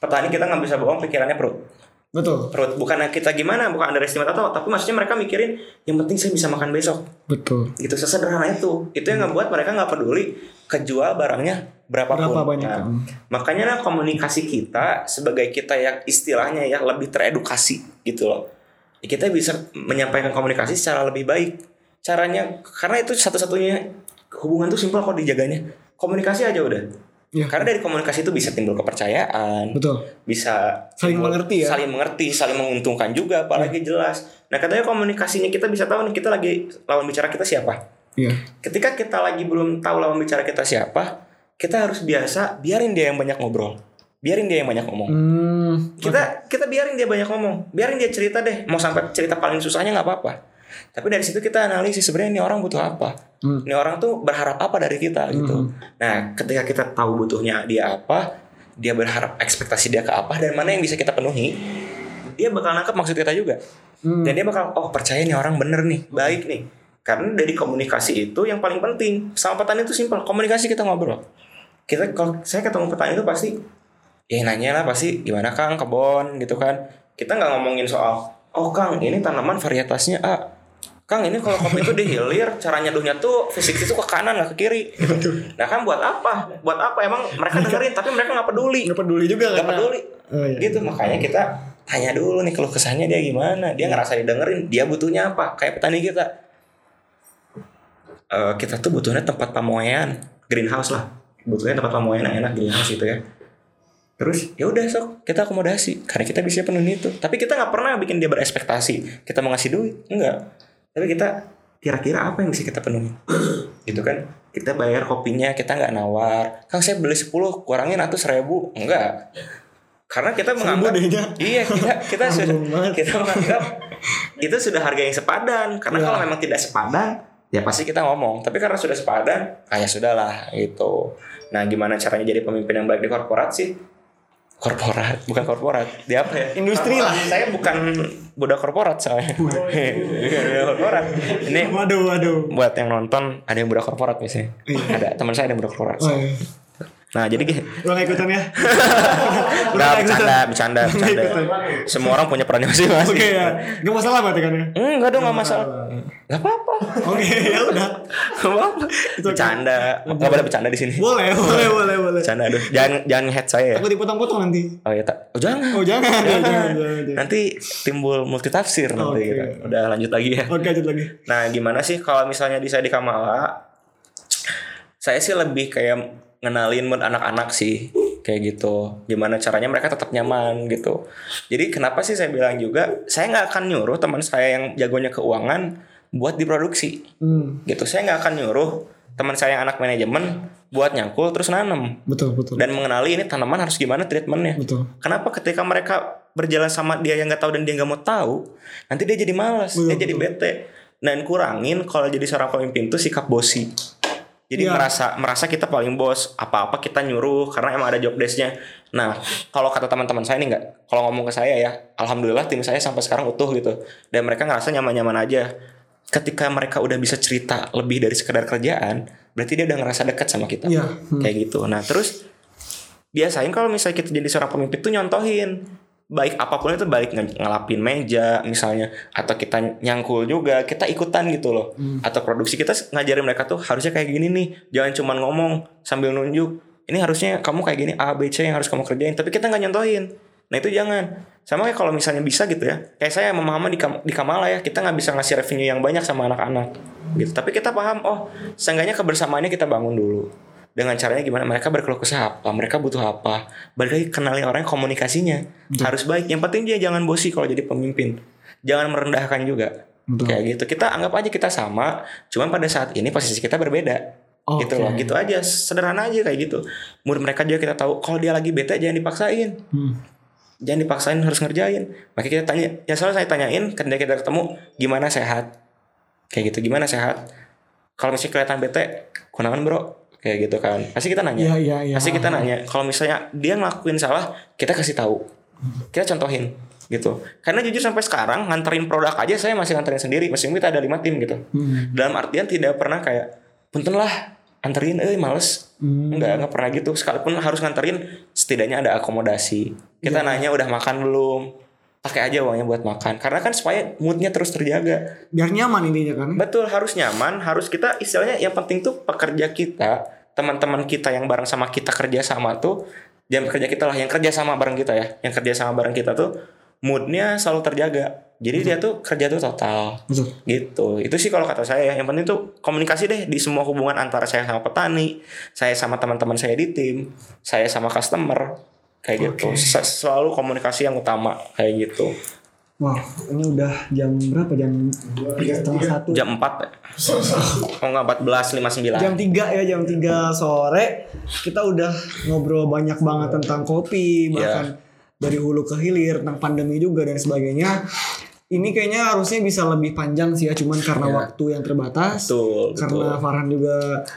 petani kita nggak bisa bohong pikirannya perut. Betul. Perut bukan kita gimana, bukan underestimate atau tapi maksudnya mereka mikirin yang penting saya bisa makan besok. Betul. Gitu sesederhana itu. Itu yang ngebuat mereka nggak peduli kejual barangnya berapapun. Berapa banyak, Nah, kan? makanya lah komunikasi kita sebagai kita yang istilahnya ya lebih teredukasi gitu loh. Kita bisa menyampaikan komunikasi secara lebih baik. Caranya karena itu satu-satunya hubungan tuh simpel kok dijaganya. Komunikasi aja udah. Iya. Karena dari komunikasi itu bisa timbul kepercayaan, Betul. bisa Saling timbul- mengerti ya. saling mengerti, saling menguntungkan juga, apalagi jelas. Nah katanya komunikasinya kita bisa tahu nih kita lagi lawan bicara kita siapa. Iya. Ketika kita lagi belum tahu lawan bicara kita siapa, kita harus biasa biarin dia yang banyak ngobrol, biarin dia yang banyak ngomong. Hmm. Kita kita biarin dia banyak ngomong, biarin dia cerita deh. Mau sampai cerita paling susahnya nggak apa-apa. Tapi dari situ kita analisis sebenarnya ini orang butuh apa. Hmm. Ini orang tuh berharap apa dari kita gitu. Nah, ketika kita tahu butuhnya dia apa, dia berharap ekspektasi dia ke apa dan mana yang bisa kita penuhi, dia bakal nangkep maksud kita juga. Hmm. Dan dia bakal oh percaya nih orang bener nih, baik nih. Karena dari komunikasi itu yang paling penting. Sama petani itu simpel, komunikasi kita ngobrol. kita kalau saya ketemu petani itu pasti ya nanya lah pasti gimana kang kebon gitu kan kita nggak ngomongin soal oh kang ini tanaman varietasnya A Kang ini kalau kopi itu dihilir cara nyeduhnya tuh fisik itu ke kanan nggak ke kiri gitu. Nah kan buat apa? Buat apa emang mereka dengerin tapi mereka nggak peduli. Nggak peduli juga Nggak karena- peduli. Oh, iya. Gitu makanya kita tanya dulu nih keluh kesahnya dia gimana. Dia ngerasa didengerin, dia butuhnya apa? Kayak petani kita. Eh, kita tuh butuhnya tempat pamoyan, greenhouse lah. Butuhnya tempat pamoyan yang enak greenhouse gitu ya. Terus ya udah sok kita akomodasi karena kita bisa penuhi itu. Tapi kita nggak pernah bikin dia berekspektasi kita mau ngasih duit, enggak. Tapi kita kira-kira apa yang bisa kita penuhi, [clears throat] gitu kan? Kita bayar kopinya kita nggak nawar. Kang saya beli 10 kurangin atau seribu, enggak. Karena kita menganggap iya kita kita [laughs] sudah kita menganggap itu sudah harga yang sepadan. Karena Iya. kalau memang tidak sepadan ya pasti kita ngomong. Tapi karena sudah sepadan, ah ya sudahlah gitu. Nah gimana caranya jadi pemimpin yang baik di korporat sih? Korporat, bukan korporat. Di apa ya? Industri lah. Saya bukan budak korporat. [laughs] Bukan budak korporat. Ini Waduh, waduh. buat yang nonton ada yang budak korporat misalnya. Ada teman saya ada yang budak korporat. Oh, iya. Nah jadi Lo [laughs] nggak ikutan ya? Nggak bercanda, bercanda, bercanda. Semua orang punya perannya masing-masing. Oke ya. Gak masalah berarti kan ya? Enggak dong, nggak masalah. Gak apa-apa. Oke, ya udah. Gak apa-apa. Bercanda. Gak boleh bercanda di sini. Boleh, boleh, boleh, boleh. Bercanda, aduh. Jangan jangan head saya ya. Takut dipotong-potong nanti. Oh ya tak. Oh jangan. Oh jangan, Jangan. jangan, jangan, jangan. Nanti timbul multitafsir Oke. nanti. gitu. Udah lanjut lagi ya. Oke, lanjut lagi. Nah, gimana sih kalau misalnya di saya di Kamala? Saya sih lebih kayak ngenalin mood anak-anak sih kayak gitu. Gimana caranya mereka tetap nyaman gitu. Jadi kenapa sih saya bilang juga saya nggak akan nyuruh teman saya yang jagonya keuangan buat diproduksi Hmm, gitu. Saya nggak akan nyuruh teman saya yang anak manajemen buat nyangkul terus nanam betul, betul. dan mengenali ini tanaman harus gimana treatmentnya. Betul. Kenapa ketika mereka berjalan sama dia yang nggak tahu dan dia nggak mau tahu, nanti dia jadi malas, Betul, dia jadi bete. Dan kurangin kalau jadi seorang pemimpin tuh sikap bosi. Jadi Iya. merasa merasa kita paling bos, apa-apa kita nyuruh karena emang ada job desk-nya. Nah, kalau kata teman-teman saya nih nggak, kalau ngomong ke saya ya, alhamdulillah tim saya sampai sekarang utuh gitu. Dan mereka ngerasa nyaman-nyaman aja. Ketika mereka udah bisa cerita lebih dari sekedar kerjaan, berarti dia udah ngerasa dekat sama kita Iya. Hmm. kayak gitu nah terus biasain kalau misalnya kita jadi seorang pemimpin tuh nyontohin baik apa pun itu baik nge- ngelapin meja misalnya atau kita nyangkul juga kita ikutan gitu loh. Atau produksi kita ngajarin mereka tuh harusnya kayak gini nih jangan cuman ngomong sambil nunjuk. Ini harusnya kamu kayak gini A B C yang harus kamu kerjain. Tapi kita nggak nyontohin. Nah itu jangan. Sama kayak kalau misalnya bisa gitu ya kayak saya sama Muhammad di, Kam- di Kamala ya kita nggak bisa ngasih revenue yang banyak sama anak-anak gitu. Tapi kita paham oh seenggaknya kebersamaannya kita bangun dulu dengan caranya gimana? Mereka berkeluh kesah apa? Mereka butuh apa? Balik lagi kenalin orang komunikasinya. Harus baik. Yang penting dia jangan bosi kalau jadi pemimpin. Jangan merendahkan juga. Betul. kayak gitu. Kita anggap aja kita sama cuman pada saat ini posisi kita berbeda. Oke. gitu loh. gitu aja. Sederhana aja kayak gitu. Menurut mereka juga kita tahu kalau dia lagi bete jangan dipaksain. Hmm. jangan dipaksain harus ngerjain. Makanya kita tanya ya selalu saya tanyain ketika kita ketemu gimana sehat? Kayak gitu gimana sehat? Kalau misalnya kelihatan bete kunaon bro kayak gitu kan pasti kita nanya iya, iya. pasti kita nanya kalau misalnya dia ngelakuin salah kita kasih tahu kita contohin gitu karena jujur sampai sekarang nganterin produk aja saya masih nganterin sendiri meskipun kita ada lima tim gitu Hmm. dalam artian tidak pernah kayak punten lah anterin eh males Hmm. Enggak, enggak pernah gitu. Sekalipun harus nganterin, setidaknya ada akomodasi. Kita nanya udah makan belum? Pakai aja uangnya buat makan. Karena kan supaya moodnya terus terjaga. Biar nyaman intinya kan. Betul, harus nyaman. Harus kita istilahnya yang penting tuh pekerja kita, teman-teman kita yang bareng sama kita kerja sama tuh, jangan pekerja kita lah, yang kerja sama bareng kita ya, yang kerja sama bareng kita tuh moodnya selalu terjaga. Jadi dia tuh kerja tuh total Betul. gitu itu sih kalau kata saya ya yang penting tuh komunikasi deh di semua hubungan antara saya sama petani saya sama teman-teman saya di tim saya sama customer kayak gitu Oke. Se- selalu komunikasi yang utama kayak gitu Wah, ini udah jam berapa? Jam setengah satu. jam 4 ya oh enggak 14.59 Jam 3 ya, jam 3 sore kita udah ngobrol banyak banget tentang kopi, bahkan dari hulu ke hilir tentang pandemi juga dan sebagainya. Ini kayaknya harusnya bisa lebih panjang sih ya, cuman karena Iya. waktu yang terbatas. betul betul Karena Farhan juga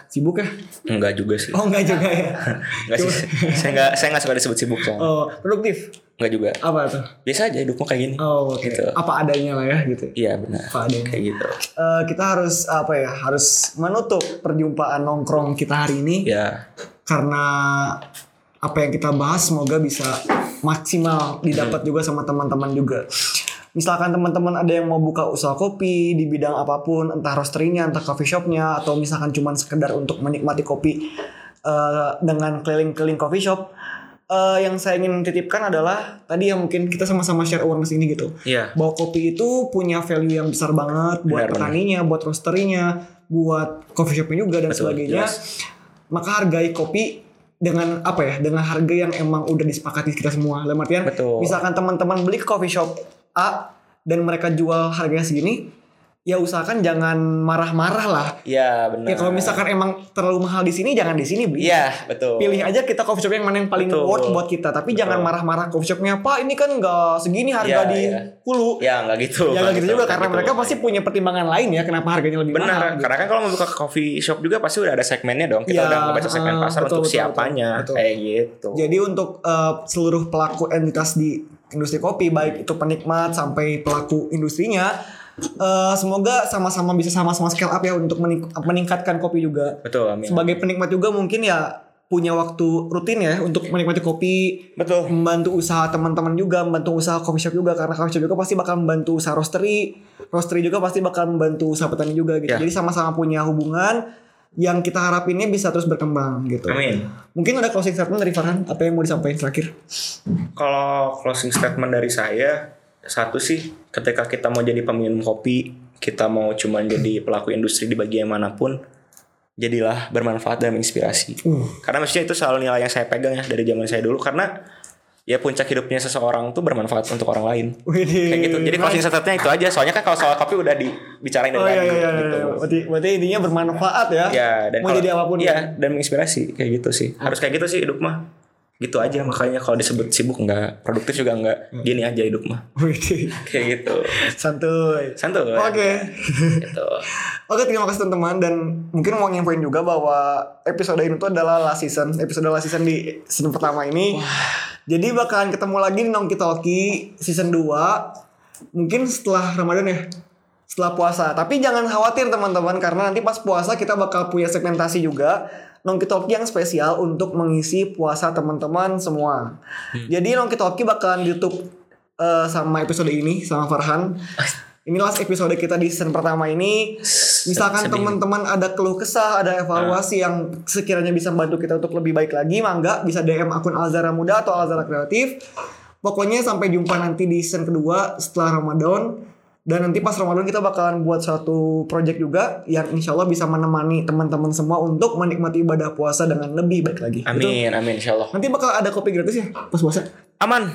sibuk ya. enggak juga sih Oh enggak juga ya. [laughs] enggak sih saya enggak saya enggak suka disebut sibuk soalnya Oh, produktif. enggak juga Apa tuh? biasa aja hidupnya kayak gini Oh, oke. Gitu. Apa adanya lah ya gitu. iya benar Apa adanya. kayak gitu Eh, kita harus apa ya? Harus menutup perjumpaan nongkrong kita hari ini. ya karena apa yang kita bahas semoga bisa maksimal didapat juga sama teman-teman juga. Misalkan teman-teman ada yang mau buka usaha kopi di bidang apa pun, entah roasterynya, entah coffee shopnya, atau misalkan cuma sekedar untuk menikmati kopi eh, dengan keliling-keliling coffee shop, eh, yang saya ingin titipkan adalah tadi yang mungkin kita sama-sama share awareness ini gitu Iya. bahwa kopi itu punya value yang besar banget buat Benar, petaninya, buat roasterynya, buat coffee shopnya juga dan Betul, sebagainya. jelas. Maka hargai kopi dengan apa ya? Dengan harga yang emang udah disepakati kita semua. Dalam artian, Betul. misalkan teman-teman beli ke coffee shop A dan mereka jual harganya segini, ya usahakan jangan marah-marah lah. Iya benar. Ya kalau misalkan emang terlalu mahal di sini, jangan di sini beli. Iya betul. Pilih aja kita coffee shop yang mana yang paling Betul. worth buat kita. Tapi Betul. jangan marah-marah coffee shopnya. Pak ini kan nggak segini harga Iya, di iya. Hulu. Ya nggak gitu. Ya nggak gitu juga karena Nggak mereka gitu. pasti punya pertimbangan lain ya kenapa harganya lebih Benar, mahal. gitu. karena kan kalau mau buka coffee shop juga pasti udah ada segmennya dong. Ya, Kita udah ngebaca segmen ah, pasar betul, untuk betul, siapanya, betul, betul. kayak gitu. Jadi untuk eh, seluruh pelaku entitas di industri kopi baik itu penikmat sampai pelaku industrinya eh, semoga sama-sama bisa sama-sama scale up ya untuk mening- meningkatkan kopi juga. Betul, amin. Sebagai penikmat juga mungkin ya punya waktu rutin ya untuk menikmati kopi Betul. membantu usaha teman-teman juga, membantu usaha coffee shop juga karena coffee shop juga pasti bakal membantu usaha roastery, roastery juga pasti bakal membantu usaha petani juga gitu. Ya. Jadi sama-sama punya hubungan yang kita harapinnya bisa terus berkembang gitu. Amin. Mungkin ada closing statement dari Farhan, apa yang mau disampaikan terakhir? Kalau closing statement dari saya satu sih ketika kita mau jadi peminum kopi, kita mau cuman jadi pelaku industri di bagian mana pun, jadilah bermanfaat dan menginspirasi. Uh. Karena maksudnya itu selalu nilai yang saya pegang ya dari zaman saya dulu karena ya puncak hidupnya seseorang tuh bermanfaat untuk orang lain. Kayak gitu. Jadi closing statementnya itu aja. Soalnya kan kalau soal kopi udah dibicarain dari Oh iya tadi iya iya. gitu. iya. Berarti, berarti intinya bermanfaat ya. Ya, dan mau kalau- jadi apa pun. Iya, dan menginspirasi kayak gitu sih. Harus kayak gitu sih hidup mah. Gitu aja makanya kalau disebut sibuk enggak, produktif juga enggak. Hmm. Gini aja hidup mah. Kayak gitu. Santuy. Santuy. Oke. Gitu. Oke terima kasih teman-teman dan mungkin mau nginfoin juga bahwa episode ini tuh adalah last season episode last season di season pertama ini jadi bakalan ketemu lagi di Nongki Talki season 2 mungkin setelah Ramadan ya setelah puasa. Tapi jangan khawatir teman-teman karena nanti pas puasa kita bakal punya segmentasi juga Nongki Talki yang spesial untuk mengisi puasa teman-teman semua. Jadi Nongki Talki bakalan di YouTube eh, sama episode ini sama Farhan [laughs] Inilah episode kita di season pertama ini. Misalkan teman-teman ada keluh kesah, ada evaluasi yang sekiranya bisa membantu kita untuk lebih baik lagi, mangga bisa DM akun Alzara Muda atau Alzara Kreatif. Pokoknya sampai jumpa nanti di season kedua setelah Ramadan. Dan nanti pas Ramadan kita bakalan buat suatu project juga yang insya Allah bisa menemani teman-teman semua untuk menikmati ibadah puasa dengan lebih baik lagi. Gitu. Amin, amin insyaallah. Nanti bakal ada kopi gratis ya pas puasa. Aman.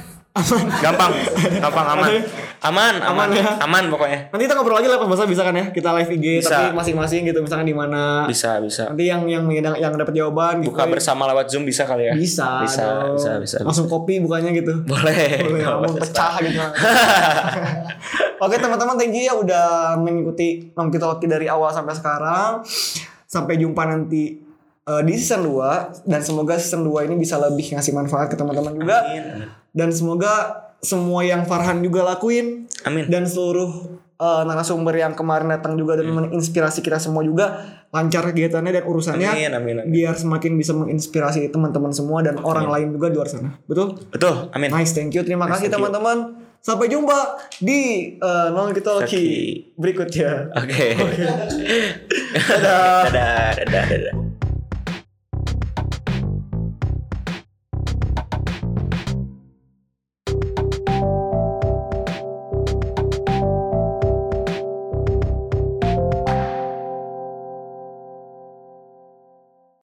Gampang. Gampang aman. Aman, aman, Aman ya. aman pokoknya. Nanti kita ngobrol lagi lah pas bisa kan ya? Kita live IG Bisa. tapi masing-masing gitu misalkan di mana. Bisa, bisa. Nanti yang yang yang, yang dapat jawaban Buka giveaway. bersama lewat Zoom bisa kali ya? bisa Bisa, dong. bisa, bisa. langsung kopi bukannya gitu Boleh. boleh Nggak ngomong pecah gitu [laughs] oke teman-teman thank you ya udah mengikuti Talki dari awal sampai sekarang sampai jumpa nanti eh, di season 2 dan semoga season 2 ini bisa lebih ngasih manfaat ke teman-teman juga Amin. Dan semoga semua yang Farhan juga lakuin Amin. dan seluruh eh, narasumber yang kemarin datang juga dan menginspirasi kita semua juga lancar kegiatannya dan urusannya Amin, amin, amin. biar semakin bisa menginspirasi teman-teman semua dan orang lain juga di luar sana. Betul? Betul, amin. Nice, thank you. Terima kasih thank you. teman-teman. Sampai jumpa di uh, Non Kita berikutnya. Oke. [laughs] dadah, dadah, dadah.